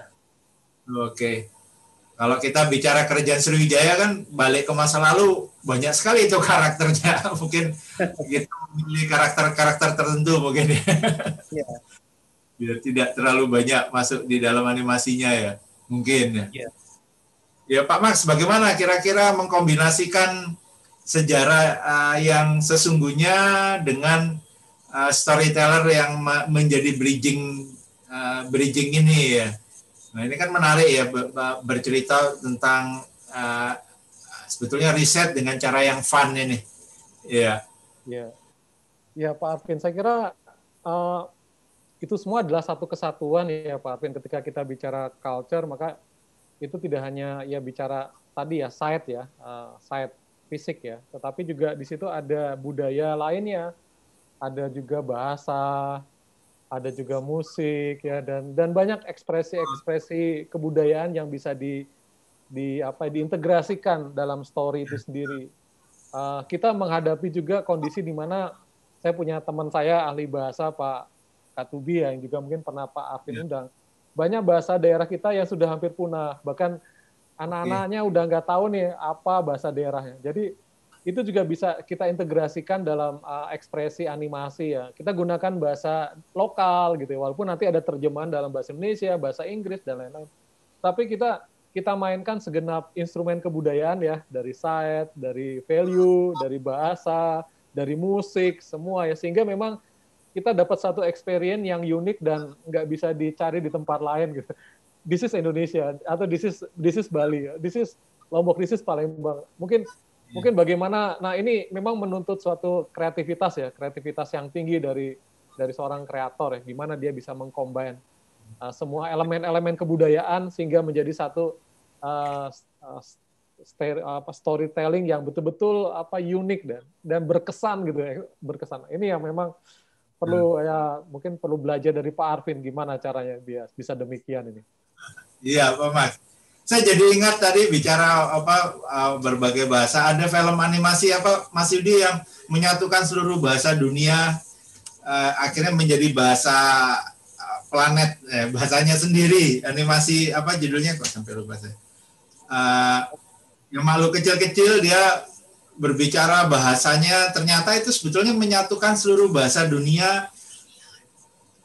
Speaker 1: Oke. Kalau kita bicara kerjaan Sriwijaya kan balik ke masa lalu banyak sekali itu karakternya. Mungkin kita memilih karakter-karakter tertentu mungkin ya.
Speaker 4: Iya.
Speaker 1: Biar tidak terlalu banyak masuk di dalam animasinya ya. Mungkin ya.
Speaker 4: Iya.
Speaker 1: Ya Pak Max, bagaimana kira-kira mengkombinasikan sejarah uh, yang sesungguhnya dengan uh, storyteller yang me- menjadi bridging uh, bridging ini ya. Nah ini kan menarik ya be- be- bercerita tentang uh, sebetulnya riset dengan cara yang fun ini. Iya.
Speaker 3: Ya, ya Pak Arvin, saya kira eh, itu semua adalah satu kesatuan ya Pak Arvin. Ketika kita bicara culture, maka itu tidak hanya ya bicara tadi ya side ya, eh, side fisik ya, tetapi juga di situ ada budaya lainnya, ada juga bahasa, ada juga musik ya dan dan banyak ekspresi-ekspresi kebudayaan yang bisa di di apa diintegrasikan dalam story itu sendiri. uh, kita menghadapi juga kondisi di mana saya punya teman saya ahli bahasa Pak Katubi ya, yang juga mungkin pernah Pak Arvin
Speaker 1: Ya.
Speaker 3: undang. Banyak bahasa daerah kita yang sudah hampir punah, bahkan anak-anaknya udah nggak tahu nih apa bahasa daerahnya. Jadi itu juga bisa kita integrasikan dalam uh, ekspresi animasi ya. Kita gunakan bahasa lokal gitu ya, walaupun nanti ada terjemahan dalam bahasa Indonesia, bahasa Inggris dan lain-lain. Tapi kita kita mainkan segenap instrumen kebudayaan ya, dari site, dari value, dari bahasa, dari musik, semua ya. Sehingga memang kita dapat satu experience yang unik dan nggak bisa dicari di tempat lain gitu. This is Indonesia atau this is this is Bali, this is Lombok, this is Palembang. Mungkin mungkin bagaimana nah ini memang menuntut suatu kreativitas ya kreativitas yang tinggi dari dari seorang kreator ya gimana dia bisa mengcombine uh, semua elemen-elemen kebudayaan sehingga menjadi satu uh, uh, ster- apa storytelling yang betul-betul apa unik dan dan berkesan gitu ya berkesan ini yang memang perlu ya mungkin perlu belajar dari Pak Arvin gimana caranya dia bisa demikian ini
Speaker 1: Iya, Pak Mas. Saya jadi ingat tadi bicara apa uh, berbagai bahasa. Ada film animasi apa Mas Yudi yang menyatukan seluruh bahasa dunia uh, akhirnya menjadi bahasa uh, planet eh, bahasanya sendiri. Animasi apa judulnya kok sampai lupa saya. Uh, yang malu kecil-kecil dia berbicara bahasanya ternyata itu sebetulnya menyatukan seluruh bahasa dunia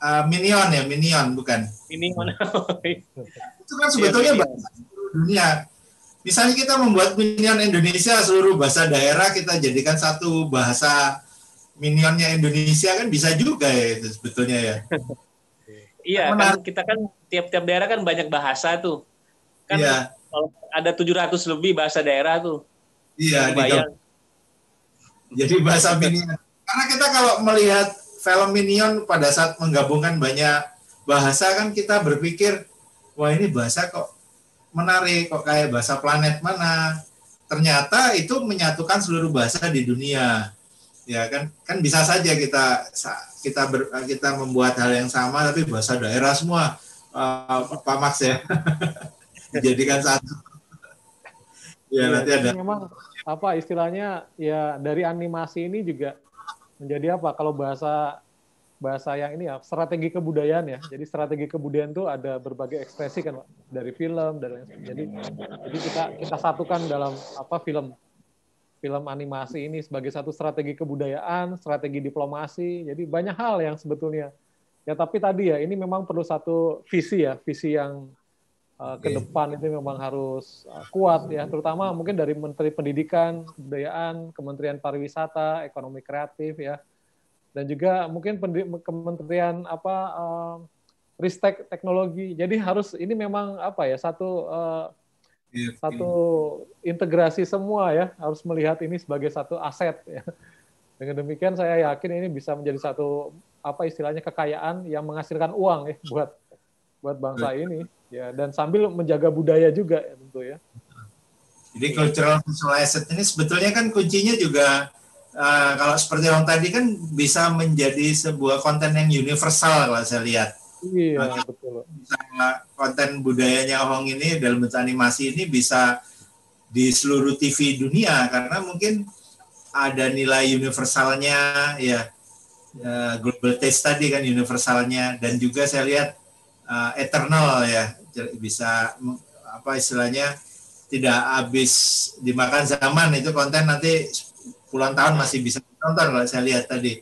Speaker 1: uh, minion ya minion bukan
Speaker 4: Ini mana?
Speaker 1: itu kan sebetulnya
Speaker 4: Iya,
Speaker 1: bahasa seluruh dunia. Misalnya kita membuat minion Indonesia seluruh bahasa daerah kita jadikan satu bahasa minionnya Indonesia kan bisa juga ya itu sebetulnya ya.
Speaker 4: Iya, kan kita kan tiap-tiap daerah kan banyak bahasa tuh. Kan
Speaker 1: Iya.
Speaker 4: kalau ada 700 lebih bahasa daerah tuh.
Speaker 1: Iya,
Speaker 4: Bayang.
Speaker 1: Jadi bahasa minion. Karena kita kalau melihat film minion pada saat menggabungkan banyak bahasa kan kita berpikir wah ini bahasa kok menarik kok kayak bahasa planet mana. Ternyata itu menyatukan seluruh bahasa di dunia. Ya kan kan bisa saja kita kita ber, kita membuat hal yang sama tapi bahasa daerah semua eh, Pak Max ya. Dijadikan satu. ya,
Speaker 3: Iya,
Speaker 1: nanti ada
Speaker 3: memang apa istilahnya ya dari animasi ini juga menjadi apa? Kalau bahasa bahasa yang ini ya strategi kebudayaan ya. Jadi strategi kebudayaan itu ada berbagai ekspresi kan dari film dari jadi jadi kita kita satukan dalam apa film. Film animasi ini sebagai satu strategi kebudayaan strategi diplomasi. Jadi banyak hal yang sebetulnya. Ya tapi tadi ya ini memang perlu satu visi ya visi yang uh, ke depan itu memang harus uh, kuat ya terutama mungkin dari Menteri Pendidikan Kebudayaan Kementerian Pariwisata Ekonomi Kreatif ya. Dan juga mungkin Kementerian apa uh, Ristek Teknologi. Jadi harus ini memang apa ya satu uh,
Speaker 1: Iya,
Speaker 3: satu integrasi semua ya harus melihat ini sebagai satu aset ya. Dengan demikian saya yakin ini bisa menjadi satu apa istilahnya kekayaan yang menghasilkan uang ya buat buat bangsa ini. Ya dan sambil menjaga budaya juga ya tentu ya.
Speaker 1: Jadi cultural visual asset ini sebetulnya kan kuncinya juga uh, kalau seperti yang tadi kan bisa menjadi sebuah konten yang universal kalau saya lihat.
Speaker 3: iya
Speaker 1: Maka
Speaker 3: betul.
Speaker 1: Bisa konten budayanya Hong ini dalam bentuk animasi ini bisa di seluruh TV dunia karena mungkin ada nilai universalnya ya. Eh, global taste tadi kan universalnya. Dan juga saya lihat eh, eternal ya bisa apa istilahnya tidak habis dimakan zaman itu konten nanti puluhan tahun masih bisa ditonton kalau saya lihat tadi.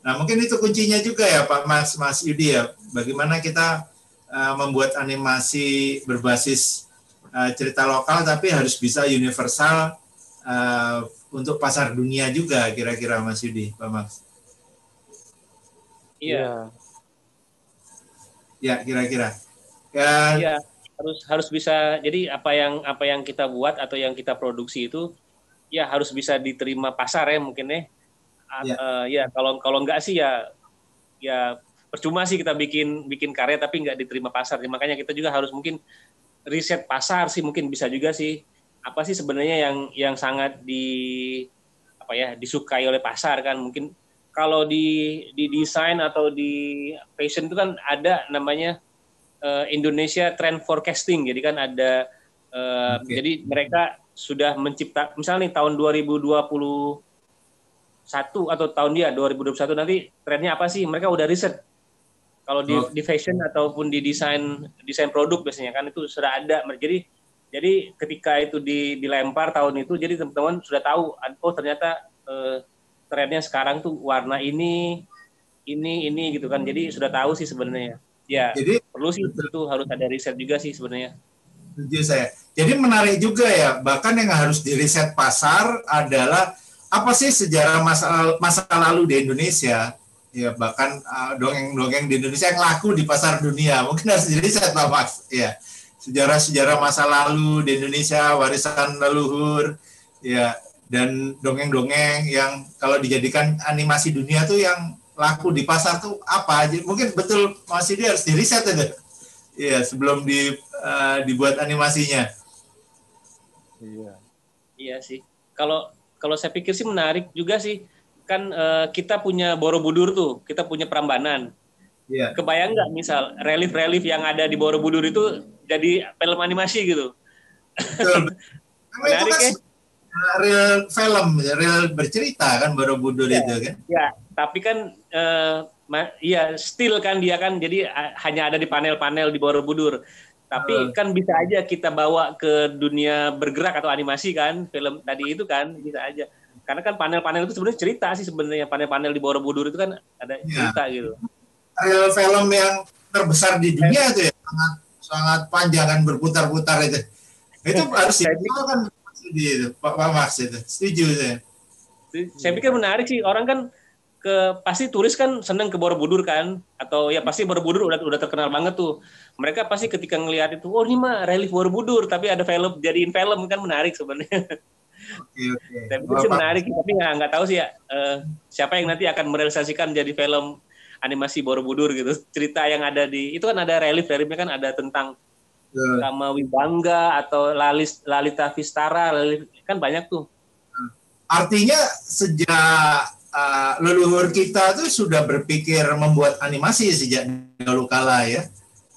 Speaker 1: Nah mungkin itu kuncinya juga ya Pak Mas Mas Yudi ya bagaimana kita uh, membuat animasi berbasis uh, cerita lokal tapi harus bisa universal uh, untuk pasar dunia juga kira-kira Mas Yudi Pak Mas.
Speaker 4: Iya.
Speaker 1: Ya kira-kira. Ya,
Speaker 4: Iya, harus harus bisa. Jadi apa yang apa yang kita buat atau yang kita produksi itu ya harus bisa diterima pasar ya mungkin ya. A-
Speaker 1: Iya.
Speaker 4: eh, ya kalau kalau enggak sih ya ya percuma sih kita bikin bikin karya tapi nggak diterima pasar. Makanya kita juga harus mungkin riset pasar sih mungkin bisa juga sih. Apa sih sebenarnya yang yang sangat di apa ya disukai oleh pasar kan mungkin kalau di di desain atau di fashion itu kan ada namanya eh, Indonesia Trend Forecasting. Jadi kan ada Eh,
Speaker 1: Oke.
Speaker 4: Jadi mereka sudah mencipta, misalnya nih tahun 2021 atau tahun dia 2021 nanti trennya apa sih? Mereka udah riset. Kalau di,
Speaker 1: Oh.
Speaker 4: di fashion ataupun di desain desain produk biasanya kan itu sudah ada. Jadi jadi ketika itu di, dilempar tahun itu, jadi teman-teman sudah tahu, oh ternyata eh, trennya sekarang tuh warna ini, ini, ini gitu kan. Jadi sudah tahu sih sebenarnya. Ya,
Speaker 1: Jadi
Speaker 4: perlu sih itu harus ada riset juga sih sebenarnya.
Speaker 1: setuju saya. Jadi menarik juga ya, bahkan yang harus diriset pasar adalah apa sih sejarah masa masa lalu di Indonesia? Ya bahkan uh, dongeng-dongeng di Indonesia yang laku di pasar dunia mungkin harus diriset Pak Mas. Ya sejarah-sejarah masa lalu di Indonesia warisan leluhur ya dan dongeng-dongeng yang kalau dijadikan animasi dunia tuh yang laku di pasar tuh apa aja mungkin betul Mas Yudi harus diriset itu Iya, sebelum di, eh, dibuat animasinya.
Speaker 3: Iya.
Speaker 4: Iya sih. Kalau kalau saya pikir sih menarik juga sih. Kan eh, kita punya Borobudur tuh, kita punya Prambanan.
Speaker 1: Iya.
Speaker 4: Kebayang nggak misal relief-relief yang ada di Borobudur itu jadi film animasi gitu?
Speaker 1: Betul. Karena itu
Speaker 4: Menarik
Speaker 1: kan
Speaker 4: ya?
Speaker 1: Eh, real film, real bercerita kan Borobudur
Speaker 4: Iya.
Speaker 1: itu kan.
Speaker 4: Ya, tapi kan eh, ma- iya still kan dia kan jadi ah, hanya ada di panel-panel di Borobudur. Tapi
Speaker 1: Hmm.
Speaker 4: kan bisa aja kita bawa ke dunia bergerak atau animasi kan, film tadi itu kan bisa aja. Karena kan panel-panel itu sebenarnya cerita sih sebenarnya panel-panel di Borobudur itu kan ada
Speaker 1: Iya.
Speaker 4: cerita gitu.
Speaker 1: Real film yang terbesar di dunia itu ya, sangat sangat panjang kan berputar-putar itu. Itu harus
Speaker 4: Saya
Speaker 1: dikenal kan di itu, Pak itu. Setuju saya.
Speaker 4: Saya pikir menarik sih orang kan ke pasti turis kan seneng ke Borobudur kan atau ya pasti Borobudur udah udah terkenal banget tuh. Mereka pasti ketika ngelihat itu, oh ini mah relief Borobudur tapi ada film jadiin film kan menarik sebenarnya.
Speaker 1: Oke, oke.
Speaker 4: Pikir sih menarik tapi nggak nggak tahu sih ya eh, siapa yang nanti akan merealisasikan jadi film animasi Borobudur gitu. Cerita yang ada di itu kan ada relief reliefnya kan ada tentang
Speaker 1: Betul.
Speaker 4: sama Wibangga atau Lalis Lalita Vistara kan banyak tuh.
Speaker 1: Artinya sejak uh, leluhur kita tuh sudah berpikir membuat animasi sejak dahulu kala ya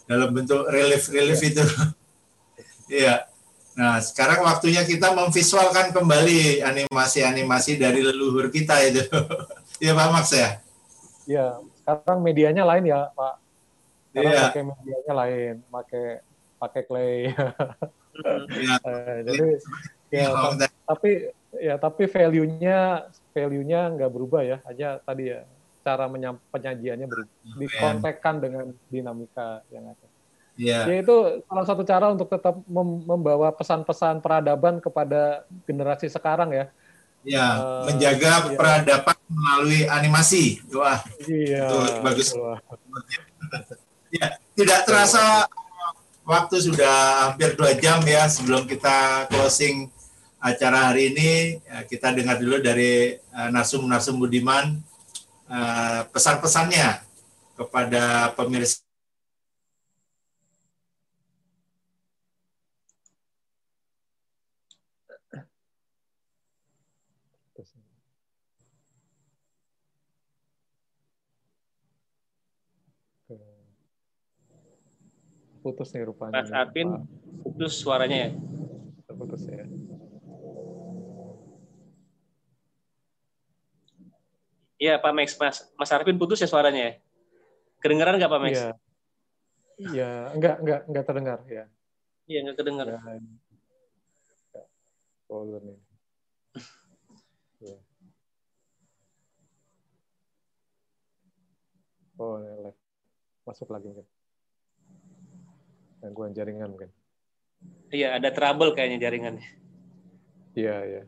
Speaker 1: dalam bentuk relief-relief itu. Iya. Nah, sekarang waktunya kita memvisualkan kembali animasi-animasi dari leluhur kita itu. Iya Pak Max ya?
Speaker 3: Ya, sekarang medianya lain ya, Pak. Sekarang
Speaker 1: Iya.
Speaker 3: pakai medianya lain, pakai pakai clay.
Speaker 1: Iya.
Speaker 3: Eh, jadi ya,
Speaker 1: Iya,
Speaker 3: ta- tapi ya tapi value-nya value-nya nggak berubah ya, hanya tadi ya cara menyam, penyajiannya berubah, dikontekkan dengan dinamika yang ada.
Speaker 1: Iya.
Speaker 3: Ya itu salah satu cara untuk tetap mem- membawa pesan-pesan peradaban kepada generasi sekarang ya.
Speaker 1: Ya,
Speaker 3: Eh,
Speaker 1: menjaga
Speaker 3: iya.
Speaker 1: peradaban melalui animasi. Wah,
Speaker 3: Iya.
Speaker 1: itu bagus.
Speaker 3: betul.
Speaker 1: Ya, tidak terasa waktu sudah hampir dua jam ya sebelum kita closing acara hari ini. Ya, Kita dengar dulu dari eh, narsum-narsum Budiman eh, pesan-pesannya kepada pemirsa.
Speaker 3: Putus nih rupanya.
Speaker 4: Mas Arvin
Speaker 3: Pak.
Speaker 4: putus suaranya ya.
Speaker 3: Putus ya.
Speaker 4: Iya Pak Max, Mas, Mas Arvin putus ya suaranya ya. Kedengeran nggak Pak Max?
Speaker 3: Iya. Iya, enggak enggak enggak terdengar ya.
Speaker 4: Iya nggak kedengar.
Speaker 3: Ya. Oh. Iya. Oh, live. Masuk lagi mungkin. Gangguan jaringan mungkin.
Speaker 4: Iya ada trouble kayaknya jaringannya.
Speaker 3: Iya, iya.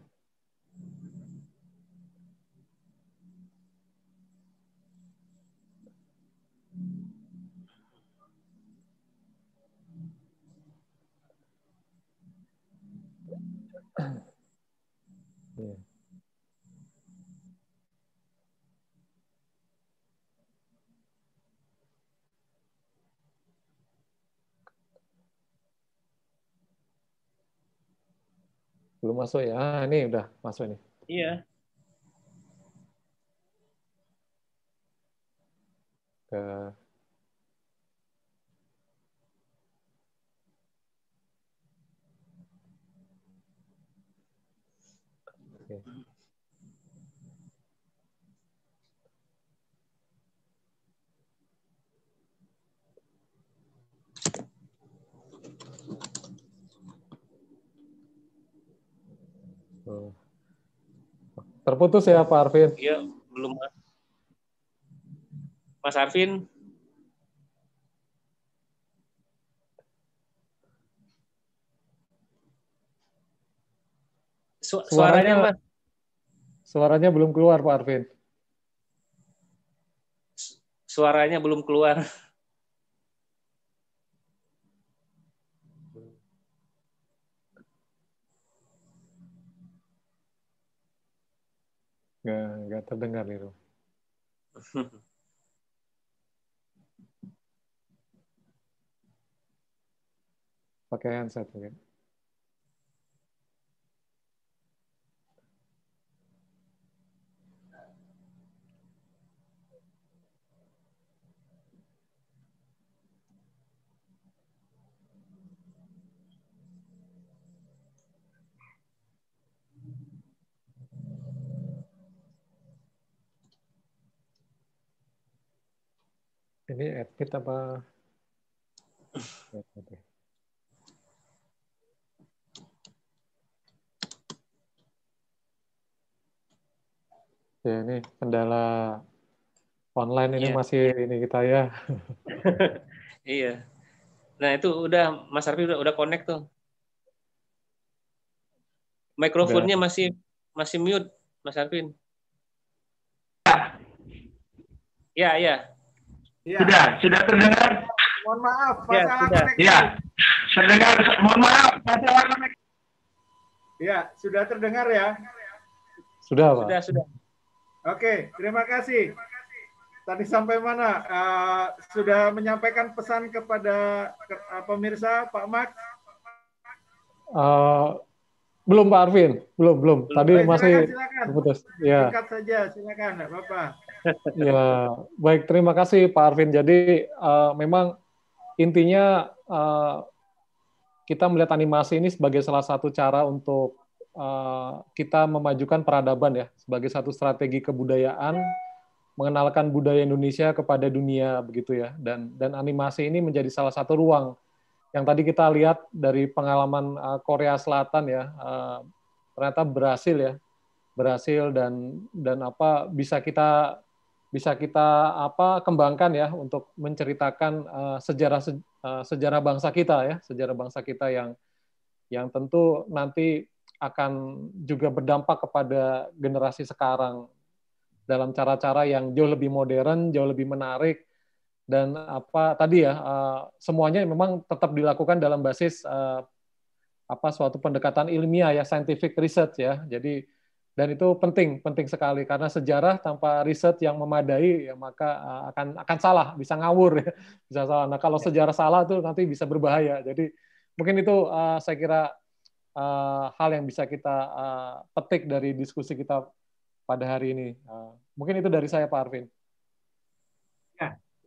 Speaker 3: Iya. Belum masuk ya. Ah, ini udah masuk ini.
Speaker 4: Iya.
Speaker 3: Ke Okay. Oh. Terputus ya Pak Arvin?
Speaker 4: Iya, belum. Mas Arvin, Su suaranya,
Speaker 3: Suaranya
Speaker 4: Mas,
Speaker 3: suaranya belum keluar Pak Arvin.
Speaker 4: suaranya belum keluar.
Speaker 3: Nggak, nggak terdengar itu. Pakai handset mungkin. Ini admit apa? Oke. Ya ini kendala online ini
Speaker 4: Iya.
Speaker 3: masih ini kita ya.
Speaker 4: Iya. Nah itu udah Mas Arvin udah udah connect tuh. Mikrofonnya masih masih mute, Mas Arvin. Ya, ya.
Speaker 11: Ya. Sudah, sudah terdengar?
Speaker 1: Mohon maaf,
Speaker 4: Ya,
Speaker 1: masalah
Speaker 4: sudah.
Speaker 1: koneksi.
Speaker 11: Ya, terdengar. Mohon maaf, masalah koneksi.
Speaker 1: Ya, sudah terdengar ya.
Speaker 3: Sudah, Pak.
Speaker 4: Sudah, sudah.
Speaker 1: Oke, terima kasih. Tadi sampai mana? Eh, sudah menyampaikan pesan kepada ke- eh, pemirsa, Pak Max?
Speaker 3: Eh, belum Pak Arvin, belum belum. Tadi
Speaker 1: Baik,
Speaker 3: masih
Speaker 1: silakan, silakan.
Speaker 3: putus. Ya.
Speaker 1: Singkat saja, silakan, nggak apa-apa.
Speaker 3: Ya, baik. Terima kasih Pak Arvin. Jadi eh, memang intinya eh, kita melihat animasi ini sebagai salah satu cara untuk eh, kita memajukan peradaban ya, sebagai satu strategi kebudayaan, mengenalkan budaya Indonesia kepada dunia begitu ya. Dan dan animasi ini menjadi salah satu ruang yang tadi kita lihat dari pengalaman eh, Korea Selatan ya, eh, ternyata berhasil ya, berhasil dan dan apa bisa kita bisa kita apa kembangkan ya untuk menceritakan uh, sejarah se- uh, sejarah bangsa kita ya. Sejarah bangsa kita yang yang tentu nanti akan juga berdampak kepada generasi sekarang dalam cara-cara yang jauh lebih modern jauh lebih menarik dan apa tadi ya uh, semuanya memang tetap dilakukan dalam basis uh, apa suatu pendekatan ilmiah ya scientific research ya. Jadi dan itu penting penting sekali. Karena sejarah tanpa riset yang memadai ya maka uh, akan akan salah bisa ngawur ya bisa salah. Nah kalau sejarah salah tuh nanti bisa berbahaya. Jadi mungkin itu uh, saya kira uh, hal yang bisa kita uh, petik dari diskusi kita pada hari ini. Uh, mungkin itu dari saya Pak Arvin.
Speaker 1: Ya,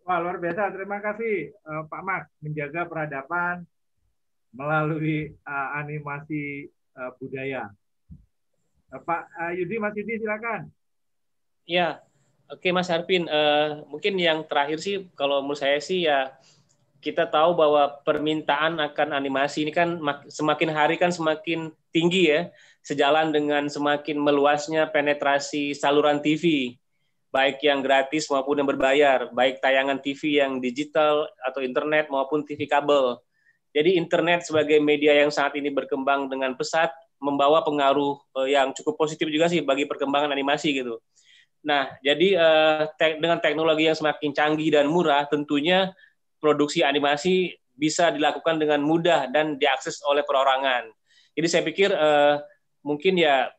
Speaker 1: wah luar biasa. Terima kasih eh, Pak Max menjaga peradaban melalui eh, animasi eh, budaya. Eh, Pak eh, Yudi, Mas Yudi silakan.
Speaker 4: Ya, oke Mas Arvin. Eh, mungkin yang terakhir sih, kalau menurut saya sih ya kita tahu bahwa permintaan akan animasi ini kan mak- semakin hari kan semakin tinggi ya, sejalan dengan semakin meluasnya penetrasi saluran TV, baik yang gratis maupun yang berbayar, baik tayangan TV yang digital atau internet maupun TV kabel. Jadi internet sebagai media yang saat ini berkembang dengan pesat membawa pengaruh eh, yang cukup positif juga sih bagi perkembangan animasi gitu. Nah, jadi eh, dengan teknologi yang semakin canggih dan murah, tentunya produksi animasi bisa dilakukan dengan mudah dan diakses oleh perorangan. Jadi saya pikir eh, mungkin ya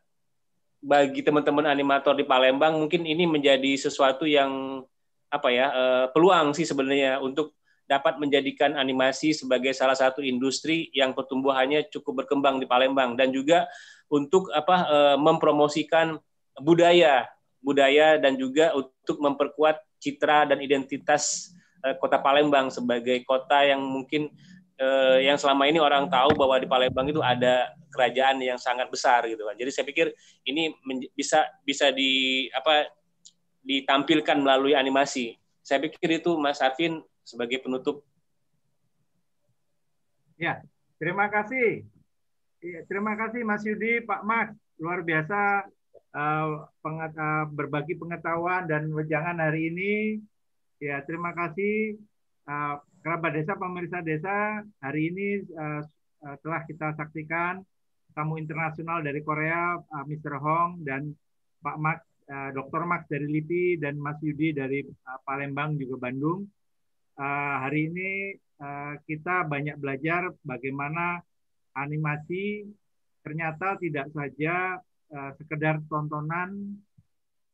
Speaker 4: bagi teman-teman animator di Palembang mungkin ini menjadi sesuatu yang apa ya eh, peluang sih sebenarnya untuk dapat menjadikan animasi sebagai salah satu industri yang pertumbuhannya cukup berkembang di Palembang. Dan juga untuk apa eh, mempromosikan budaya budaya dan juga untuk memperkuat citra dan identitas eh, kota Palembang sebagai kota yang mungkin yang selama ini orang tahu bahwa di Palembang itu ada kerajaan yang sangat besar gitu kan. Jadi saya pikir ini bisa bisa di apa ditampilkan melalui animasi. Saya pikir itu Mas Arvin sebagai penutup.
Speaker 12: Ya, terima kasih. Ya, terima kasih Mas Yudi, Pak Max, luar biasa uh, penget, uh, berbagi pengetahuan dan wejangan hari ini. Ya, terima kasih uh, kerabat desa, pemerintah desa. Hari ini uh, telah kita saksikan tamu internasional dari Korea, uh, Mr. Hong dan Pak Max, uh, Dr. Max dari LIPI dan Mas Yudi dari uh, Palembang juga Bandung. Uh, hari ini uh, kita banyak belajar bagaimana animasi ternyata tidak saja uh, sekedar tontonan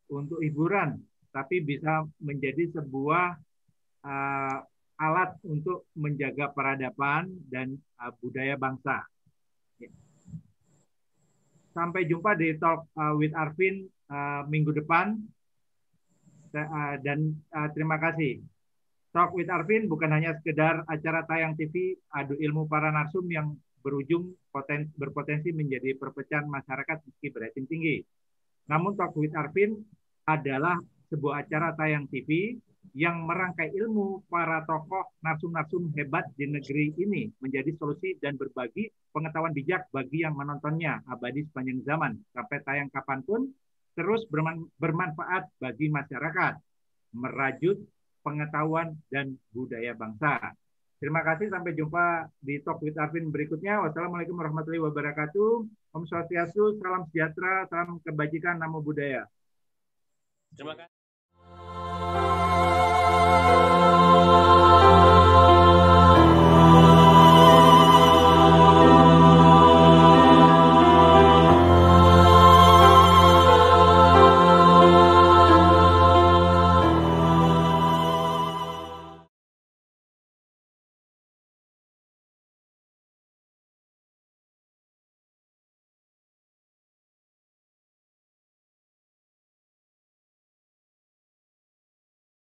Speaker 12: untuk hiburan, tapi bisa menjadi sebuah uh, alat untuk menjaga peradaban dan uh, budaya bangsa. Sampai jumpa di Talk uh, with Arvin uh, minggu depan. Uh, dan terima kasih. Talk with Arvin bukan hanya sekedar acara tayang TV adu ilmu para narsum yang berujung poten, berpotensi menjadi perpecahan masyarakat meski berating tinggi. Namun Talk with Arvin adalah sebuah acara tayang TV yang merangkai ilmu para tokoh narsum-narsum hebat di negeri ini menjadi solusi dan berbagi pengetahuan bijak bagi yang menontonnya abadi sepanjang zaman sampai tayang kapan pun terus bermanfaat bagi masyarakat merajut pengetahuan dan budaya bangsa. Terima kasih. Sampai jumpa di Talk with Arvin berikutnya. Wassalamualaikum warahmatullahi wabarakatuh. Om Swastiastu, salam sejahtera, salam kebajikan, namo budaya.
Speaker 4: Terima kasih.